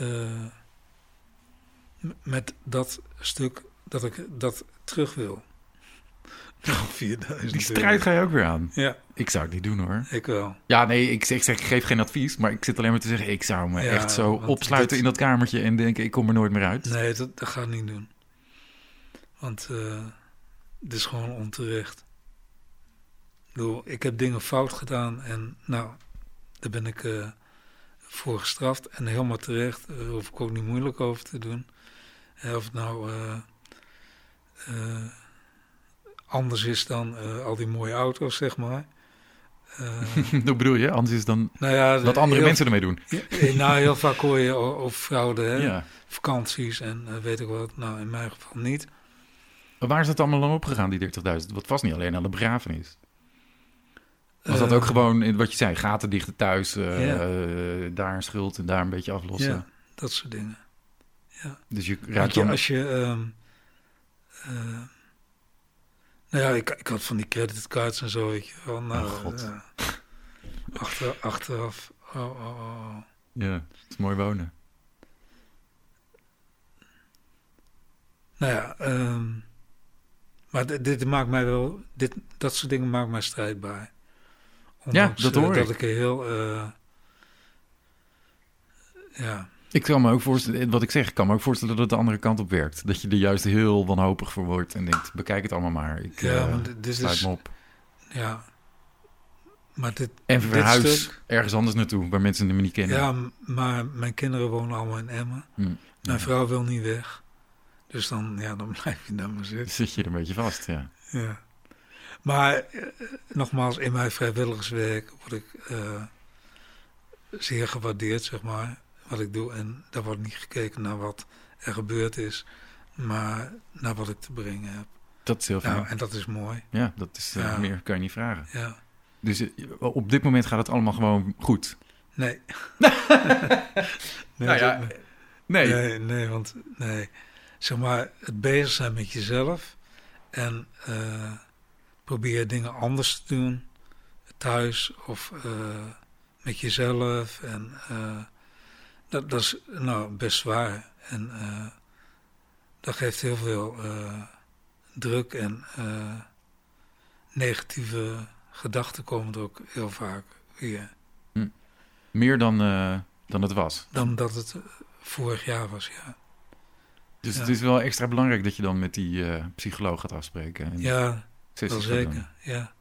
uh, met dat stuk, dat ik dat terug wil.
4000 Die strijd ga je ook weer aan.
Ja.
Ik zou het niet doen hoor.
Ik wel.
Ja, nee, ik, ik, zeg, ik geef geen advies, maar ik zit alleen maar te zeggen, ik zou me ja, echt zo opsluiten dit... in dat kamertje en denken, ik kom er nooit meer uit.
Nee, dat, dat ga ik niet doen. Want uh, het is gewoon onterecht. Ik, bedoel, ik heb dingen fout gedaan en nou, daar ben ik uh, voor gestraft. En helemaal terecht, daar uh, hoef ik ook niet moeilijk over te doen. of het nou anders is dan uh, al die mooie auto's, zeg maar. <laughs>
Uh, Hoe bedoel je? Anders is dan
nou ja,
wat andere mensen ermee doen? <laughs>
Ja, nou, heel vaak hoor je over fraude, hè? Ja. vakanties en uh, weet ik wat. Nou, in mijn geval niet.
Maar waar is het allemaal lang opgegaan, die 30.000? Wat was niet alleen aan de begrafenis. Was dat ook gewoon, wat je zei, gaten dichten thuis, daar een schuld en daar een beetje aflossen?
Ja, dat soort dingen. Ja.
Dus je raakt
je, als je... Um, nou ja, ik, ik had van die creditcards en zo, weet je wel. Nou,
oh god.
Ja. Achter, achteraf. Oh, oh, oh.
Ja, het is mooi wonen.
Nou ja, um, maar dit, dit, maakt mij wel, dit, dat soort dingen maakt mij strijdbaar.
Ondanks, ja, dat hoor
uh,
ik.
Dat ik heel, uh, ja...
Ik kan me ook voorstellen, wat ik zeg, ik kan me ook voorstellen dat het de andere kant op werkt. Dat je er juist heel wanhopig voor wordt en denkt, bekijk het allemaal maar. Ik
ja,
uh,
dit is,
me op.
Ja, maar dit
En verhuis stuk, ergens anders naartoe, waar mensen hem niet kennen.
Ja, maar mijn kinderen wonen allemaal in Emmen.
Hm,
mijn
ja.
vrouw wil niet weg. Dus dan, ja, dan <laughs> blijf je daar maar zitten.
Zit je er een beetje vast, ja.
Ja. Maar uh, nogmaals, in mijn vrijwilligerswerk word ik uh, zeer gewaardeerd, zeg maar wat ik doe. En daar wordt niet gekeken naar wat er gebeurd is, maar naar wat ik te brengen heb.
Dat is heel fijn.
Nou, en dat is mooi.
Ja, dat is uh,
Ja.
meer kan je niet vragen.
Ja.
Dus uh, op dit moment gaat het allemaal gewoon goed. <laughs>
Nee.
Nou ja,
dat-
Nee.
nee, nee, want nee. Zeg maar, het bezig zijn met jezelf en eh, probeer dingen anders te doen thuis of eh, met jezelf. En eh, dat, dat is nou best zwaar. En eh, dat geeft heel veel eh, druk en eh, negatieve gedachten komen er ook heel vaak weer.
Meer dan, dan het was.
Dan dat het vorig jaar was, ja.
Dus
Ja.
het is wel extra belangrijk dat je dan met die psycholoog gaat afspreken. En
Ja, wel zeker, ja.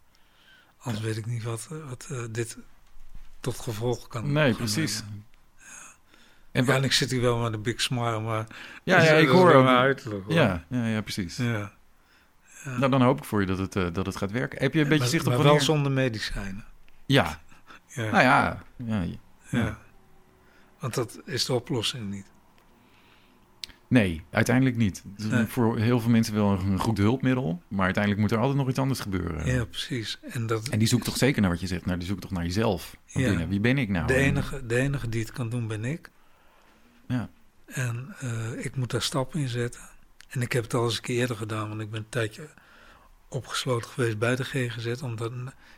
Anders weet ik niet wat, wat dit tot gevolg kan
Nee, precies.
hebben.
En
Ja,
wa-
en ik zit hier wel met een big smile, maar...
ja, ja, ik hoor
mijn uiterlijk.
Ja, ja, ja, precies.
Ja. Ja.
Nou, dan hoop ik voor je dat het, eh, dat het gaat werken. Heb je een beetje
maar,
zicht op
maar
wanneer...
wel zonder medicijnen.
Ja,
Ja.
nou ja. ja.
ja. Want dat is de oplossing niet.
Nee, uiteindelijk niet.
Nee.
Voor heel veel mensen wel een goed hulpmiddel. Maar uiteindelijk moet er altijd nog iets anders gebeuren.
Ja, precies. En dat,
En die zoekt toch zeker naar wat je zegt. Nou, die zoekt toch naar jezelf. Wie ben ik nou?
de, enige, de enige die het kan doen ben ik.
Ja.
En eh, ik moet daar stappen in zetten. En ik heb het al eens een keer eerder gedaan, want ik ben een tijdje opgesloten geweest bij de GGZ, omdat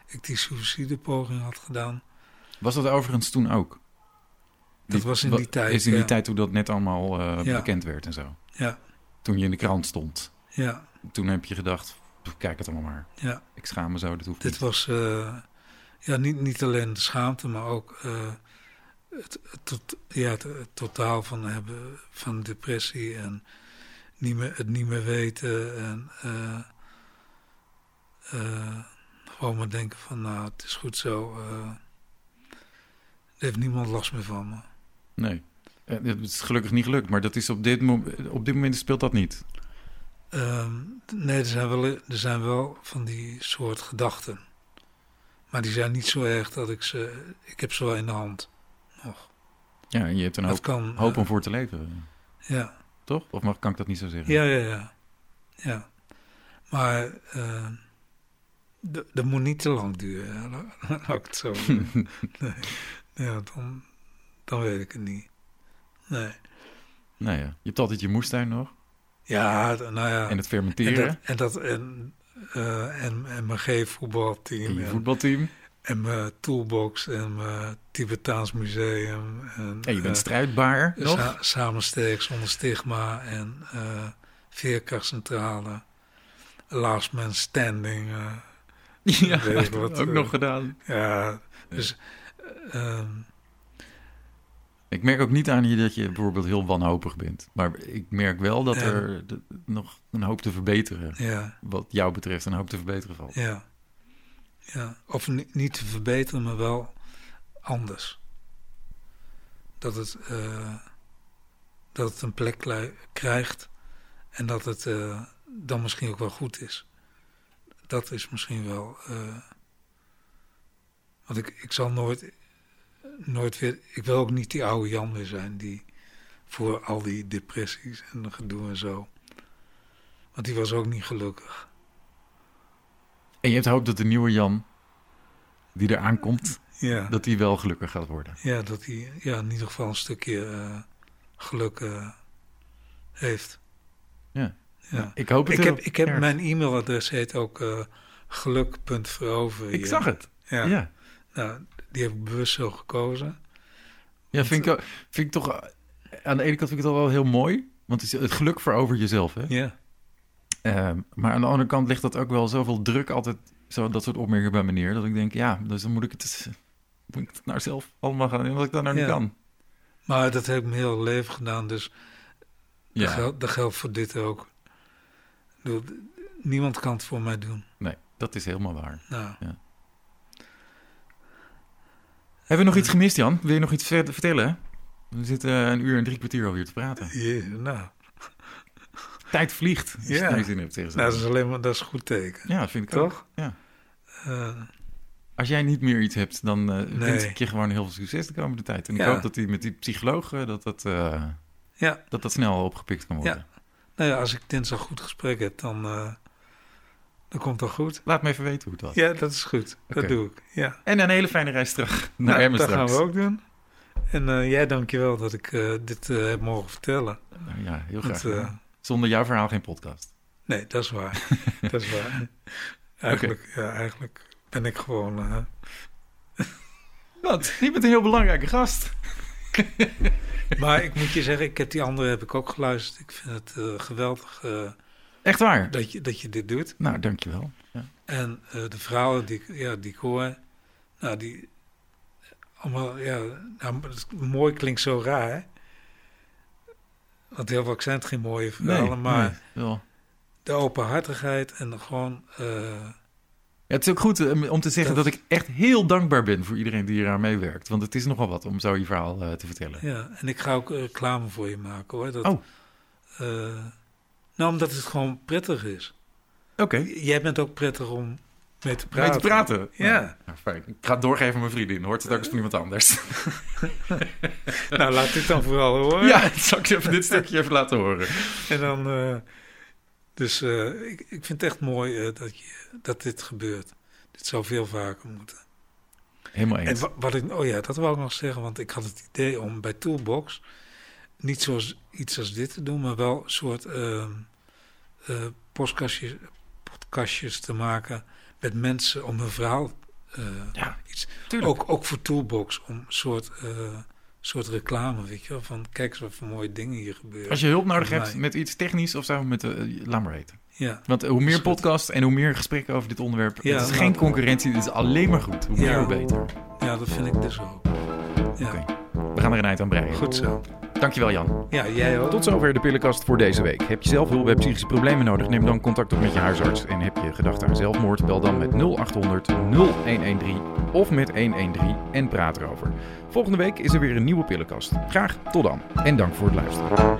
ik die suïcidepoging had gedaan.
Was dat overigens toen ook?
Dat was in die tijd,
Is in die
ja.
tijd toen dat net allemaal eh,
Ja.
bekend werd en zo.
Ja,
Toen je in de krant stond.
ja,
Toen heb je gedacht, "Pff, kijk het allemaal maar.
ja.
Ik schaam me zo, dat hoeft
Dit
niet.
was eh, ja, niet, niet alleen de schaamte, maar ook het, tot- ja, het, het totaal van hebben van depressie en niet meer, het niet meer weten. En eh, eh, gewoon maar denken van nou, het is goed zo. eh, er heeft niemand last meer van me.
Nee. Eh, Het is gelukkig niet gelukt, maar dat is op, dit op dit moment speelt dat niet.
Ehm, nee, er zijn, wel, er zijn wel van die soort gedachten. Maar die zijn niet zo erg dat ik ze... Ik heb ze wel in de hand.
Ja, en je hebt een hoop,
kan...
hoop om voor te leven,
Ja,
toch? Of mag, kan ik dat niet zo zeggen?
ja, ja, ja. ja. Maar d- dat moet niet te lang duren. <laughs> Laat ik het zo <laughs> nee. Ja, dan, dan weet ik het niet. Nee.
Nou ja, je hebt altijd je moestuin nog.
Ja, nou ja.
En het
en
fermenteren.
dat, en, dat, en, eh, en, en mijn G-voetbalteam.
En je voetbalteam.
En mijn toolbox en mijn Tibetaans museum. En,
En je bent
eh,
strijdbaar nog.
sa- samen sterk zonder stigma en eh veerkrachtcentrale. Last man standing. eh, <laughs>
ja,
wat,
ook nog gedaan.
ja, dus... eh, ehm,
Ik merk ook niet aan je dat je bijvoorbeeld heel wanhopig bent. Maar ik merk wel dat
Ja.
er nog een hoop te verbeteren.
ja,
Wat jou betreft een hoop te verbeteren valt.
ja. Ja, of ni- niet te verbeteren, maar wel anders. Dat het, eh, dat het een plek krijgt en dat het eh, dan misschien ook wel goed is. Dat is misschien wel. eh, want ik, ik zal nooit, nooit weer. Ik wil ook niet die oude Jan weer zijn die voor al die depressies en gedoe en zo. Want die was ook niet gelukkig.
En je hebt hoop dat de nieuwe Jan, die er aankomt,
Ja.
dat die wel gelukkig gaat worden.
Ja, dat hij ja, in ieder geval een stukje eh, geluk eh, heeft.
Ja.
ja.
Ik hoop het
Ik heb, ik heb
erg.
mijn e-mailadres heet ook eh geluk.verover.
Ik zag het.
Ja.
Ja.
Nou, die heb ik bewust zo gekozen.
Ja, vind ik, vind ik toch... Aan de ene kant vind ik het al wel heel mooi. Want het, is het geluk verover jezelf, hè?
Ja,
Ehm, maar aan de andere kant ligt dat ook wel zoveel druk altijd... Zo, dat soort opmerkingen bij meneer. Dat ik denk, ja, dus dan moet ik het, moet ik het nou zelf allemaal gaan doen. Wat ik dat nou niet
Ja.
kan.
maar dat heb ik mijn hele leven gedaan, dus
Ja.
dat, geldt, dat geldt voor dit ook. Bedoel, Niemand kan het voor mij doen.
Nee, dat is helemaal waar.
Nou,
Hebben we nog iets gemist, Jan? Wil je nog iets ver- vertellen? We zitten een uur en drie kwartier alweer te praten.
je, nou,
Tijd vliegt, als
Ja.
het naar je zin hebt tegen
nou, dat is alleen maar dat is een goed teken.
Ja, vind ik ook.
Toch?
Ja.
Eh,
Als jij niet meer iets hebt, dan eh
Nee.
wens ik je gewoon heel veel succes de komende tijd. En ik
Ja.
hoop dat die met die psycholoog, dat dat, eh,
ja,
dat dat snel opgepikt kan worden.
nou ja, als ik dinsdag goed gesprek heb, dan, eh, dan komt dat goed.
Laat me even weten hoe het was.
Ja, dat is goed. Dat doe ik. Ja.
En een hele fijne reis terug <laughs> naar
Nou,
Emmen
dat gaan we ook doen. En eh, jij dankjewel dat ik eh, dit eh, heb mogen vertellen.
Nou ja, heel graag. Zonder jouw verhaal geen podcast.
nee, dat is waar. <laughs> dat is waar. Eigenlijk, ja, eigenlijk ben ik gewoon... eh, <laughs>
Wat? Je bent een heel belangrijke gast. <laughs>
maar ik moet je zeggen, ik heb die andere heb ik ook geluisterd. Ik vind het eh, geweldig eh,
Echt waar?
dat, je, dat je dit doet.
Nou, dankjewel. Ja.
En de verhalen die, ja, die ik hoor, nou, die allemaal, ja, nou, mooi klinkt zo raar, hè? Want heel vaak zijn het geen mooie verhalen, maar
nee,
de openhartigheid en gewoon, eh,
Ja, het is ook goed eh, om te zeggen dat...
Dat-
ik echt heel dankbaar ben voor iedereen die eraan meewerkt. Want het is nogal wat om zo je verhaal eh, te vertellen.
ja, en ik ga ook reclame voor je maken, hoor. Dat,
Oh.
eh, nou, omdat het gewoon prettig is.
Oké.
Jij bent ook prettig om mee te praten.
Mee te praten?
Ja.
Nou, fijn. Ik ga het doorgeven aan mijn vriendin. Hoort het ook eens van iemand anders. <laughs>
nou, laat dit dan vooral horen.
Ja, <laughs> zal ik je even dit stukje even laten horen.
En dan... eh, dus eh, ik, ik vind het echt mooi eh, dat, je, dat dit gebeurt. Dit zou veel vaker moeten.
Helemaal
En
eens.
wa- wat ik, oh ja, dat wou ik nog zeggen, want ik had het idee om bij Toolbox niet zoals iets als dit te doen, maar wel een soort podcastjes, podcastjes te maken met mensen om hun verhaal. eh,
Ja,
iets.
tuurlijk.
Ook, ook voor Toolbox, om een soort, eh, soort reclame, weet je wel, van kijk eens wat voor mooie dingen hier gebeuren.
Als je hulp nodig hebt met iets technisch of zo, met, uh, laat maar weten.
Ja,
Want hoe meer
goed.
podcasts en hoe meer gesprekken over dit onderwerp,
Ja,
het is
nou,
geen concurrentie, dit is alleen maar goed. Hoe meer,
Ja.
hoe beter.
ja, dat vind ik dus ook. Ja,
Oké. We gaan er een eind aan breien.
goed zo.
Dankjewel Jan.
Ja, jij ook.
Tot zover de pillenkast voor deze week. Heb je zelf hulp bij psychische problemen nodig? Neem dan contact op met je huisarts. En heb je gedacht aan zelfmoord? Bel dan met 0800 0113 of met 113 en praat erover. Volgende week is er weer een nieuwe pillenkast. Graag tot dan en dank voor het luisteren.